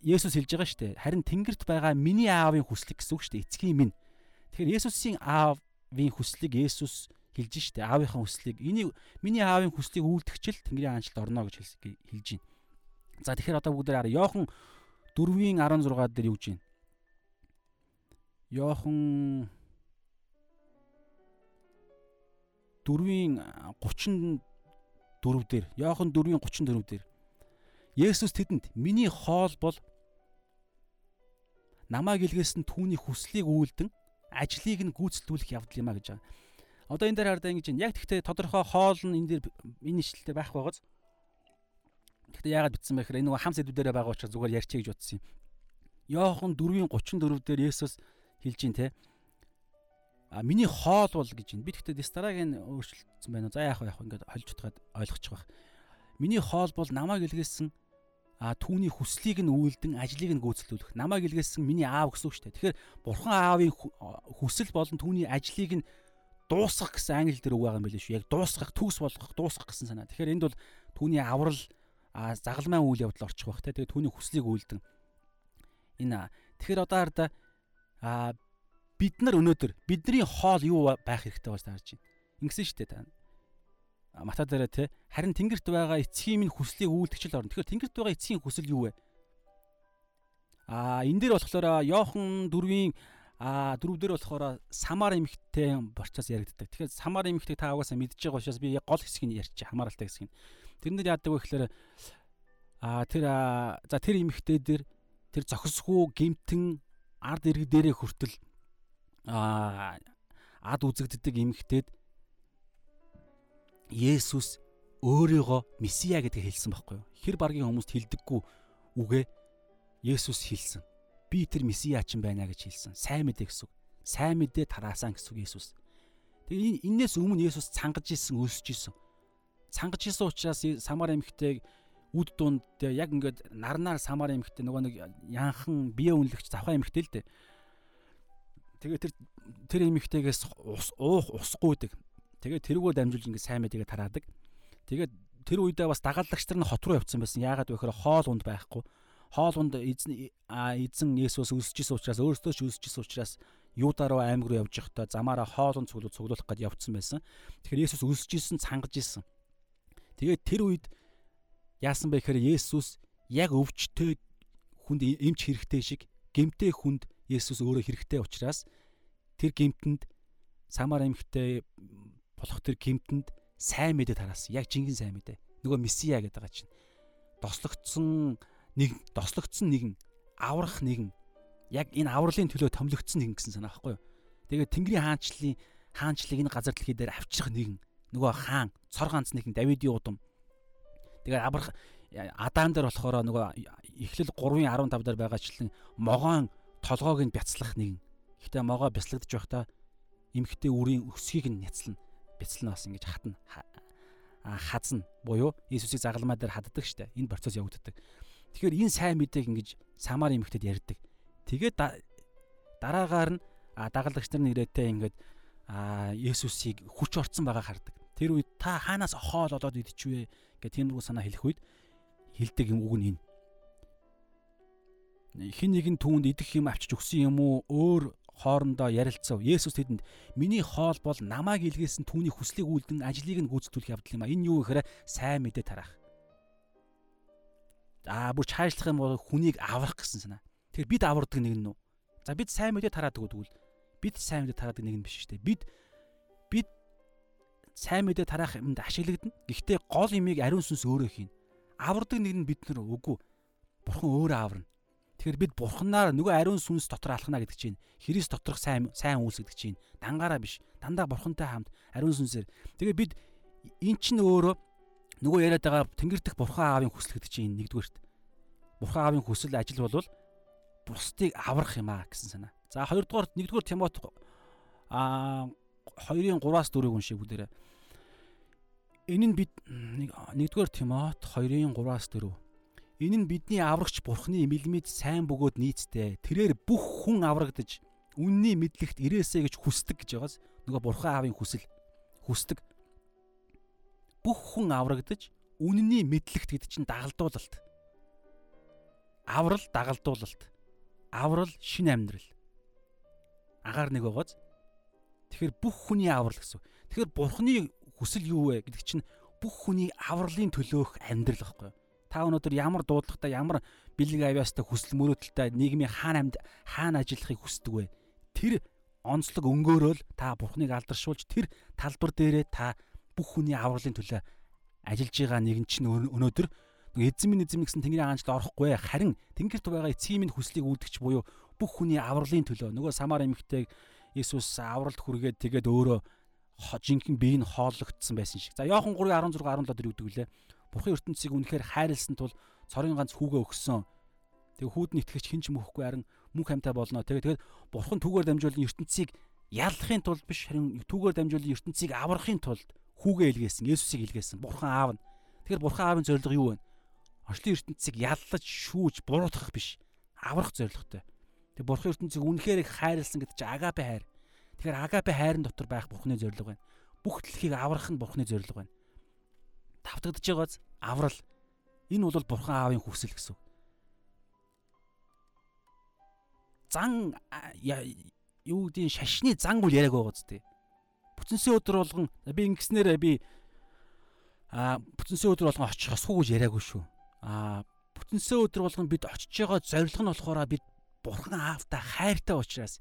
Есүс хэлж байгаа шүү дээ. Харин Тэнгэрт байгаа миний аавын хүслэг гэсэн үг шүү дээ. Эцгийн минь. Тэгэхээр Есүсийн аавын хүслийг Есүс хэлж дээ. Аавынхаа хүслийг энийг миний аавын хүслийг үйлдэгчл Тэнгэрийн хаанчлалд орно гэж хэлж байна. За тэгэхээр одоо бүгдээр хараа. Йохан 4-ийн 16 дээр юу гэж байна? Йохан 4-ийн 34 дээр Йохан 4-ийн 34 дээр Есүс тэдэнд миний хоол бол намайг илгээсэн түүний хүслийг үйлдэн ажлыг нь гүйцэтгүүлэх явдал юм а гэж байгаа. Одоо энэ дээр хардаа ингэж байна. Яг тэгтээ тодорхой хоол нь энэ дээр энэ ишлэлээр байх байгааз. Тэгтээ яагаад битсэн бэ гэхээр энэ нөгөө хам сэдвүүдээр байгаа учраас зүгээр ярьчих гэж бодсон юм. Йохан 4:34 дээр Есүс хэлж ин те. а миний хоол бол гэж байна. Би гэхдээ дистарагийн өөрчлөлтсөн байна. За яах вэ? Яг ингээд холж утгаад ойлгочих واخ. Миний хоол бол намайг илгээсэн а түүний хүслийг нь үйлдэн ажлыг нь гүйцэлдүүлэх. Намайг илгээсэн миний аав гэсэн үг шүү дээ. Тэгэхээр бурхан аавын хүсэл болон түүний ажлыг нь дуусгах гэсэн англи дээр үг байгаа юм билээ шүү. Яг дуусгах, төгс болгох, дуусгах гэсэн санаа. Тэгэхээр энд бол түүний аврал а загалмайн үйл явдал орчих бах те. Тэгээ түүний хүслийг үйлдэн. Энэ тэгэхээр одоо хараа а бид нар өнөөдөр бидний хоол юу байх хэрэгтэй болж таарж байна. Ингэсэн шүү дээ та. Мата дээр те харин тэнгэрт байгаа эцгийн минь хүслийг үйлдэгчл орно. Тэгэхээр тэнгэрт байгаа эцгийн хүсэл юу вэ? А энэ дээр болохоор Йохан 4-ийн а дөрөв дээр болохоор самар эмхтэй борчоос яригддаг. Тэгэхээр самар эмхтэйг та угаасаа мэдж байгаа учраас би гол хэсгийг ярьчих хамааралтай хэсгийг. Тэрнэр яадаг вэ гэхээр а тэр за тэр эмхтэй дээр тэр зохисгүй гимтэн ард ирэг дээрээ хүртэл а ад үзэгддэг эмгтээд Есүс өөрийгөө Месиа гэдгийг хэлсэн байхгүй юу? Хэр баргийн хүмүүст хэлдэггүй үгээ Есүс хэлсэн. Би тэр Месиа ч юм байна гэж хэлсэн. Сайн мэдээ гэсэн. Сайн мэдээ тараасан гэсэн Есүс. Тэгээ энээс өмнө Есүс цангаж исэн, өлсөж исэн. Цангаж исэн учраас Самар эмэгтэйг үд дунд яг ингээд нарнаар Самар эмэгтэй нөгөө нэг янхан бие үнэлэгч завхаа эмэгтэй л дээ Тэгээ тэр тэр эмэгтэйгээс ус уух усгүйдэг. Тэгээ тэргөө дамжуулж ингэ сайн мэдээгээ тараадаг. Тэгээд тэр үедээ бас дагалдагч нар нь хот руу явцсан байсан. Яагаад вэ гэхээр хоол унд байхгүй. Хоол унд эзэн эзэн Есүс өсөжсэн учраас өөртөө ч өсөжсэн учраас Юуда руу аймаг руу явж байхдаа замаараа хоол унд цуглуулах цуглуулах гээд явцсан байсан. Тэгэхээр Есүс өсөжсэн цангаж исэн. Тэгээд тэр үед яасан бэ гэхээр Есүс яг өвчтөй хүнд эмч хэрэгтэй шиг гемтэй хүнд Есүс өөрөө хэрэгтэй учраас тэр гимтэнд Самар аймагтай болох тэр гимтэнд сайн мэдээ тараасан. Яг жинхэнэ сайн мэдээ. Нөгөө Месиа гэдэг байгаа чинь. Дослогдсон нэг дослогдсон нэгэн аврах нэгэн яг энэ авралын төлөө томилогдсон нэгэн гэсэн санаа байхгүй юу? Тэгээд Тэнгэрийн хаанчлалын хаанчлалыг энэ газар дэлхий дээр авчрах нэгэн нөгөө хаан цор ганц нэгэн Давидын удам. Тэгээд Аврах Адам дээр болохоор нөгөө эхлэл 3-ын 15 дээр байгаачлан могоон толгоог нь бяцлах нэгэн. Гэхдээ могоо бяцлагдж байхдаа эмхтэй үрийн өсгийг нь няцлана. Бяцлана бас ингэж хатна. Хазна буюу Иесусыг загалмаа дээр хаддаг штэ. Энэ процесс явагддаг. Тэгэхээр энэ сайн мэдээг ингэж самар эмхтэд ярьдаг. Тэгээд дараагаар нь дагалдагч нар нэрээтэй ингэж Иесусыг хүч орцсон байгаа хардаг. Тэр үед та хаанаас хоол олоод идчихвэ гэх тиймэрхүү санаа хэлэх үед хилдэг юм үг нь энэ хин нэгэн түүнд идэх юм авчиж өгсөн юм уу өөр хоорондоо ярилцав. Есүс тэдэнд миний хоол бол намайг илгээсэн түүний хүслийг үлдэн ажлыг нь гүйцэтгүүлэх явдал юм а. Энэ юу гэхээр сайн мэдээ тарах. Аа бүр чаашлах юм бол хүнийг аврах гэсэн санаа. Тэгэхээр бид авардаг нэг нь үү? За бид сайн мэдээ тараадаг үгвэл бид сайн мэдээ тараадаг нэг нь биш шүү дээ. Бид сайн мэдээ тараах юмд ашиглагдана. Гэхдээ гол имийг ариун сүнс өөрөө хийн. Авардаг нэг нь бид нар үгүй. Бурхан өөрөө аварна. Тэгэхээр бид бурханаар нөгөө ариун сүнс дотор алхна гэдэг чинь Христ доторх сайн сайн үйлс гэдэг чинь дангаараа биш. Дандаа бурхантай хамт ариун сүнсээр. Тэгээ бид эн чинь өөрөө нөгөө яриад байгаа тэнгэр дэх бурхан аавын хүсэл гэдэг чинь нэгдүгээрт. Бурхан аавын хүсэл ажил болвол бусдыг аврах юм аа гэсэн санаа. За хоёрдугаар нэгдүгээр Тимот а 2-ын 3-аас 4-ийг уншиг бүгдээрээ. Энэ нь бид нэгдүгээр Тимот 2-ын 3-аас 4 Энэ нь бидний аврагч Бурхны мэлмид сайн бөгөөд нийцтэй. Тэрээр бүх хүн аврагдаж үнний мэдлэгт ирээсэ гэж хүсдэг гэж байгаас нөгөө Бурхан аавын хүсэл хүсдэг. Бүх хүн аврагдаж үнний мэдлэгт гэдэг чинь дагалдуулалт. Аврал дагалдуулалт. Аврал шин амьдрал. Агаар нэг байгааз. Тэгэхээр бүх хүний аврал гэсэн. Тэгэхээр Бурхны хүсэл юу вэ гэдэг чинь бүх хүний авралын төлөөх амьдрал байхгүй юу? та өнөөдөр ямар дуудлагатай ямар бэлэг авьяастай хүсэл мөрөөдөлтэй нийгмийн хаана амьд хаана ажиллахыг хүсдэг вэ? Тэр онцлог өнгөөрөөл та бурхныг алдаршуулж тэр талбар дээрээ та бүх хүний авралын төлөө ажиллаж байгаа нэгэн чинь өнөөдөр эзэн минь эзэн гэсэн тэнгэрийн хаанчлал орохгүй харин тэнгэрт байгаа эцгийн минь хүслийг үүдгч буюу бүх хүний авралын төлөө нөгөө самар эмэгтэйг Иесус авралт хүргээд тэгээд өөрөө жинхэнэ бие нь хооллогдсон байсан шиг. За Иохан 3:16 17 дэр үгдэг лээ. Бурхан ертөнцийг үнэхээр хайрлсан тул цорын ганц хүүгээ өгсөн. Тэгээ хүүд нь итгэж хинч мөхгүй харин мөнх хамтаа болно. Тэгээ тэгээд бурхан түүгээр дамжуулан ертөнцийг яллахын тулд биш харин түүгээр дамжуулан ертөнцийг аврахын тулд хүүгээ илгээсэн, Есүсийг илгээсэн. Бурхан аав нь. Тэгэхээр бурхан аавын зорилго юу вэ? Орчлын ертөнцийг яллаж, шүүж, буруутгах биш. Аврах зорилготой. Тэгээ бурхан ертөнцийг үнэхээр их хайрлсан гэдэг чинь агапе хайр. Тэгэхээр агапе хайрын дотор байх бурханы зорилго байна. Бүх дэлхийг аврах нь бурханы зорилго байна. Тавтагдж байгааз аврал. Энэ бол бурхан аавын хүсэл гэсэн. Зан юу гэдгийг шашны зан бол яриаг байгаа зү. Бүтэнсээ өдөр болгон би ингэснээр би а бүтэнсээ өдөр болгон очих осгүй гэж яриаггүй шүү. А бүтэнсээ өдөр болгон бид очиж байгаа зорилго нь болохоор бид бурхан аавтай хайртай учраас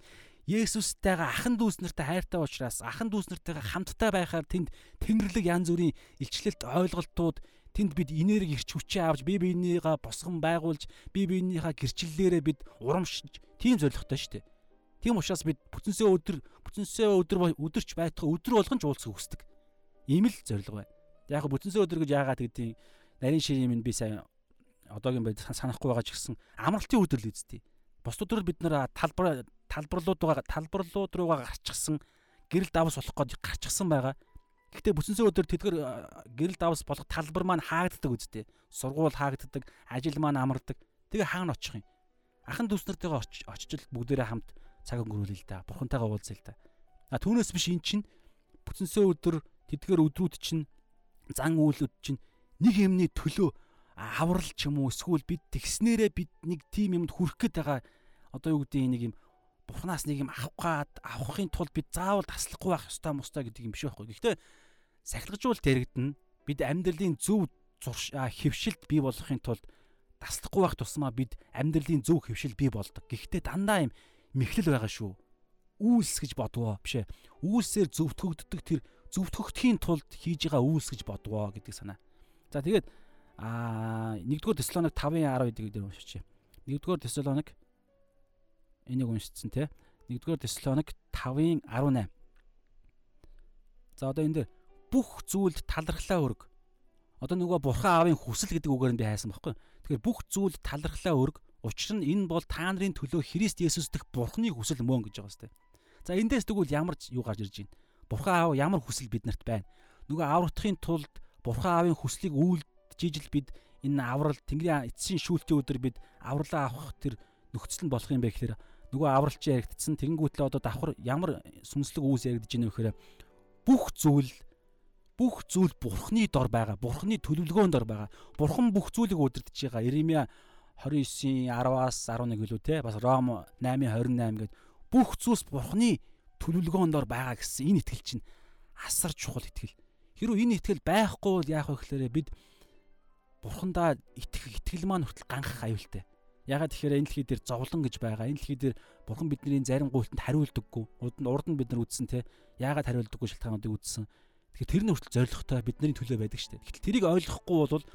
Есүсттэйгээ ахан дүүс нартай хайртай учраас ахан дүүс нартайгаа хамтдаа байхаар тэнд тэнгэрлэг янз бүрийн илчлэлт ойлголтууд тэнд бид энерги ирч хүчээ авч бие биенийгаа босгон байгуулж бие биенийхээ гэрчлэлээрээ бид урамшиж тийм зорилготой шүү дээ. Тийм учраас бид бүтэнсээ өдөр бүтэнсээ өдөр өдөрч байтугай өдөр болгон ч уулзах хүсдэг. Ийм л зорилго байна. Яг бүтэнсээ өдөр гэж яагаад гэдгийг нарийн ширийн минь би сайн одоогийн байд санахгүй байгаа ч гэсэн амралтын өдөр л үздэй. Бус өдрөл бид нэр талбар талбарлууд байгаа талбарлууд руугаа гарчихсан гэрэл давс болох гээд гарчихсан байгаа. Гэхдээ бүтэнсээ өдөр тэдгэр гэрэл давс болох талбар маань хаагддаг үздэй. Сургуул хаагддаг, ажил маань амардаг. Тэгээ хаана очих юм? Ахан дүүс нартайгаа очиж бүгдээрээ хамт цаг өнгөрүүлээ л да. Бурхантайгаа уулзъя л да. А түүнээс биш эн чинь бүтэнсээ өдөр тэдгээр өдрүүд чинь зан үйлүүд чинь нэг юмны төлөө аврал ч юм уу эсвэл бид тэгснээрээ бид нэг тим юмд хүрэх гээд байгаа одоо юу гэдэг нэг юм бурхнаас нэг юм авах гад авахын тулд бид заавал таслахгүй байх ёстой мостой гэдэг юм биш байхгүй. Гэхдээ сахилгажуул дэрэгдэн бид амьдралын зөв хөвшилд бий болгохын тулд таслахгүй байх тусмаа бид амьдралын зөв хөвшил бий болдог. Гэхдээ дандаа юм мэхлэл байгаа шүү. Үйлс гэж бодвоо бишээ. Үйлсээр зөвтгөгддөг тэр зөвтгөгдөхийн тулд хийж байгаа үйлс гэж бодвоо гэдэг санаа. За тэгээд аа 1-р Теслоник 5:10 гэдэг дээр уншиж. 1-р Теслоник энийг уншицсан те. 1-р Теслоник 5:18. За одоо энэ дээр бүх зүйлд талархлаа өрг. Одоо нөгөө бурхан аавын хүсэл гэдэг үгээр нь би хайсан баггүй. Тэгэхээр бүх зүйлд талархлаа өрг Учир нь энэ бол та нарын төлөө Христ Есүс дэх Бурхны хүсэл мөн гэж байгаа сте. За эндээс тэгвэл ямар юу гарч ирж байна? Бурхан аав ямар хүсэл биднэрт байна? Нөгөө аврахын тулд Бурхан аавын хүслийг үйлдэж ижил бид энэ аврал Тэнгэрийн эцсийн шүүлтийн өдөр бид авралаа авах тэр нөхцөл нь болох юм бэ гэхээр нөгөө авралч яригдсан тэгэнгүүтлээ одоо давхар ямар сүнслэг үүс яригдж байна вэ гэхээр бүх зүйл бүх зүйл бурхны дор байгаа бурхны төлөвлөгөөнд дор байгаа бурхан бүх зүйлийг удирдах байгаа Иремья 29-ийн 10-аас 11 гэлүү те бас Ром 8-28 гээд бүх зүйлс Бурхны төлөвлөгөөндор байгаа гэсэн энэ итгэл чинь асар чухал итгэл. Хэрвээ энэ итгэл байхгүй бол яах вэ гэхээр бид Бурхандаа итгэх итгэл маань хүртэл ганхах аюултай. Ягаад тэгэхээр энэ дэлхий дээр зовлон гэж байгаа. Энэ дэлхий дээр Бурхан бидний зарим гуйлтанд хариулдаггүй. Урд нь урд нь бид нар үдсэн те. Ягаад хариулдаггүй шалтгаануудыг үдсэн. Тэгэхээр тэр нь хүртэл зоригтой бидний төлөө байдаг шүү дээ. Гэтэл тэрийг ойлгохгүй бол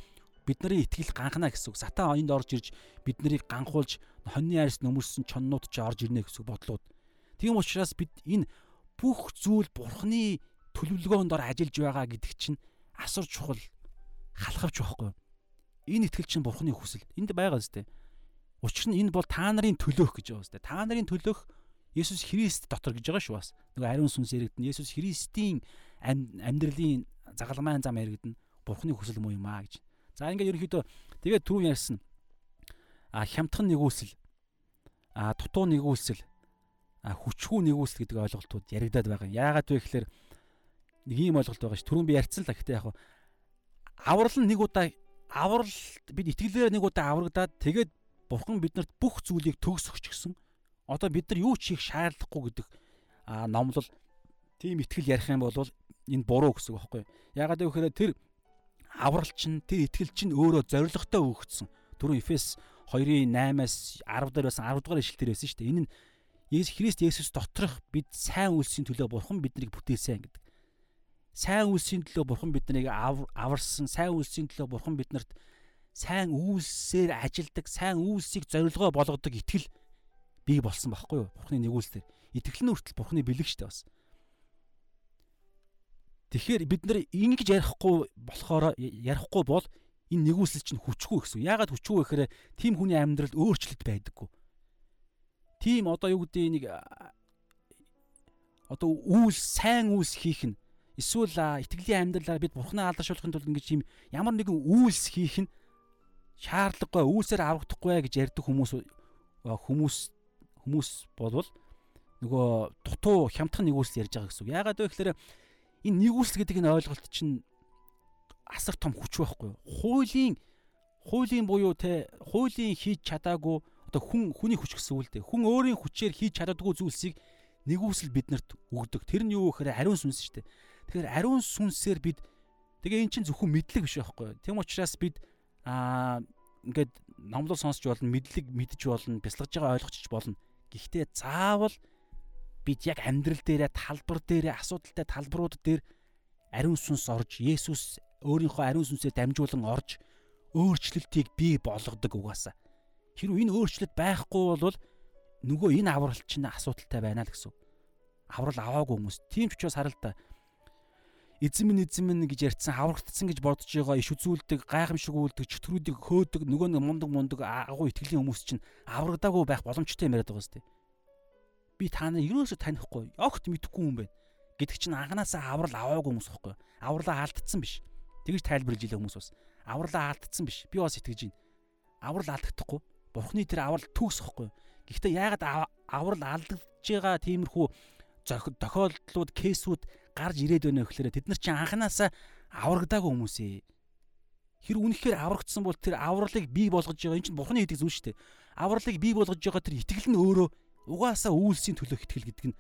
бидний итгэл ганхна гэсэн үг. Сатан энд орж ирж биднийг ганхуулж хоньны арьс нөмөрсөн чоннууд ч орж ирнэ гэсэн бодлууд. Тийм учраас бид энэ бүх зүйл бурхны төлөвлөгөөнд ор ажиллаж байгаа гэдэг чинь асар чухал халахвч байхгүй. Энэ итгэл чинь бурхны хүсэл. Энд байгаа зү. Учир нь энэ бол та нарын төлөөх гэж байгаа зү. Та нарын төлөөх Есүс Христ дотор гэж байгаа шүү бас. Нөгөө ариун сүнс яригдана. Есүс Христийн амьдралын загалмайн зам яригдана. Бурхны хүсэл муу юм аа гэж. За ингээд ерөнхийдөө тэгээд түрүү ярьсан. А хямдхан нэгүүлсэл а дутуу нэгүүлсэл а хүчгүй нэгүүлсэл гэдэг ойлголтууд яригадаад байгаа. Яагаад вэ гэхээр нэг ийм ойлголт байгаа ш. Түрүүн би ярьсан л гэхдээ яг аврал нэг удаа аврал бид итгэлээр нэг удаа аврагдаад тэгээд бурхан биднэрт бүх зүйлийг төгс өгч гисэн. Одоо бид нар юу ч хийх шаардлагагүй гэдэг а номлол тийм итгэл ярих юм бол энэ буруу гэсэн үг байхгүй. Яагаад гэвэл тэр авралч нь тэр итгэл чинь өөрөө зоригтой өгөгдсөн. Түрүү Эфес 2:8-аас 10 дээр байсан 10 дугаар ишлэл дээр байсан шүү дээ. Энэ нь Есүс Христ Есүс доторх бид сайн үлсийн төлөө Бурхан биднийг бүтээсэн гэдэг. Сайн үлсийн төлөө Бурхан биднийг аварсан, сайн үлсийн төлөө Бурхан биднэрт сайн үйлсээр ажилдаг, сайн үйлсийг зорилгоо болгодог итгэл бий болсон байхгүй юу? Бурханы нэгүүлсээр. Итгэл нь хүртэл Бурханы бэлэг дээ бас. Тэгэхээр бид нар ингэж ярихгүй болохоор ярихгүй бол энэ нэгүсэл чинь хүчгүй гэсэн. Яагаад хүчгүй гэхээр тийм хүний амьдралд өөрчлөлт байдаггүй. Тийм одоо юу гэдэг нэг одоо үйлс сайн үйлс хийх нь эсвэл итгэлийн амьдралаар бид бурхнаа алдаршуулахын тулд ингэж юм ямар нэгэн үйлс хийх нь шаардлагагүй үйлсээр аврагдахгүй гэж ярьдаг хүмүүс хүмүүс хүмүүс болвол нөгөө дутуу хямдхан нэгүүлсэл ярьж байгаа гэсэн үг. Яагаад вэ гэхээр энэ нэгүүлсэл гэдэг энэ ойлголт чинь асар том хүч байхгүй юу? Хуулийн хуулийн буюу те хуулийн хийж чадаагүй одоо хүн хүний хүч гэсэн үг л дээ. Хүн өөрийн хүчээр хийж чаддаггүй зүйлсийг нэгүсэл биднэрт өгдөг. Тэр нь юу гэхээр ариун сүнс шүү дээ. Тэгэхээр ариун сүнсээр бид тэгээ эн чинь зөвхөн мэдлэг биш байхгүй юу? Тэм учраас бид аа ингээд номлол сонсч болно, мэдлэг мэдж болно, бясалгаж байгаа ойлгочих болно. Гэхдээ заавал бид яг амьдрал дээрээ талбар дээрээ асуудалтай талбарууд дээр ариун сүнс орж Есүс өөрийнхөө ариун сүнсээр дамжуулан орж өөрчлөлтийг бий болгодог угаасаа. Хэрвээ энэ өөрчлөлт байхгүй бол нөгөө энэ аврал чинь асуудалтай байна л гэсэн. Аврал аваагүй хүмүүс. Тийм ч учраас харал та. Эзэн минь эзэн минь гэж ярьсан аврагдсан гэж бодож байгаа иш үзүүлдэг, гайхамшиг үлдэг, чөтгөрүүдийг хөөдөг нөгөө нэг мундаг мундаг агуу итгэлийн хүмүүс чинь аврагдаагүй байх боломжтой юм яриад байгаа сте. Би та нарыг юусоо танихгүй, огт мэдэхгүй юм байна. Гэдэг чинь анханасаа аврал аваагүй хүмүүс байхгүй. Авралаа алдсан биш. Тэгж тайлбарлаж илээ хүмүүс бас авралаа алдсан биш. Би бас итгэж байна. Аврал алдагдахгүй. Бурхны тэр аврал төгс ихгүй. Гэхдээ яагаад аврал алдагдж байгаа тиймэрхүү тохиолдлууд, кейсүүд гарч ирээд байна гэхээр тэд нар чинь анханасаа аврагдаагүй хүмүүс ээ. Тэр үнэхээр аврагдсан бол тэр авралыг бий болгож байгаа энэ чинь бурхны хийдэг зүйл шүү дээ. Авралыг бий болгож байгаа тэр итгэл нь өөрөө угаасаа үйлсийн төлөө итгэл гэдэг нь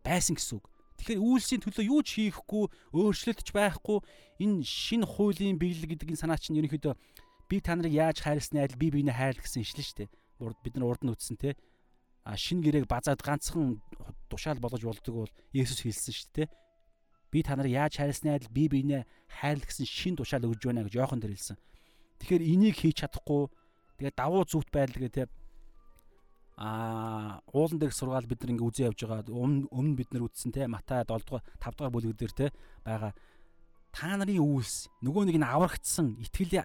байсан гэсэн үг. Тэгэхээр үйлсийн төлөө юу ч хийхгүй, өөрчлөлтч байхгүй энэ шинэ хуулийн биелэл гэдэг энэ санаа чинь ерөнхийдөө би та нарыг яаж хайрласны адил би биенээ хайрл гэсэн ишлэн шүү дээ. Бид нар урд нь үтсэн те. А шинэ гэрээг базаад ганцхан тушаал болгож болдог бол Есүс хэлсэн шүү дээ. Би та нарыг яаж хайрласны адил би биенээ хайрл гэсэн шинэ тушаал өгж байна гэж Иохан тэр хэлсэн. Тэгэхээр энийг хийж чадахгүй тэгээ давуу зүвт байдал гэх те а уулан дээрх сургаал бид нар ингээ үзэн явж байгаа өмнө бид нар үзсэн те Матай 7 дугаар 5 дугаар бүлэг дээр те байгаа та нарын үйлс нөгөө нэг нь аврагдсан итгэл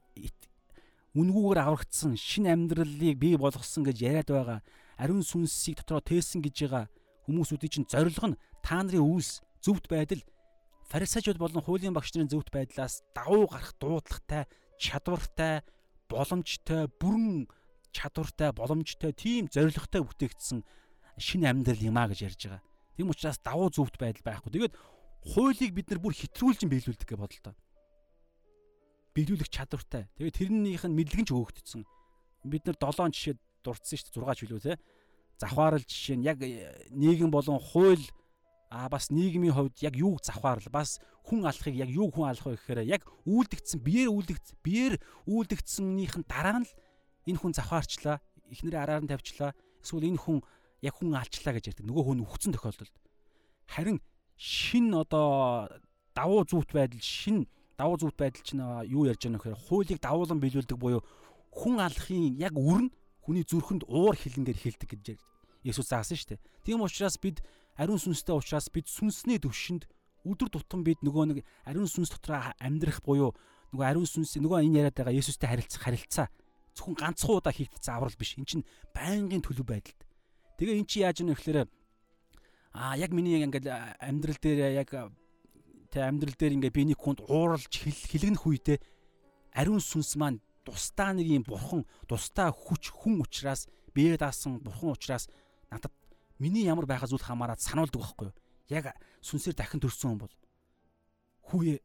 үнгүүгээр аврагдсан шин амьдралыг бий болгосон гэж яриад байгаа ариун сүнсийг дотроо тээсэн гэж байгаа хүмүүсүүдийн чинь зорилго нь та нарын үйлс зөвхт байдал фарисеучуд болон хуулийн багш нарын зөвхт байдлаас давуу гарах дуудлагатай чадвартай боломжтой бүрэн чадвартай, боломжтой, тийм зоригтой бүтээгдсэн шинэ амьдрал юм а гэж ярьж байгаа. Тийм учраас давуу зөвхт байдал байхгүй. Тэгээд хуулийг бид нар бүр хэтрүүлж биелүүлдэг гэж бодлоо. Биелүүлэх чадвартай. Тэгээд тэрнийх нь мэдлэг нь ч хөөгдсөн. Бид нар 7 жишээ дурдсан шүү дээ 6 ч билүү те. Завхаарл жишээ нь яг нийгэм болон хууль а бас нийгмийн хувьд яг юуг завхаарл бас хүн алахыг яг юуг хүн алах вэ гэхээр яг үйлдэгдсэн биеэр үйлдэгдсэн биеэр үйлдэгдсэнийх нь дараа нь л энэ хүн завхаарчлаа, эхнэрээ араар нь тавьчлаа. Эсвэл энэ хүн яг хүн алчлаа гэж ярьдаг. Нөгөө хүн үхсэн тохиолдолд. Харин шин одоо давуу зүвт байдал, шин давуу зүвт байдал чинь юу ярьж байгаа нөхөр хуулийг давуулан биелүүлдэг буюу хүн алахын яг үр нь хүний зүрхэнд уур хилэнгээр хилдэг гэж Есүс заасан шүү дээ. Тийм учраас бид ариун сүнстэй учраас бид сүнсний төвшөнд өдөр тутам бид нөгөө нэг ариун сүнс дотроо амьдрах буюу нөгөө ариун сүнс нөгөө энэ яриад байгаа Есүстэй харилцах харилцаа зөвхөн ганцхан удаа хийгдсэн аврал биш. Эн чинь байнгын төлөв байдалд. Тэгээ эн чи яаж юм гэхээр аа яг миний ингээл амьдрал дээр яг тэ амьдрал дээр ингээ биений хүнд ууралж хилэгнэх үедээ ариун сүнс маань тусдаа нэг юм бурхан тусдаа хүч хүн учраас бие даасан бурхан учраас надад миний ямар байхаа зүйл хамаараад сануулдаг байхгүй юу? Яг сүнсээр дахин төрсөн хүн бол хүүе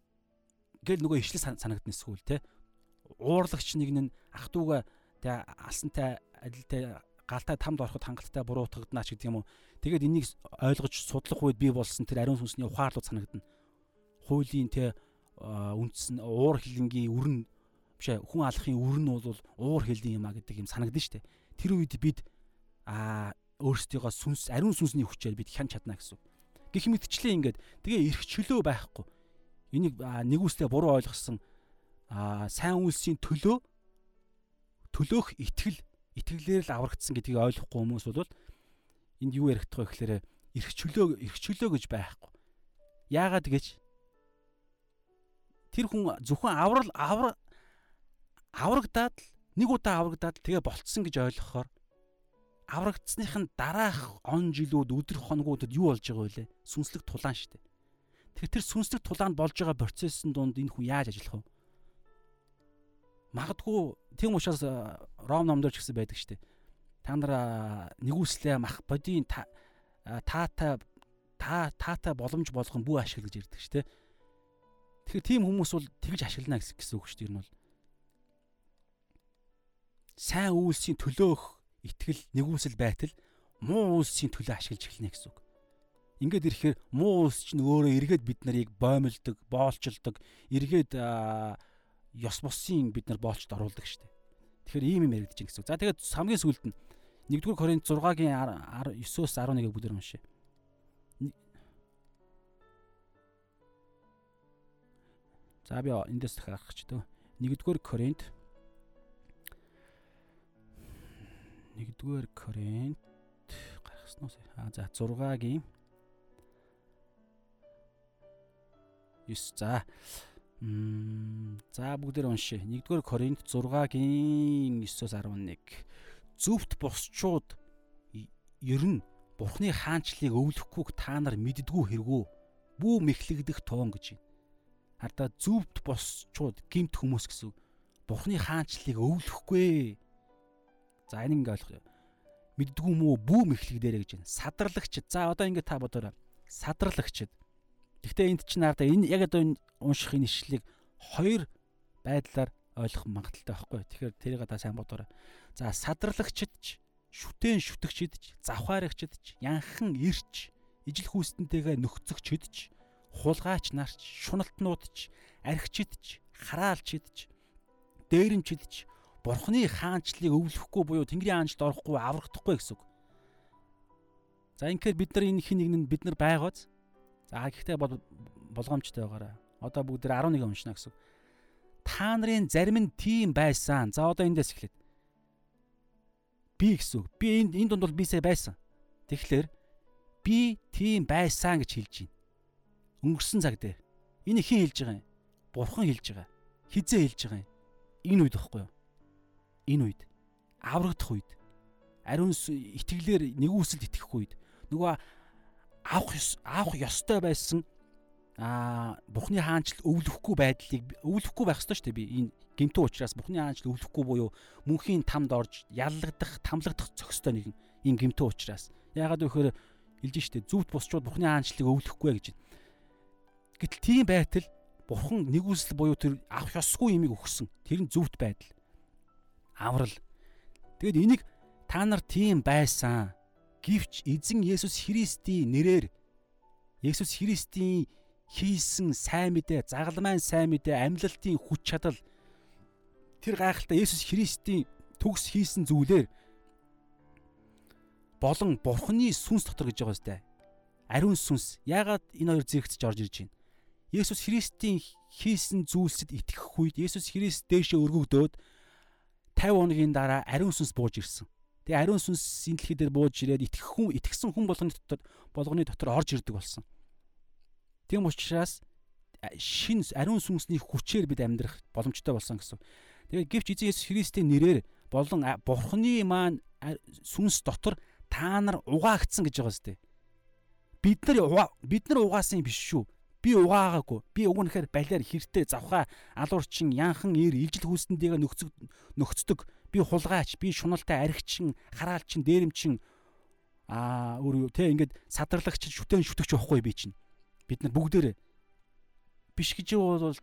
гэл нөгөө ишлэл санагдсан эсвэл те уурлагч нэг нь ах トゥ уга тэ алсантай адилтай галтай тамд ороход хангалттай буруутгагдана ч гэдэг юм уу. Тэгээд энийг ойлгож судлах үед бий болсон тэр ариун сүнсний ухаарлууд санагдана. Хуулийн тэ үндсэн уур хилэнгийн өрн биш ээ хүн алахын өрн нь бол уур хилэн юм а гэдэг юм санагдана шүү дээ. Тэр үед бид а өөрсдийгөө сүнс ариун сүнсний хүчээр бид хян чадна гэсэн. Гэх мэтчлээ ингээд тэгээ эрх чөлөө байхгүй. Энийг нэгүслээ буруу ойлгосон а сайн үйлсийн төлөө төлөөх итгэл итгэлээр л аврагдсан гэдгийг ойлгохгүй хүмүүс бол энд юу яригдах вэ гэхээр эрх чөлөө эрх чөлөө гэж байхгүй. Яагаад гэж тэр хүн зөвхөн аврал авар аврагдаад л нэг удаа аврагдаад тэгээ болцсон гэж ойлгохоор аврагдсныхын дараах он жилүүд өдөр хоногудад юу болж байгаа вэ? Сүнслэг тулаан шүү дээ. Тэгэхээр тэр сүнслэг тулаанд болж байгаа процессын дунд энэ хүн яаж ажиллах вэ? Магадгүй тийм учраас Ром номдор ч гэсэн байдаг шүү дээ. Та нар нэгүслээ мах бодийн таатай та таатай боломж болгон бүү ашигла гэж ярьдаг шүү дээ. Тэгэхээр тийм хүмүүс бол тэгж ашиглана гэсэн үг шүү дээ. Энэ бол сайн үйлсийн төлөөх итгэл нэгүсэл байтал муу үйлсийн төлөө ашиглаж эхэлнэ гэсэн үг. Ингээд ирэхээр муу үйлс чинь өөрөө эргээд бид нарыг боомлдог, боолчилдог, эргээд ёс бусын бид нар боолчд оруулдаг дээ. Тэгэхээр ийм юм яригдаж байна гэсэн үг. За тэгээд хамгийн сүүлд нь 1-р Коринт 6-гийн 9-өөс 11-ийг бүгдээр уншъя. За би эндээс дахиад гаргах ч дөө. 1-р Коринт 1-р Коринт гаргаснаас аа за 6-гийн 9 за За бүгдээр уншъя. 1-р Коринт 6-гийн 9-оос 11. Зөвхт босчууд ер нь Бурхны хаанчлалыг өвлөхгүйг та нар мэддгүү хэрэгүү. Бүү мэхлэгдэх туун гэж байна. Хардаа зөвхт босчууд гимт хүмүүс гэсэн. Бурхны хаанчлалыг өвлөхгүй. За энэ ингээ ойлгох. Мэддгүү мүү бүү мэхлэгдээрэ гэж байна. Садарлагч. За одоо ингээ та бодоорой. Садарлагчд Гэхдээ энд чинь наадаа энэ яг одоо унших энэ ишлэлийг хоёр байдлаар ойлгох магадaltaй байхгүй. Тэгэхээр тэрийг та сайн бодоорой. За садарлагчд ч, шүтэн шүтгчд ч, завхаарагчд ч, янхан ирч, ижил хүүстэнтэйгээ нөхцөгчд ч, хулгаач нарч, шуналтнууд ч, архичд ч, хараалчд ч, дээрэмчд ч Бурхны хаанчлалыг өвлөхгүй буюу Тэнгэрийн хаанчлалд орохгүй аврагдахгүй гэсэн үг. За ингээд бид нар энэ хин нэг нь бид нар байгааз За гэхдээ болгоомжтой байгаарай. Одоо бүгд 11 уншина гэсэн. Та нарын зарим нь тийм байсан. За одоо эндээс эхлээд. Би гэсэн. Би энд энэ дунд бол бисээ байсан. Тэгэхээр би тийм байсан гэж хэлж байна. Өнгөрсөн цаг дээр. Энэ хэн хэлж байгаа юм? Бурхан хэлж байгаа. Хизээ хэлж байгаа юм? Энэ үед багхгүй юу? Энэ үед. Аврагдах үед. Ариун итгэлээр нэгүсэлд итгэх үед. Нөгөө авах авах ёстой байсан а Бухны хаанчл өвлөхгүй байдлыг өвлөхгүй байх ёстой шүү дээ би энэ гэмтэн учраас Бухны хаанчл өвлөхгүй буюу мөнхийн тамд орж яллагдах тамлагдах зохистой нэгэн энэ гэмтэн учраас яагаад гэвэл хэлж штэ зүвд бусчууд Бухны хаанчлыг өвлөхгүй гэж гэтэл тийм байтал Бурхан нэгүсэл буюу тэр авах ёсгүй юмыг өгсөн тэр нь зүвд байдал аврал тэгэд энийг та нар тийм байсан Гэвч эзэн Есүс Христийн нэрээр Есүс Христийн хийсэн сайн мэдээ, загалмайн сайн мэдээ, амьлалтын хүч чадал тэр гайхалтай Есүс Христийн төгс хийсэн зүйлээр болон Бурхны сүнс дотор гэж байгаа сте. Ариун сүнс. Яагаад энэ хоёр зэрэгцэж орж ирж байна? Есүс Христийн хийсэн зүйлсэд итгэх үед Есүс Христ дээшээ өргөгдөөд 50 хоногийн дараа ариун сүнс бууж ирсэн. Тэгээ ариун сүнс энэ дэлхий дээр бууж ирээд итгэх хүн итгэсэн хүн болгоны дотор болгоны дотор орж ирдэг болсон. Тийм учраас шин ариун сүнсний хүчээр бид амьдрах боломжтой болсон гэсэн. Тэгээ гэвч эзэн Есүс Христийн нэрээр болон Бурхны маань сүнс дотор та нар угаагдсан гэж байгаа зү. Бид нар бид нар угаасан юм биш шүү. Би угаагаагүй. Би угнахаар балиар хэртэй завхаа алуурчин янхан ир ижил хүүстэндээ нөхцөг нөхцдөг би хулгайч, би шуналтай аригчин, хараалчин, дээрэмчин аа өөр те ингээд садарлагч, шүтэн шүтгч байхгүй би чинь. Бид нар бүгдээрээ биш гэж бол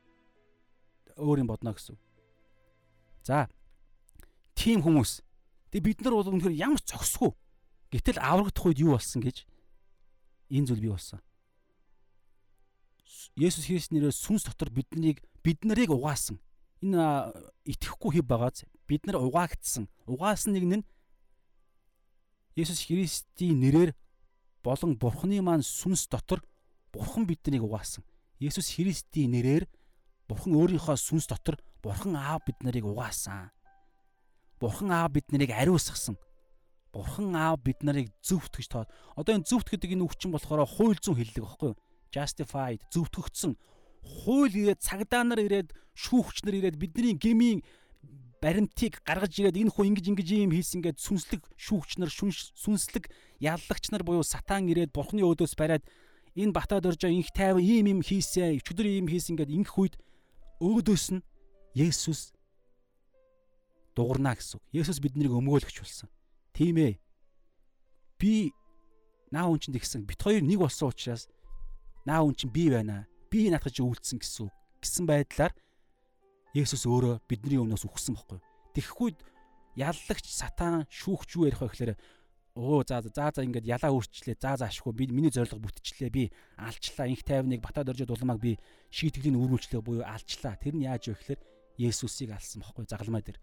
өөр юм бодно гэсэн. За. Тим хүмүүс. Тэг бид нар бол үнэхээр ямар ч зогсгүй. Гэтэл аврагдах үед юу болсон гэж энэ зүйл бий болсон. Есүс Христ нэрээр сүнс дотор биднийг бид нарыг угаасан энэ итгэхгүй хэв байгааз бид нар угаагдсан. Угаасан нэг нь Есүс Христийн нэрээр болон Бурхны маань сүнс дотор Бурхан биднийг угаасан. Есүс Христийн нэрээр Бурхан өөрийнхөө сүнс дотор Бурхан Аав бид нарыг угаасан. Бурхан Аав бид нарыг ариусгасан. Бурхан Аав бид нарыг зөвхт гэж тоод. Одоо энэ зөвхт гэдэг энэ үгчин болохоор хууль зүйн хэллэг багхгүй юу? Justified зөвтгөгдсөн хууль ирээд цагдаа нар ирээд шүүгч нар ирээд бидний гмийн баримтыг гаргаж ирээд энэ хүн ингэж ингэж юм хийсэн гэд сүнслэг шүүгч нар сүнслэг яллагч нар буюу сатан ирээд бурхны өдөөс бариад энэ батад оржоо инх тайван ийм юм хийсэн өчигдөр ийм хийсэн гэд ингэх үед өөдөөс нь Есүс дуурна гэсэн. Есүс биднийг өмгөөлөгч болсон. Тийм ээ. Би наа хүн чинь тэгсэн. Бит хоёр нэг болсон учраас наа хүн чинь би байна. Би наатгаж үйлцсэн гэсэн. Гэсэн байдлаар Есүс өөрөө бидний өмнөөс үхсэн бохгүй. Тэгэхгүй яллагч сатан шүүгч юу ярих вэ гэхээр оо за за за ингээд ялаа өөрчлээ. За заашгүй би миний зориг бүтчихлээ. Би алчлаа. Инх тайвныг батад орж дулмаг би шийтгэлийн үргэлжлээ буюу алчлаа. Тэр нь яаж вэ гэхээр Есүсийг алсан бохгүй загалмай дээр.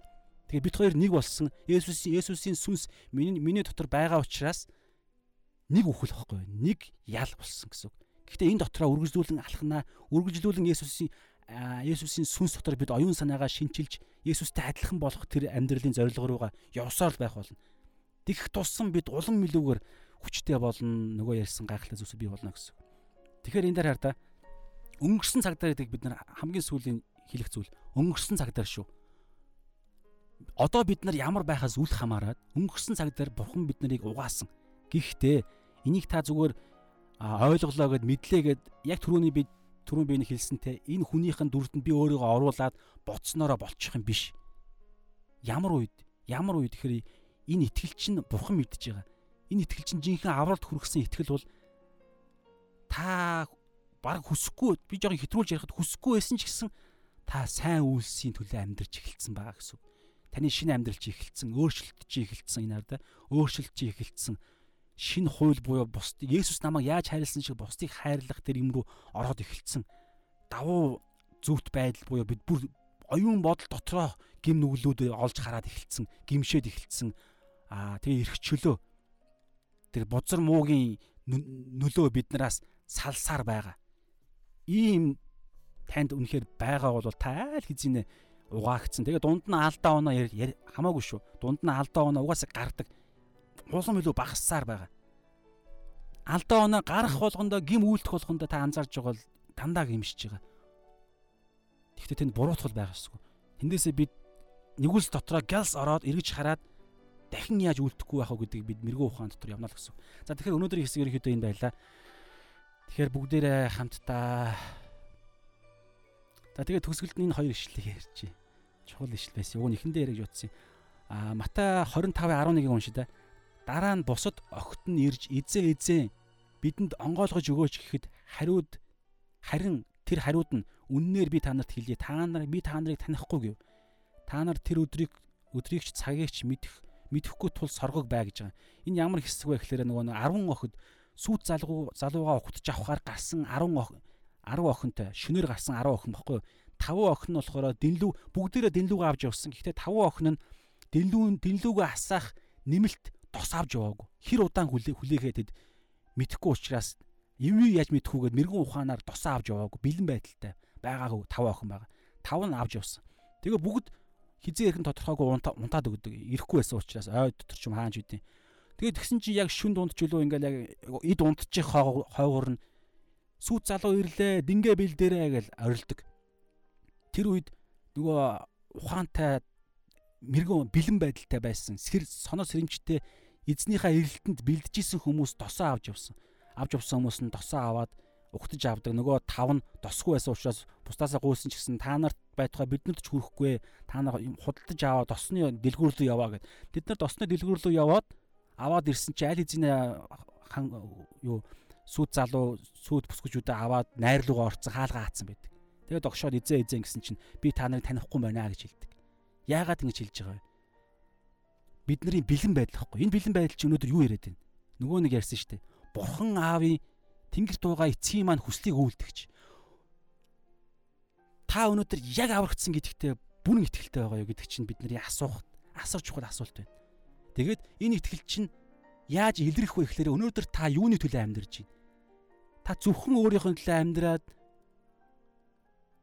Тэгээ бид хоёр нэг болсон. Есүсийн Есүсийн сүнс миний миний дотор байгаа учраас нэг үхэл бохгүй. Нэг ял болсон гэсэн үг. Гэхдээ энэ дотроо үргэлжлүүлэн алхнаа, үргэлжлүүлэн Есүсийн Есүсийн сүнс дотор бид оюун санаагаа шинчилж Есүстэй адилхан болох тэр амьдралын зорилго руугаа явсаар л байх болно. Тэгэх тусам бид улам мэлүүгээр хүчтэй болно, нөгөө ярьсан гайхалтай зүйлс бий болно гэсэн. Тэгэхээр энэ дээр хар та өнгөрсөн цагдаа гэдэг бид нар хамгийн сүүлийн хэлэх зүйл өнгөрсөн цагдаа шүү. Одоо бид нар ямар байхаас үл хамааран өнгөрсөн цагдаар бурхан бид нарыг угаасан. Гэхдээ энийг та зүгээр ойлголоо гэд мэдлээ гэд яг түрүүний би түрүүн би хэлсэнтэй энэ хүнийхэн дүрдэнд би өөрийгөө оруулаад боцноороо болчих юм биш. Ямар үед ямар үед тэгэхээр энэ итгэл чинь бурхан мэдж байгаа. Энэ итгэл чинь жинхэнэ авралт хүргэсэн итгэл бол та баг хүсэхгүй би жоохон хэтрүүлж ярихад хүсэхгүй байсан ч гэсэн та сайн үйлсийн төлөө амьдрч эхэлсэн байгаа гэсэн. Таны шинэ амьдрал чи эхэлсэн, өөрчлөлт чи эхэлсэн энэ арда өөрчлөлт чи эхэлсэн шинэ хууль буюу бус Есүс намайг яаж хайрлсан шиг бусдыг хайрлах тэр юм руу ороод эхэлсэн. Давуу зүвт байдал буюу бид бүр оюун бодол дотроо гим нүглүүд олж хараад эхэлсэн, гимшээд эхэлсэн. Аа тэгээ эрх чөлөө тэр бузар муугийн нөлөө биднээс салсаар байгаа. Ийм танд үнэхээр байгаа бол та айл хэзээ угаагдсан. Тэгээ дунд нь алдаа оноо хамаагүй шүү. Дунд нь алдаа оноо угаасаа гардаг улам илүү багассаар байгаа. Алдаа оноо гарах болгондоо гим үйлдэх болгондоо та анзаарж байгаа бол дандаа гимшиж байгаа. Тэгэхдээ тэнд буруутгал байгаа шүү. Тэндээсээ бид нэгүс дотроо галс ороод эргэж хараад дахин яаж үлдэхгүй байх вэ гэдгийг бид мэрэгүү ухаан дотор явна л гэсэн. За тэгэхээр өнөөдрийн хэсэг ерөнхийдөө энэ байлаа. Тэгэхээр бүгдээрээ хамтдаа За тэгээд төгсгөлд энэ хоёр ишлэлийг ярьчих. Чухал ишлэл байсан. Уг нь эхэндээ ярих юутсан. А Матай 25:11-ийг уншия да. Дараа нь бусад огт нь ирж эзээ эзээ бидэнд онгойлгож өгөөч гэхэд хариуд харин тэр хариуд нь үннээр би та нарт хэлье. Та нар би та нарыг танихгүй гэв. Та нар тэр өдрийг өдрийгч цагийгч мэдэх мэдэхгүй тул соргог бай гэж байгаа. Энэ ямар хэсэг вэ гэхээр нөгөө 10 охид сүйт залгуу залуугаа ухтж авахаар гарсан 10 охин 10 охинтой шөнөөр гарсан 10 охин баггүй. 5 охин нь болохоор дэнлүү бүгдээрээ дэнлүүгээ авч явсан. Гэхдээ 5 охин нь дэнлүү дэнлүүгээ асаах нэмэлт тос авч яваагүй. Хэр удаан хүлээхэд тэд мэдхгүй учраас юм юу яаж мэдхүүгээд мэрэгэн ухаанаар тосоо авч яваагүй. Бэлэн байдалтай байгаагүй тав охин байгаа. Тав нь авч явсан. Тэгээ бүгд хизээ ихэн тодорхойгүй унтаад өгдөг. Ирэхгүй байсан учраас ой дотор ч юм хаанч үдээ. Тэгээ тэгсэн чи яг шүн дунд ч үлээ ингээл яг эд унтчих хойгоор нь сүйт залуу ирлээ, дингэ бэлдээрээ гэж орилдог. Тэр үед нөгөө ухаантай мэрэгэн бэлэн байдалтай байсан. Сэр соноо сэрэмжтэй эзнийхээ эрэлтэнд бэлдэжсэн хүмүүс досоо авч явсан. Авч явсан хүмүүс нь досоо аваад угтаж авдаг. Нөгөө тав нь досгүй байсан учраас бусдаасаа гуйсан ч гэсэн та нарт байтугай биднэрт ч хүрэхгүй. Та нар худалдаж аваад досны дэлгүүр рүү яваа гэд. Бид нар досны дэлгүүр рүү яваад аваад ирсэн чи аль хэзээ хан юу сүйд залуу сүйд бүсгүүчүүдээ аваад найр руугаа орцсон хаалгаа хаацсан байдаг. Тэгээд догшоод эзээ эзээ гэсэн чинь би та нарыг танихгүй байна гэж хэлдэг. Яагаад ингэж хэлж байгаа вэ? Бидний бэлэн байдал гэхгүй. Энэ бэлэн байдал чи өнөөдөр юу яриад байна? Нөгөө нэг ярьсан шүү дээ. Бурхан аавын тэнгэр тугаа эцгийн маань хүслийг үйлдэгч. Та өнөөдөр яг аврагдсан гэдэгтээ бүрэн итгэлтэй байгаа юу гэдэг чинь бидний асуух асууж чухал асуулт байна. Тэгээд энэ итгэл чинь яаж илэрх вэ гэхээр өнөөдөр та юуны төлөө амьдарч байна? Та зөвхөн өөрийнхөө төлөө амьдраад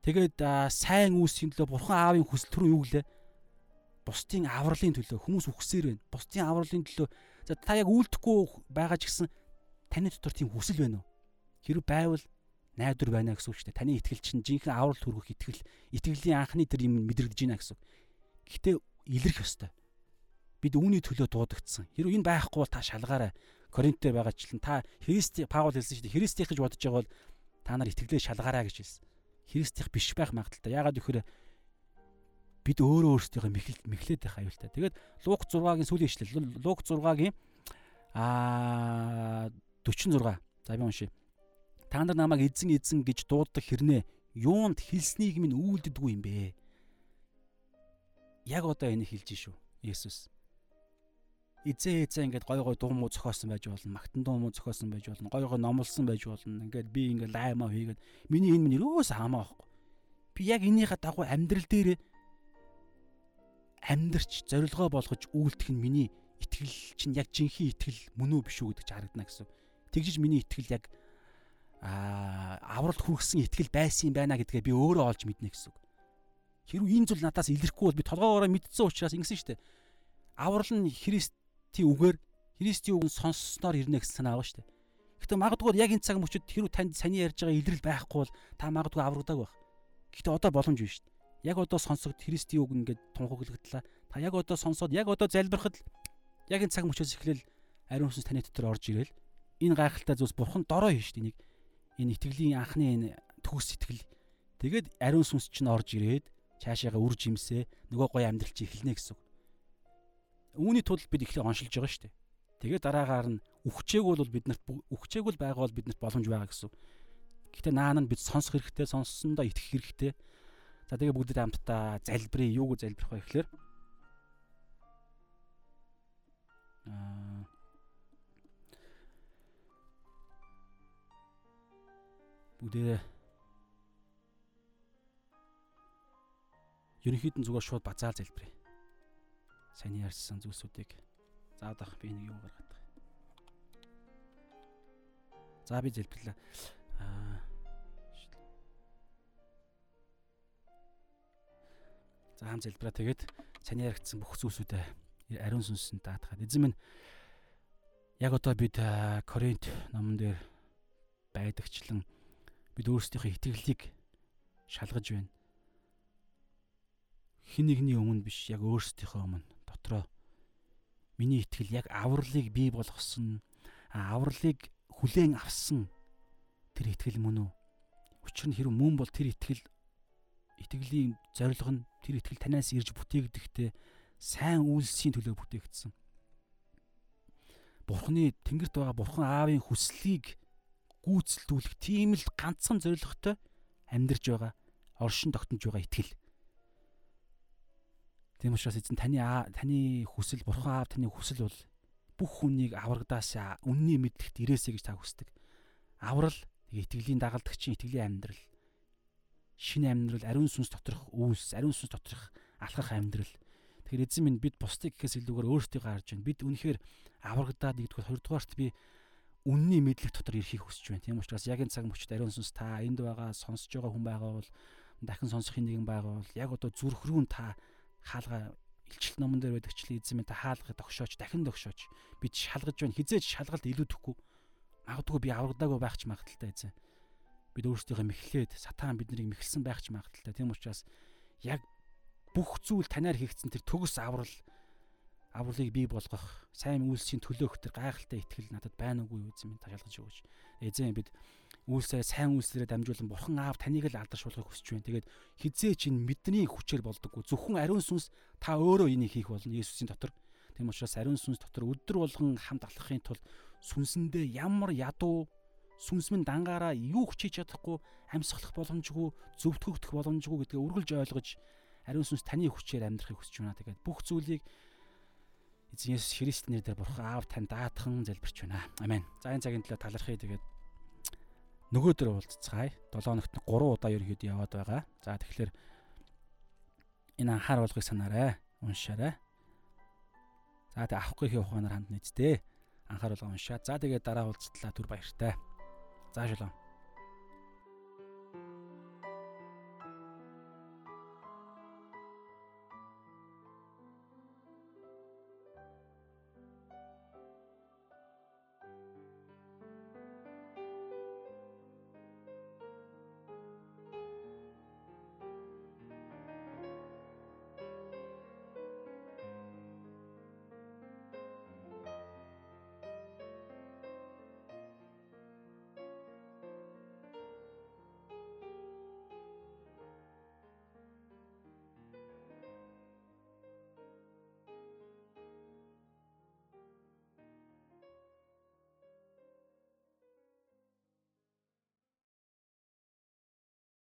тэгээд сайн үүсийн төлөө бурхан аавын хүсэл рүү юу гэлээ? Бусдын авралын төлөө хүмүүс үхсээр байна. Бусдын авралын төлөө за та яг үйлдэхгүй байгаа ч гэсэн таны дотор тийм хүсэл байна уу? Хэрэг байвал найдвар байна гэсэн үг шүү дээ. Таны итгэл чинь жинхэнэ аврал төрөх итгэл, итгэлийн анхны тэр юм мэдрэгдэж байна гэсэн үг. Гэтэ илэрх ёстой. Бид үүний төлөө дуудагдсан. Хэрвээ энэ байхгүй бол та шалгаарай. Коринтээр байгаачлан та Христ Паул хэлсэн шүү дээ. Христийнх гэж бодож байгаа бол та нар итгэлээ шалгаарай гэж хэлсэн. Христийнх биш байх магадaltaй. Яагаад гэвэл бид өөрөө өөрсдийнхөө мэхэл мэхлээд байх аюултай. Тэгээд Лук 6-гийн сүүлийн ишлэл. Лук 6-гийн аа 46. За би уншия. Та нар намайг эзэн эзэн гэж дууддаг хэрнээ юунд хэлснийг минь үйлддэггүй юм бэ? Яг одоо энэ хэлж шүү. Есүс. Эзээ эзээ ингээд гой гой дуу муу зохиосон байж болно. Магтан дуу муу зохиосон байж болно. Гой гой номлосон байж болно. Ингээд би ингээд лаймаа хийгээд миний энэ минь юус хаамаа байхгүй. Би яг энийхээ дагуу амьдрал дээр амьдрч зорилгоо болгож үйлдэх нь миний итгэл чинь яг жинхэнэ итгэл мөн үү биш үү гэдэг ч харагдана гэсэн. Тэгжиж миний итгэл яг аа авралт хүргэсэн итгэл байсан юм байна гэдгээ би өөрөө олж мэднэ гэсэн. Хэрвээ энэ зүйл надаас илэрхгүй бол би толгоогоороо мэдсэн учраас ингэсэн шүү дээ. Аврал нь Христийн үгээр Христийн үг сонссноор ирнэ гэсэн санаа байгаа шүү дээ. Гэхдээ магадгүй яг энэ цаг мөчид хэрвээ танд саний ярьж байгаа илрэл байхгүй бол та магадгүй аврагдаг байх. Гэхдээ одоо боломж биш шүү дээ. Яг одоо сонсогд Христийн үг ингээд тунхаглагдлаа. Та яг одоо сонсоод яг одоо залбирахад яг энэ цаг мөчөөс эхлээл ариун сүнс таны дотор орж ирээл энэ гайхалтай зүйлс бурхан дорой хийн дээ. Нэг энэ итгэлийн анхны энэ төгс итгэл тэгээд ариун сүнс чинь орж ирээд цаашаага үр жимсээ нөгөө гоё амьдрал чи эхэлнэ гэсэн. Үүний тулд бид эхлээ оншилж байгаа шүү дээ. Тэгээд дараагаар нь үхчээг бол биднэрт үхчээг бол байгаа бол биднэрт боломж байгаа гэсэн. Гэхдээ наан нь бид сонсох хэрэгтэй, сонссондоо итгэх хэрэгтэй. За тэгээ бүгдээ хамтдаа залбирая. Юуг залбирах вэ гэхээр аа бүгдээ ерөнхийдөө зүгээр шууд базаал залбирая. Сайн ярьсан зүйлсүүдийг заадах би нэг юм гаргадаг. За би залбирлаа. За хам залбираа тэгээд сайн яригдсан бүх зүйлсүүдээ ариун сүнсэнд даатгаад эзэн минь яг одоо бид Коринт номон дээр байдагчлан бид өөрсдийнхөө итгэлийг шалгаж байна. Хин нэгний өмнө биш яг өөрсдийнхөө өмнө дотроо миний итгэл яг авралыг бий болгосон авралыг хүлээн авсан тэр итгэл мөн үү? Учир нь хэрэг мөн бол тэр итгэл итгэлийн зорилго нь тэр итгэл танаас ирж бүтээгдэхдээ сайн үйлсийн төлөө бүтээгдсэн. Бурхны тэнгэрт байгаа бурхан аавын хүслийг гүйцэлдүүлэх тийм л ганцхан зорилготой амьдарч байгаа оршин тогтнож байгаа итгэл. Тийм учраас эзэн таны таны хүсэл бурхан аав таны хүсэл бол бүх хүнийг аврагдаас үнний мэдлэгт ирээсэй гэж та хүсдэг. Аврал итгэлийн дагалдагчийн итгэлийн амьдрал шинэ амьдрал ариун сүнс доторх үйлс ариун сүнс доторх алхах амьдрал. Тэгэхээр эзэн минь бид бусдыг гэхээс илүүгээр өөрсдийгөө харж байна бид үнэхээр аврагдаад нэгдүгээр хоёрдугаарт би үнний мэдлэг дотор ирэхийг хүсэж байна. Тийм учраас яг энэ цаг мөчид ариун сүнс та энд байгаа сонсож байгаа хүн байгаа бол дахин сонсохын нэгэн байгаа бол яг одоо зүрх рүү та хаалга илчилт номон дээр байдагчлаа эзэн минь та хаалгыг тогшооч дахин тогшооч. Бид шалгаж байна. Хизээж шалгалт илүүдэхгүй магадгүй би аврагдаагүй байх ч магадaltaй эзэн бид өөрсдийнхөө мэхлээд сатан биднийг мэхэлсэн байх ч магадaltaй тийм учраас яг бүх зүйл танаар хийгдсэн тэр төгс аврал авралыг бий болгох сайн үйлсийн төлөөх тэр гайхалтай итгэл надад байна уугүй юу эзэн минь ташаалгаж өгөөч. Эзэн бид үйлсээ сайн үйлслэрээ дамжуулан бурхан аав таныг л алдаршуулахыг хүсэж байна. Тэгээд хизээ чинь мэдний хүчээр болдоггүй. Зөвхөн ариун сүнс та өөрөө энийг хийх болно Есүсийн дотор. Тийм учраас ариун сүнс дотор өдөр болгон хамт алхахын тулд сүнсэндээ ямар ядуу сүнс минь дангаараа юу хүчиж чадахгүй амьсгалах боломжгүй зөвтгөгдөх боломжгүй гэдгээ үргэлж ойлгож ариун сүнс таны хүчээр амьдрахыг хүсэж байна. Тэгээд бүх зүйлийг Эзэн Есүс Христийн нэрээр бурхан аав тань даатхан залбирч байна. Амен. За энэ цагийн төлөө талархъя тэгээд нөгөөдөр уулзцгаая. 7 хоногт 3 удаа ерөөд яваад байгаа. За тэгэхээр энэ анхаар болгыг санаарай. Уншаарай. За тэг авахгүй ухаанаар ханд нийцтэй. Анхаар болгоо уншаа. За тэгээд дараа уулзтлаа түр баяртай. За шалаа.